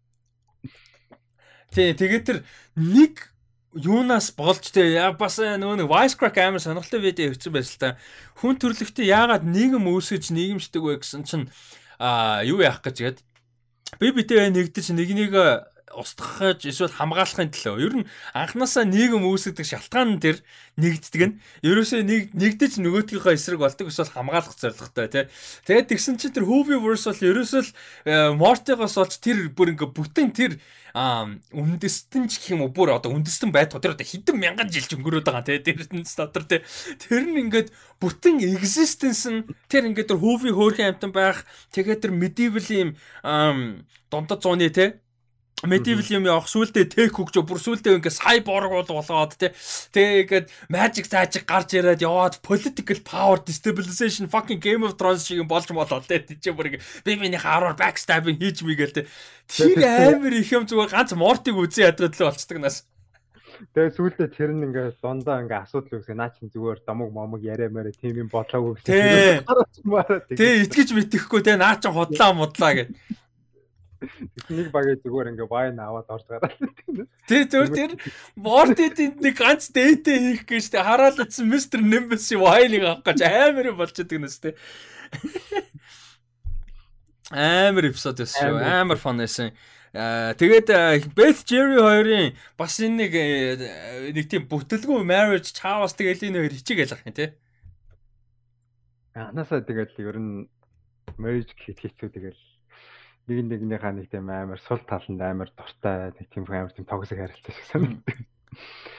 Тий тэгээ тэр нэг юунаас болж те бас нөгөө нэг Wisecrack амар сонирхолтой видео хийсэн байсан л та. Хүн төрлөختөө яагаад нийгэм үүсгэж нийгэмшдэг вэ гэсэн чинь а юу яах гэж гээд би битээ нэгдэж нэг нэг устгахаж эсвэл хамгаалахын төлөө. Ер нь анханасаа нийгэм үүсгдэг шалтгаан нь тэр нэгддэг нь. Ерөөсөө нэг нэгдэж нөгөөдгийнхөө эсрэг болдог эсвэл хамгаалах зорилготой тий. Тэгээд тэгсэн чинь тэр Hooviverse бол ерөөсөө л Morty-гоос олж тэр бүр ингээ бүтэн тэр үндэстэн ч гэх юм уу бүр одоо үндэстэн байтугай тэр одоо хэдэн мянган жил өнгөрөөд байгаа тий. Тэрнээс дотор тий. Тэр нь ингээд бүтэн existence нь тэр ингээд тэр Hoovi хөөрхөн амтан байх. Тэгээд тэр medieval юм дундад зууны тий medieval юм явах сүултээ тех хөгж бүр сүултээ ингээ cyborg бол болоод те. Тэгээд magic заажиг гарч ирээд яваад political power destabilization fucking game of thrones шиг болж болоо те. Тийч бүр ингээ би миний хараар backstabbing хийж мигээл те. Тэр амар их юм зүгээр ганц мортиг үзэн ядраад л болцдог нас. Тэгээ сүүлдээ тэр нь ингээ дундаа ингээ асуудал үүсгээ наа чин зүгээр домог момог яриа мэрэ тийм юм бодлоогүй гэсэн. Тэгээ итгэж мэтгэхгүй те. Наа чин хотлаа модлаа гэх. Нэг багийн зүгээр ингээ вайн аваад орж гараад. Тэ зөв тэр Мортидэнд нэг ганц дээтэй хийх гэж тэ хараал утсан Мистер Nimbus вайныг авах гэж амар болж байгаа нэс тэ. Амар эпизод байсан шүү. Амар фан байсан. Аа тэгээд Beth Jerry хоёрын бас энэ нэг э, нэг тийм бүтэлгүй marriage чаавас тэгэл энэ хоёр хичээгээл ах юм тий. Анасаа тэгэл ер нь marriage гэхэд хэцүү тэгэл нэг нэгнийхээ нэг тийм амар сул таланд амар дуртай нэг тийм амар тийм токсик харилцаа шиг санагддаг.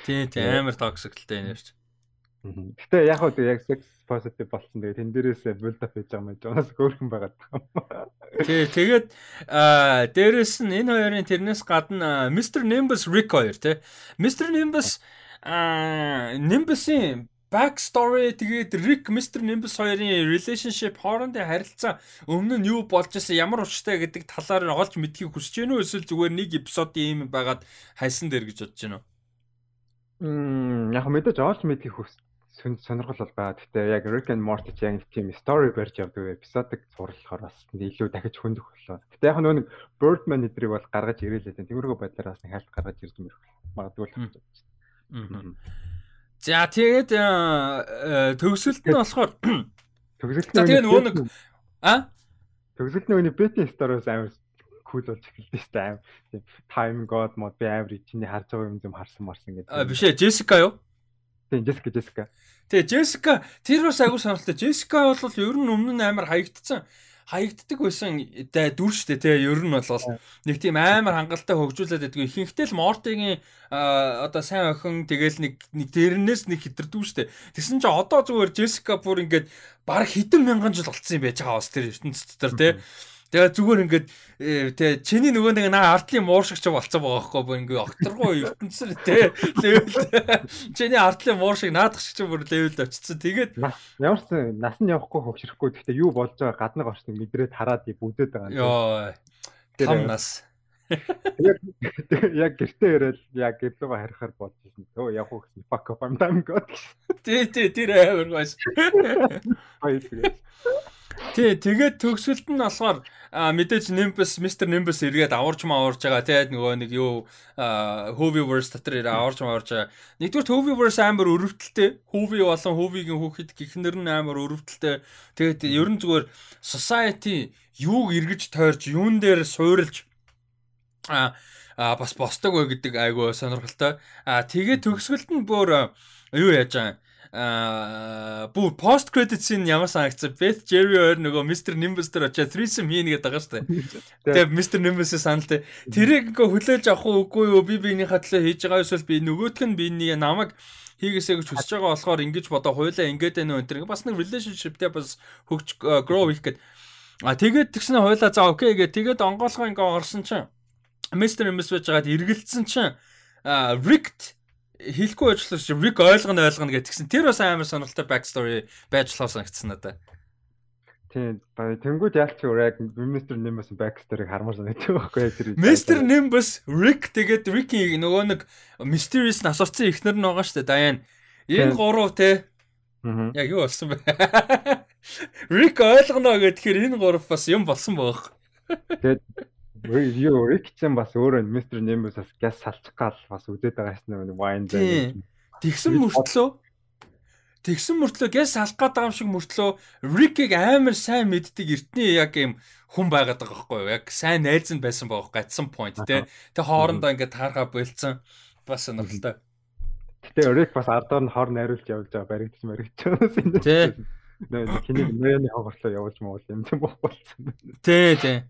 Тий, тий амар токсик л дээ нэрч. Гэтэ яг хөө яг sex positive болсон. Тэгээ тэн дээрээс build up хийж байгаа юм жаас хөөрхөн байгаад байгаа. Тий, тэгээд аа дээрээс нь энэ хоёрын тэрнээс гадна Mr Nimbus Rick хоёр тий. Mr Nimbus аа Nimbus-ийн back story тэгээд Rick Mr Nimbus хоёрын relationship хоорондын харилцаа өмнө нь юу болж байсан ямар учиртай гэдэг талаар олж мэдхийг хүсэж байна уу эсвэл зүгээр нэг эпизодын юм байгаад хайсан дээр гэж бодож байна уу? Мм яг мэдээж олж мэдхийг хүс сонирхол бол байгаа. Гэхдээ яг Rick and Morty ч яг тийм story барьж явдаг эпизодыг зурлахаар бас илүү дахиж хөндөх боллоо. Гэхдээ яг нөгөө Birdman эдрийг бол гаргаж ирээлээ. Тиймэрхүү байдлаар бас нэг хальт гаргаж ирж мэрх магадгүй л байна. Аа. За тэгээд э, э, төгсөлт нь болохоор төгсөлт нь тэгээд нөгөө нэг а төгсөлт нь бетийн стороос амар кул болж эхэлсэн шүү дээ. Тийм time god мод би амар чиний харж байгаа юм зам харсан марсан гэдэг. А биш ээ Jessica юу? Тийм Jessica Jessica. Тэгээ Jessica тэр бас агүй сонирхолтой. Jessica бол ер нь өмнө нь амар хаягдсан хаягддаг байсан дүр штэ тий ер нь бол нэг тийм амар хангалттай хөгжүүлээд байдгүй ихэнхдээ л Мортигийн одоо сайн охин тэгэл нэг нэг дэрнээс нэг хитэрдүү штэ. Тэгсэн чинь одоо зүгээр Джессика бүр ингээд баг хэдэн мянган жил болцсон юм байж байгаа бас тэр ертөнцид тэр тий Тэгээ зүгээр ингээд э, тэгээ чиний нөгөө нэг наа ардлын мууршигч болцсон байгаа байхгүй бүр ингээд окторгоо ертөнцөр тий левел чиний ардлын мууршиг наадах шиг бүр левелд очсон. Тэгээд ямар ч нас нь явахгүй хөвчрөхгүй гэхдээ юу болж байгаа гаднаг орчныг мэдрээд хараад бүдээд байгаа. Йоо. Там нас. Яг яг гэртээ ирэл яг гэрлүүгээ харихаар бодож ирсэн. Өө явах гэсэн I'm done god. Тий, тий, тэр амар гойс. Баярлалаа. Тий, тэгээд төгсөлд нь болохоор мэдээж Nimbus, Mr. Nimbus эргээд аварч мааварж байгаа. Тэгээд нөгөө нэг юу Hovieverse дотор ирээ аварч мааварж байгаа. Нэгдүгээр Hovieverse амар өрөвдөлтэй. Hovie болон Hovie-гийн хүүхэд гихнэр нь амар өрөвдөлтэй. Тэгээд ерөн зүгээр society юуг эргэж тойрч, юун дээр суурилж а бас босдог вэ гэдэг айгу сонирхолтой. А тэгээд төгсгөлд нь бүр юу яаж байгаа аа бүр пост credits-ийн ямар санагцсан Beth Jerry өөр нөгөө Mr. Nimbus дээр очиад threesome хийн гэдэг байгаа шүү дээ. Тэгээ Mr. Nimbus-ийн саналтай. Тэрийг ингээ хүлээж авах уу үгүй юу би биенийхээ төлөө хийж байгаа эсвэл би нөгөөх нь биений намайг хийгээсэй гэж хүсэж байгаа болохоор ингэж бодоо хуйлаа ингээд байна уу энэ бас нэг relationship-тэй бас хөгж grow хийх гээд а тэгээд тэгснэ хуйлаа за окей гэ тэгээд онгоолгоо ингээ орсон чинь Mr. Nimbus байж байгаад эргэлцсэн чинь Rick хэлэхгүй ажиллаж чи Rick ойлгоно ойлгоно гэтгсэн. Тэр бас амар сонирхолтой back story байж лоо санагдсан надад. Тийм. Тэнгүүд яалч яг Mr. Nimbus back story-г хармаар санагдсан байхгүй тэр. Mr. Nimbus Rick тэгээд Ricky нөгөө нэг mysterious насурцсан ихнэр нь байгаа шүү дээ. Даян. Энэ гурав те. Яг юу болсон бэ? Rick ойлгоно гэхээр энэ гурав бас юм болсон байгаа. Тэгээд юу Рикчэн бас өөрөө мистер Немус бас газ салчих гал бас үзээд байгаа юм нэг вайн зай. Тэгсэн мөртлөө Тэгсэн мөртлөө газ салах гээд байгаа юм шиг мөртлөө Рикийг амар сайн мэддэг эртний яг юм хүн байгаад байгаа байхгүй юу? Яг сайн найз нь байсан байгаа гацсан point тий. Тэг хоорондоо ингээд таархаа болцсон бас сонирхолтой. Гэтэ Рик бас ардаар нь хор найруулж явж байгаа баригдаж мэрэгч. Тий. Нөө хиний нөөний хоогорлоо явуулж муул юм юм болсон. Тий, тий.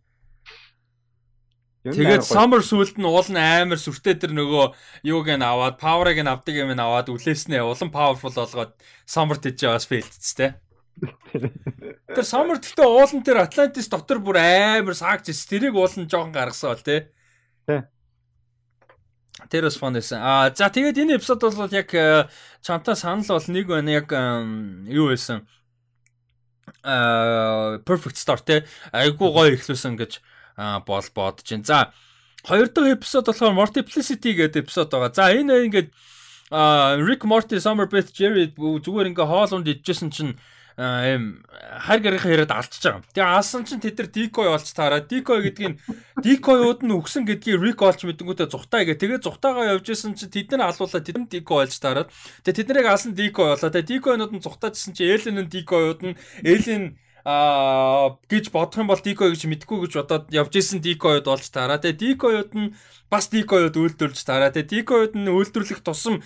Тэгээд Summer сүлд нь уул нь амар сүртэй тэр нөгөө юуг нь аваад, power-ыг нь авдаг юм нь аваад үлээснээ улан powerful болгоод Summer тийж бас фейлдцтэй. Тэр Summer гэхдээ уулан тэр Atlantis дотор бүр амар саагч тэрийг уулан жоохон гаргасан бол тий. Тэр бас фон байсан. Аа за тэгээд энэ эпизод бол яг э, чамтай санал бол нэг байна яг юу байсан. Аа perfect start те. Айгуу гоё ихлүүлсэн гэж бол бодож байна. За хоёр дахь эпизод болохоор Multiplicity гэдэг эпизод байгаа. За энэ ингээд Rick Morty Summer Beth Jerry зүгээр ингээ хоолунд идчихсэн чинь эм хар гарынхаа яриад алдчихж байгаа. Тэгээ алсан чинь тэд нар decoy олж таараа. Decoy гэдэг нь decoy-ууд нь өгсөн гэдгийг Rick олж мэдэнгүүтээ зүхтаа гээ. Тэгээ зүхтаагаа явж исэн чинь тэд нар алуулаа тэд нар decoy олж таараад. Тэгээ тэд нарыг алсан decoy болоо. Тэгээ decoy-нууд нь зүхтаажсэн чинь Alien-ын decoy-ууд нь Alien аа гэж бодох юм бол дикой гэж мэдгүй гэж бодоод явж исэн дикоюд болж таараа. Тэгээ дикоюд нь бас дикоюд үйлдвэрлэж таараа. Тэгээ дикоюд нь үйлдвэрлэх тусам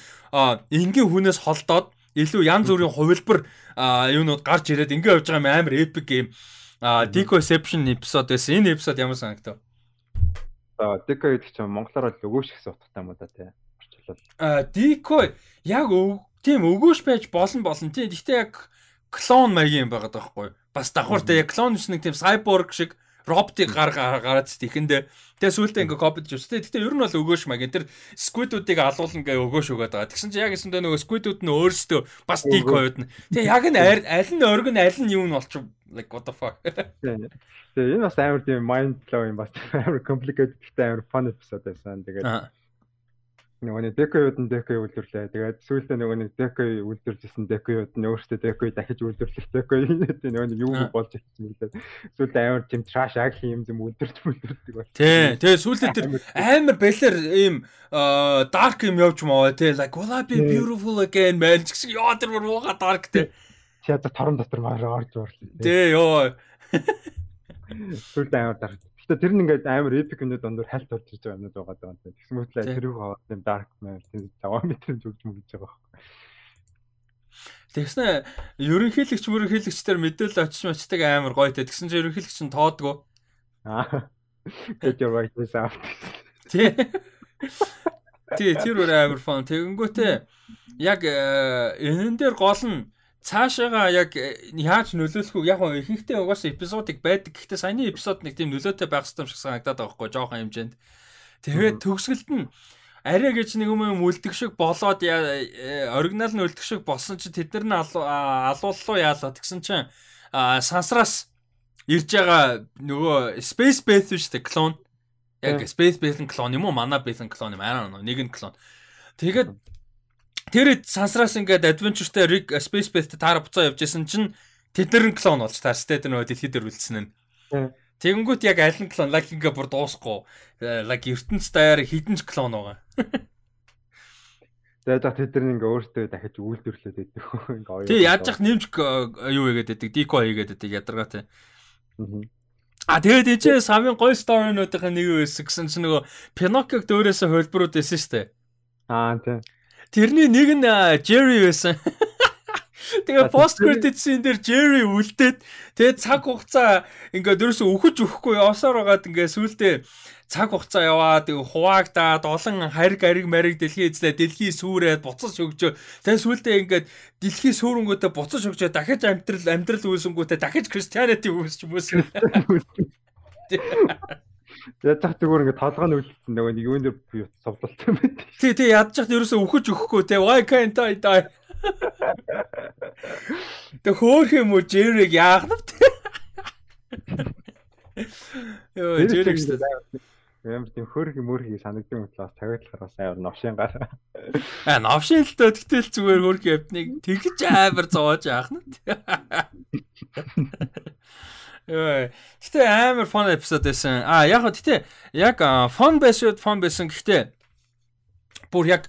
энгийн хүнээс холдоод илүү янз бүрийн хувилбар юунууд гарч ирээд ингээ явж байгаа юм амар epic game. А Decoception episode байсан. Энэ episode ямар санагдав? За Deco гэдэг чинь монголоор л өгөөш гэсэн утгатай юм да тий. Орчуулбал. А Deco яг тийм өгөөш байж болно болно тий. Гэхдээ яг клон маягийн юм байгаа даахгүй. Бас давхартай яг клон биш нэг тийм cyborg шиг роботыг гар гараад тэхэндээ тэгээ сүултээ ингээ копид живс. Тэгтээ ер нь бол өгөөш маяг. Тэр squid-уудыг алуулна гээ өгөөш өгöd байгаа. Тэгсэн чинь яг эсэндээ нөгөө squid-ууд нь өөрсдөө бас decoy-уд нь. Тэгээ яг нь аль нь ориг нь аль нь юу нь болчих like what the fuck. Тэгээ энэ бас амар тийм mind blow юм бас амар complicated гэхдээ амар fun episode байсан. Тэгээд нөгөө нэг декоюуд нь декоё үйлдвэрлээ. Тэгээд сүүлдээ нөгөө нэг декоё үйлдвэрлэжсэн декоюуд нь өөрсдөө декоё дахиж үйлдвэрлэх декоё нөгөө нэг юу болж ирсэн мөлөө. Сүүлдээ амар тийм траш аг юм юм үйлдвэрч үйлдвэрдэг бол. Тий. Тэгээд сүүлдээ тэр амар балер ийм dark юм явж маа тий. Like will I be beautiful again man гэсэн яа тэр мууга dark тий. Чи одоо торон дотор маар орж уурлаа. Тий ёо. Сүүлдээ амар dark Гэтэ тэр нь ингээд амар epic юмнууд дондор хальт орж ирж байгаа юмнууд байгаа даа. Тэгсэн мэтлээ тэрүүг аваад юм dark тийм 5 метрын зүгж мөгж байгаа байхгүй. Тэгснэ ерөнхийлөгч мөрөнхийлөгчдэр мэдээлэл очиж мочдаг амар гоё те. Тэгсэн чинь ерөнхийлөгч нь тоодгоо. Аа. Get your right this out. Тий. Тий, тэр өөр амар фон. Тэгэнгүүтээ яг э, энэн дээр гол нь цаашаага яг э, яаж нөлөөлөх вэ? Яг нь ихэнхдээ угаасаа эпизодик байдаг. Гэхдээ саяны эпизод нэг тийм нөлөөтэй байх хэрэгтэй юм шиг санагдаад байгаа байхгүй жоохон хэмжээнд. Тэгээд төгсгөлд нь арай гэж нэг юм үлдэх шиг болоод э, оригинал нь үлдэх шиг болсон чинь тэд нар нь алууллуу яалаа. Тэгсэн чинь сансраас ирж байгаа нөгөө Space Base шүү дээ клон. Яг Space Base клон юм уу? Mana Base клон юм аа. Нэг нь клон. Тэгээд Тэр сансраас ингээд adventure-тэй rig space base таараа буцаа явж исэн чинь Тэд нар клон болж таар стэд нөгөө дэлхийд дээр үлдсэн нь. Тэгэнгүүт яг аль нь клон Лакинга бүр дуусахгүй. Лак ертөнц даяар хідэн ч клон байгаа. Тэгээд яг тэд нар ингээ өөртөө дахиж үйлдвэрлээд байдаг. Ингээ оёо. Тий яаж зах нэмж юу хийгээд байдаг. Дико хийгээд байдаг ядаргаа тий. А тэгээд ээжээ самын гой сторинуудын нэг юу байсан гэсэн чинь нөгөө Пиноккиг дөөрөөсөө хөлбрүүд байсан шүү дээ. Аа тий. Тэрний нэг нь Jerry байсан. Тэгээ пост credit scene дээр Jerry үлдээд тэгээ цаг хугацаа ингээд ерөөсө өхөж өхгүй явсаар байгаад ингээд сүултээ цаг хугацаа яваад хуваагдаад олон хариг ариг мариг дэлхий эзлээ дэлхий сүрээд буцаж өгчөө тэгээ сүултээ ингээд дэлхий сүрэнгүүтээ буцаж өгчөө дахиж амьдрал амьдрал үүсэнгүүтээ дахиж Christianity үүсч хүмүүс Ядчих зүгээр ингээд толгойн үлдсэн нөгөө нэг юун дээр би совлолтой байт. Тий, тий, ядчих ерөөсөө үхэж өгөхгүй те. Why can't I die? Тэг хөөх юм уу Jerry-г яах нь те. Йоо, Jerry гэсэн. Ямар тийм хөрх мөрхий санагдсан учраас тавиадлахаар бас амар новшин гар. Аа новшин л дөө тэгтэл зүгээр хөрх явтныг тэгж амар зоож яах нь. Гэтэ амар фон эпизод байсан. А яг гоо гэтэ яг фон байсан фон байсан гэхдээ бүр яг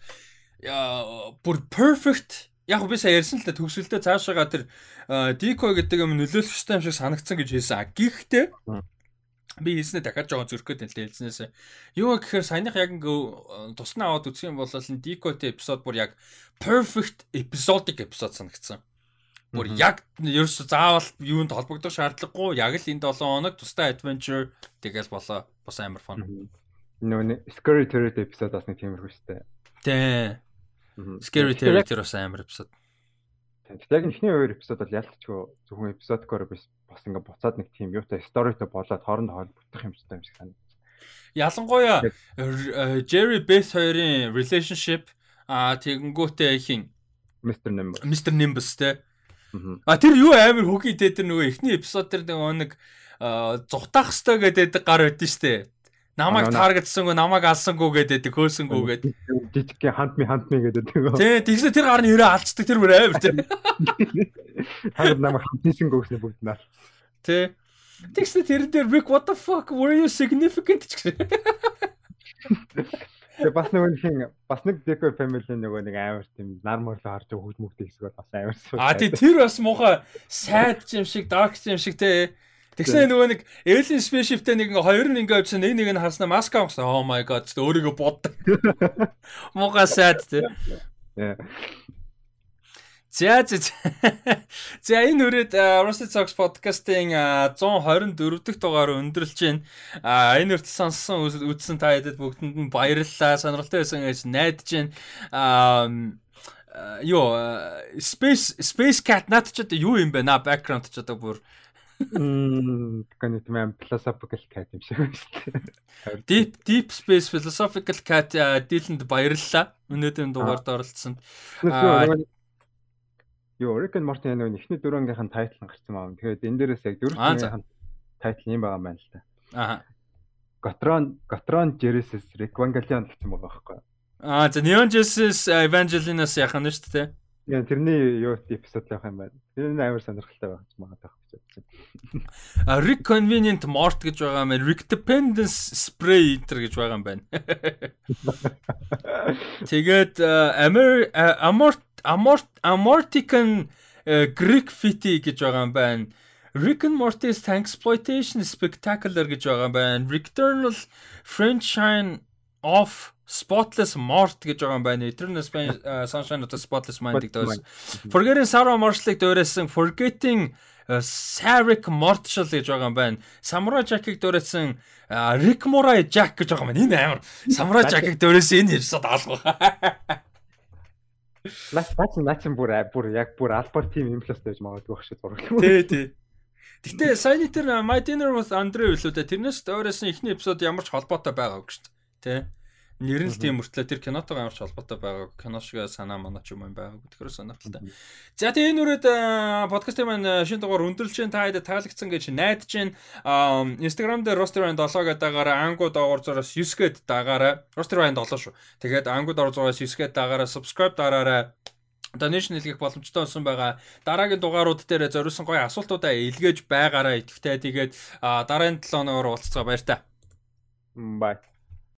бүр perfect яг би сая ярьсан л да төгсөлтөө цаашаага тэр Дико гэдэг юм нөлөөлөх ёстой юм шиг санагдсан гэж хэлсэн. Гэхдээ би хэлснээр дахиад жоохон зөрөх гэдэг л хэлснээс юу гэхээр саяных яг ингээ туснаа аваад үзэх юм бол Дикотэй эпизод бүр яг perfect episodic episode санагдсан. Бүр яг ерөөсө заавал юунд холбогдох шаардлагагүй яг л энэ 7 хоног тустай adventure тэгэл болоо бас амар фон. Нөгөө Scary Territory episode бас нэг тиймэрхүү штэ. Тий. Scary Territory бас амар. Тэгэхдээ яг эхний хоёр эпизод бол ялцчгүй зөвхөн эпизодкоор биш бас ингээ буцаад нэг тийм юутай сторитой болоод хоорондоо холбогдох юм шиг санагдсан. Ялангуяа э, Jerry Beth хоёрын relationship а тэгэнгүүтээ хин Mr. Nimbus. Mr. Nimbus те. А тэр юу амар хөгийн дээр тэр нөгөө эхний эпизод дээр нэг зүхтаах хэвээр гэдэг гар байдсан шүү дээ. Намайг таргетсангүй, намайг алсангүй гэдэг хөөсөнгөө гэдэг. Жижигхэн хандми хандми гэдэг. Тий, тэгсээ тэр гар нь өрөө алцдаг тэр бүр амар тий. Ханад намайг хандсангүй гэснээр бүгд наа. Тий. Тэгсээ тэр дээр Rick what the fuck were you significant гэсэн. Тэгээ бас нөгөө хин бас нэг Deco family нөгөө нэг амар тийм нар морлоо харж хөвд мөгдөг хэсэг бол бас амар суу. А тий тэр бас муухай sad юм шиг dark юм шиг те Тэгсэн нөгөө нэг Alien Spaceship-тэй нэг ингээ хоёр нь ингээ явсан нэг нэг нь харснаа маск авсан. Oh my god өөрийгөө бод. Муухай сайд тий. За за. За энэ үрээд Rusty Socks podcast-ийн 124 дахь дугаар өндөрлж байна. А энэ үрт сонссон үзсэн та хэдэд бүгдэнд нь баярлалаа. Сонирхолтой байсан гэж найдаж байна. А ёо Space Space Cat над ч одоо юу юм бэ? На background ч одоо бүр Мм гэнэ тийм аим philosophical cat юм шиг байна шүү дээ. Deep Deep Space Philosophical Cat дийлэнд баярлалаа. Өнөөдрийн дугаард оролцсонд. Йоо, Rick and Morty нэг ихний дөрөнгийнхэн тайтл гарсан маа. Тэгэхээр энэ дээрээс яг дөрөнгийнхэн тайтл юм байгаа юм байна л да. Аа. Gotron Gotron Genesis Evangelion гэсэн байгаа байхгүй. Аа, за Neon Genesis Evangelion-аас яхах нь шүү дээ. Яа, тэрний юу эпизод явах юм байна. Тэр нь амар сонирхолтой байх гэж магадгүй чинь. А Rick Convenient Mort гэж байгаа юм. Rick Dependence Spray Enter гэж байгаа юм байна. Тэгээд Amor Amort Amortican Greek Fitty гэж байгаа юм байна. Rick and Morty's Exploitation Spectacular гэж байгаа юм байна. Returnal Friendshine of Spotless Mort гэж байгаа юм байна. Eternal Sunshine of the Spotless Mind гэдэг. Forgetting Sarah Marshall-ыг дуурайсан Forgetting Sarik Mortshall гэж байгаа юм байна. Samurai Jack-ыг дуурайсан Rick Morai Jack гэж байгаа юм байна. Энэ амар Samurai Jack-ыг дуурайсан энэ хэлсэд алга. Наач наач наач бүр бүр яг бүр албар тим импласт байж магадгүй байх шиг зураг. Тий, тий. Гэтэ саяны тэр My Dinner with Andre үлээ тэрнээс дуурайсан эхний эпизод ямар ч холбоотой байгаагүй шүү дээ. Тий. Нэр нь л тийм мөртлөө тэр кинотойгоо ямар ч холбоотой байгаа. Кино шиг санаа манаа ч юм юм байгаа. Тэгэхээр сонирхолтой. За тэгээ энэ үрээд подкастын маань шинэ дугаар өндөрлж जैन та хэд таалагдсан гэж найдаж जैन. Instagram дээр roster band 7 гэдэг дагаараа ангу доогоор зураас 9 гээд дагаараа roster band 7 шүү. Тэгээд ангу доогоор зураас 9 гээд дагаараа subscribe дараарай. донешн хийлгэх боломжтой болсон байгаа. Дараагийн дугаарууд дээр зориулсан гоё асуултуудаа илгээж байгаараа итгэвтэй. Тэгээд дараагийн 7 өнөөр уулзцаа баяр та. Бай.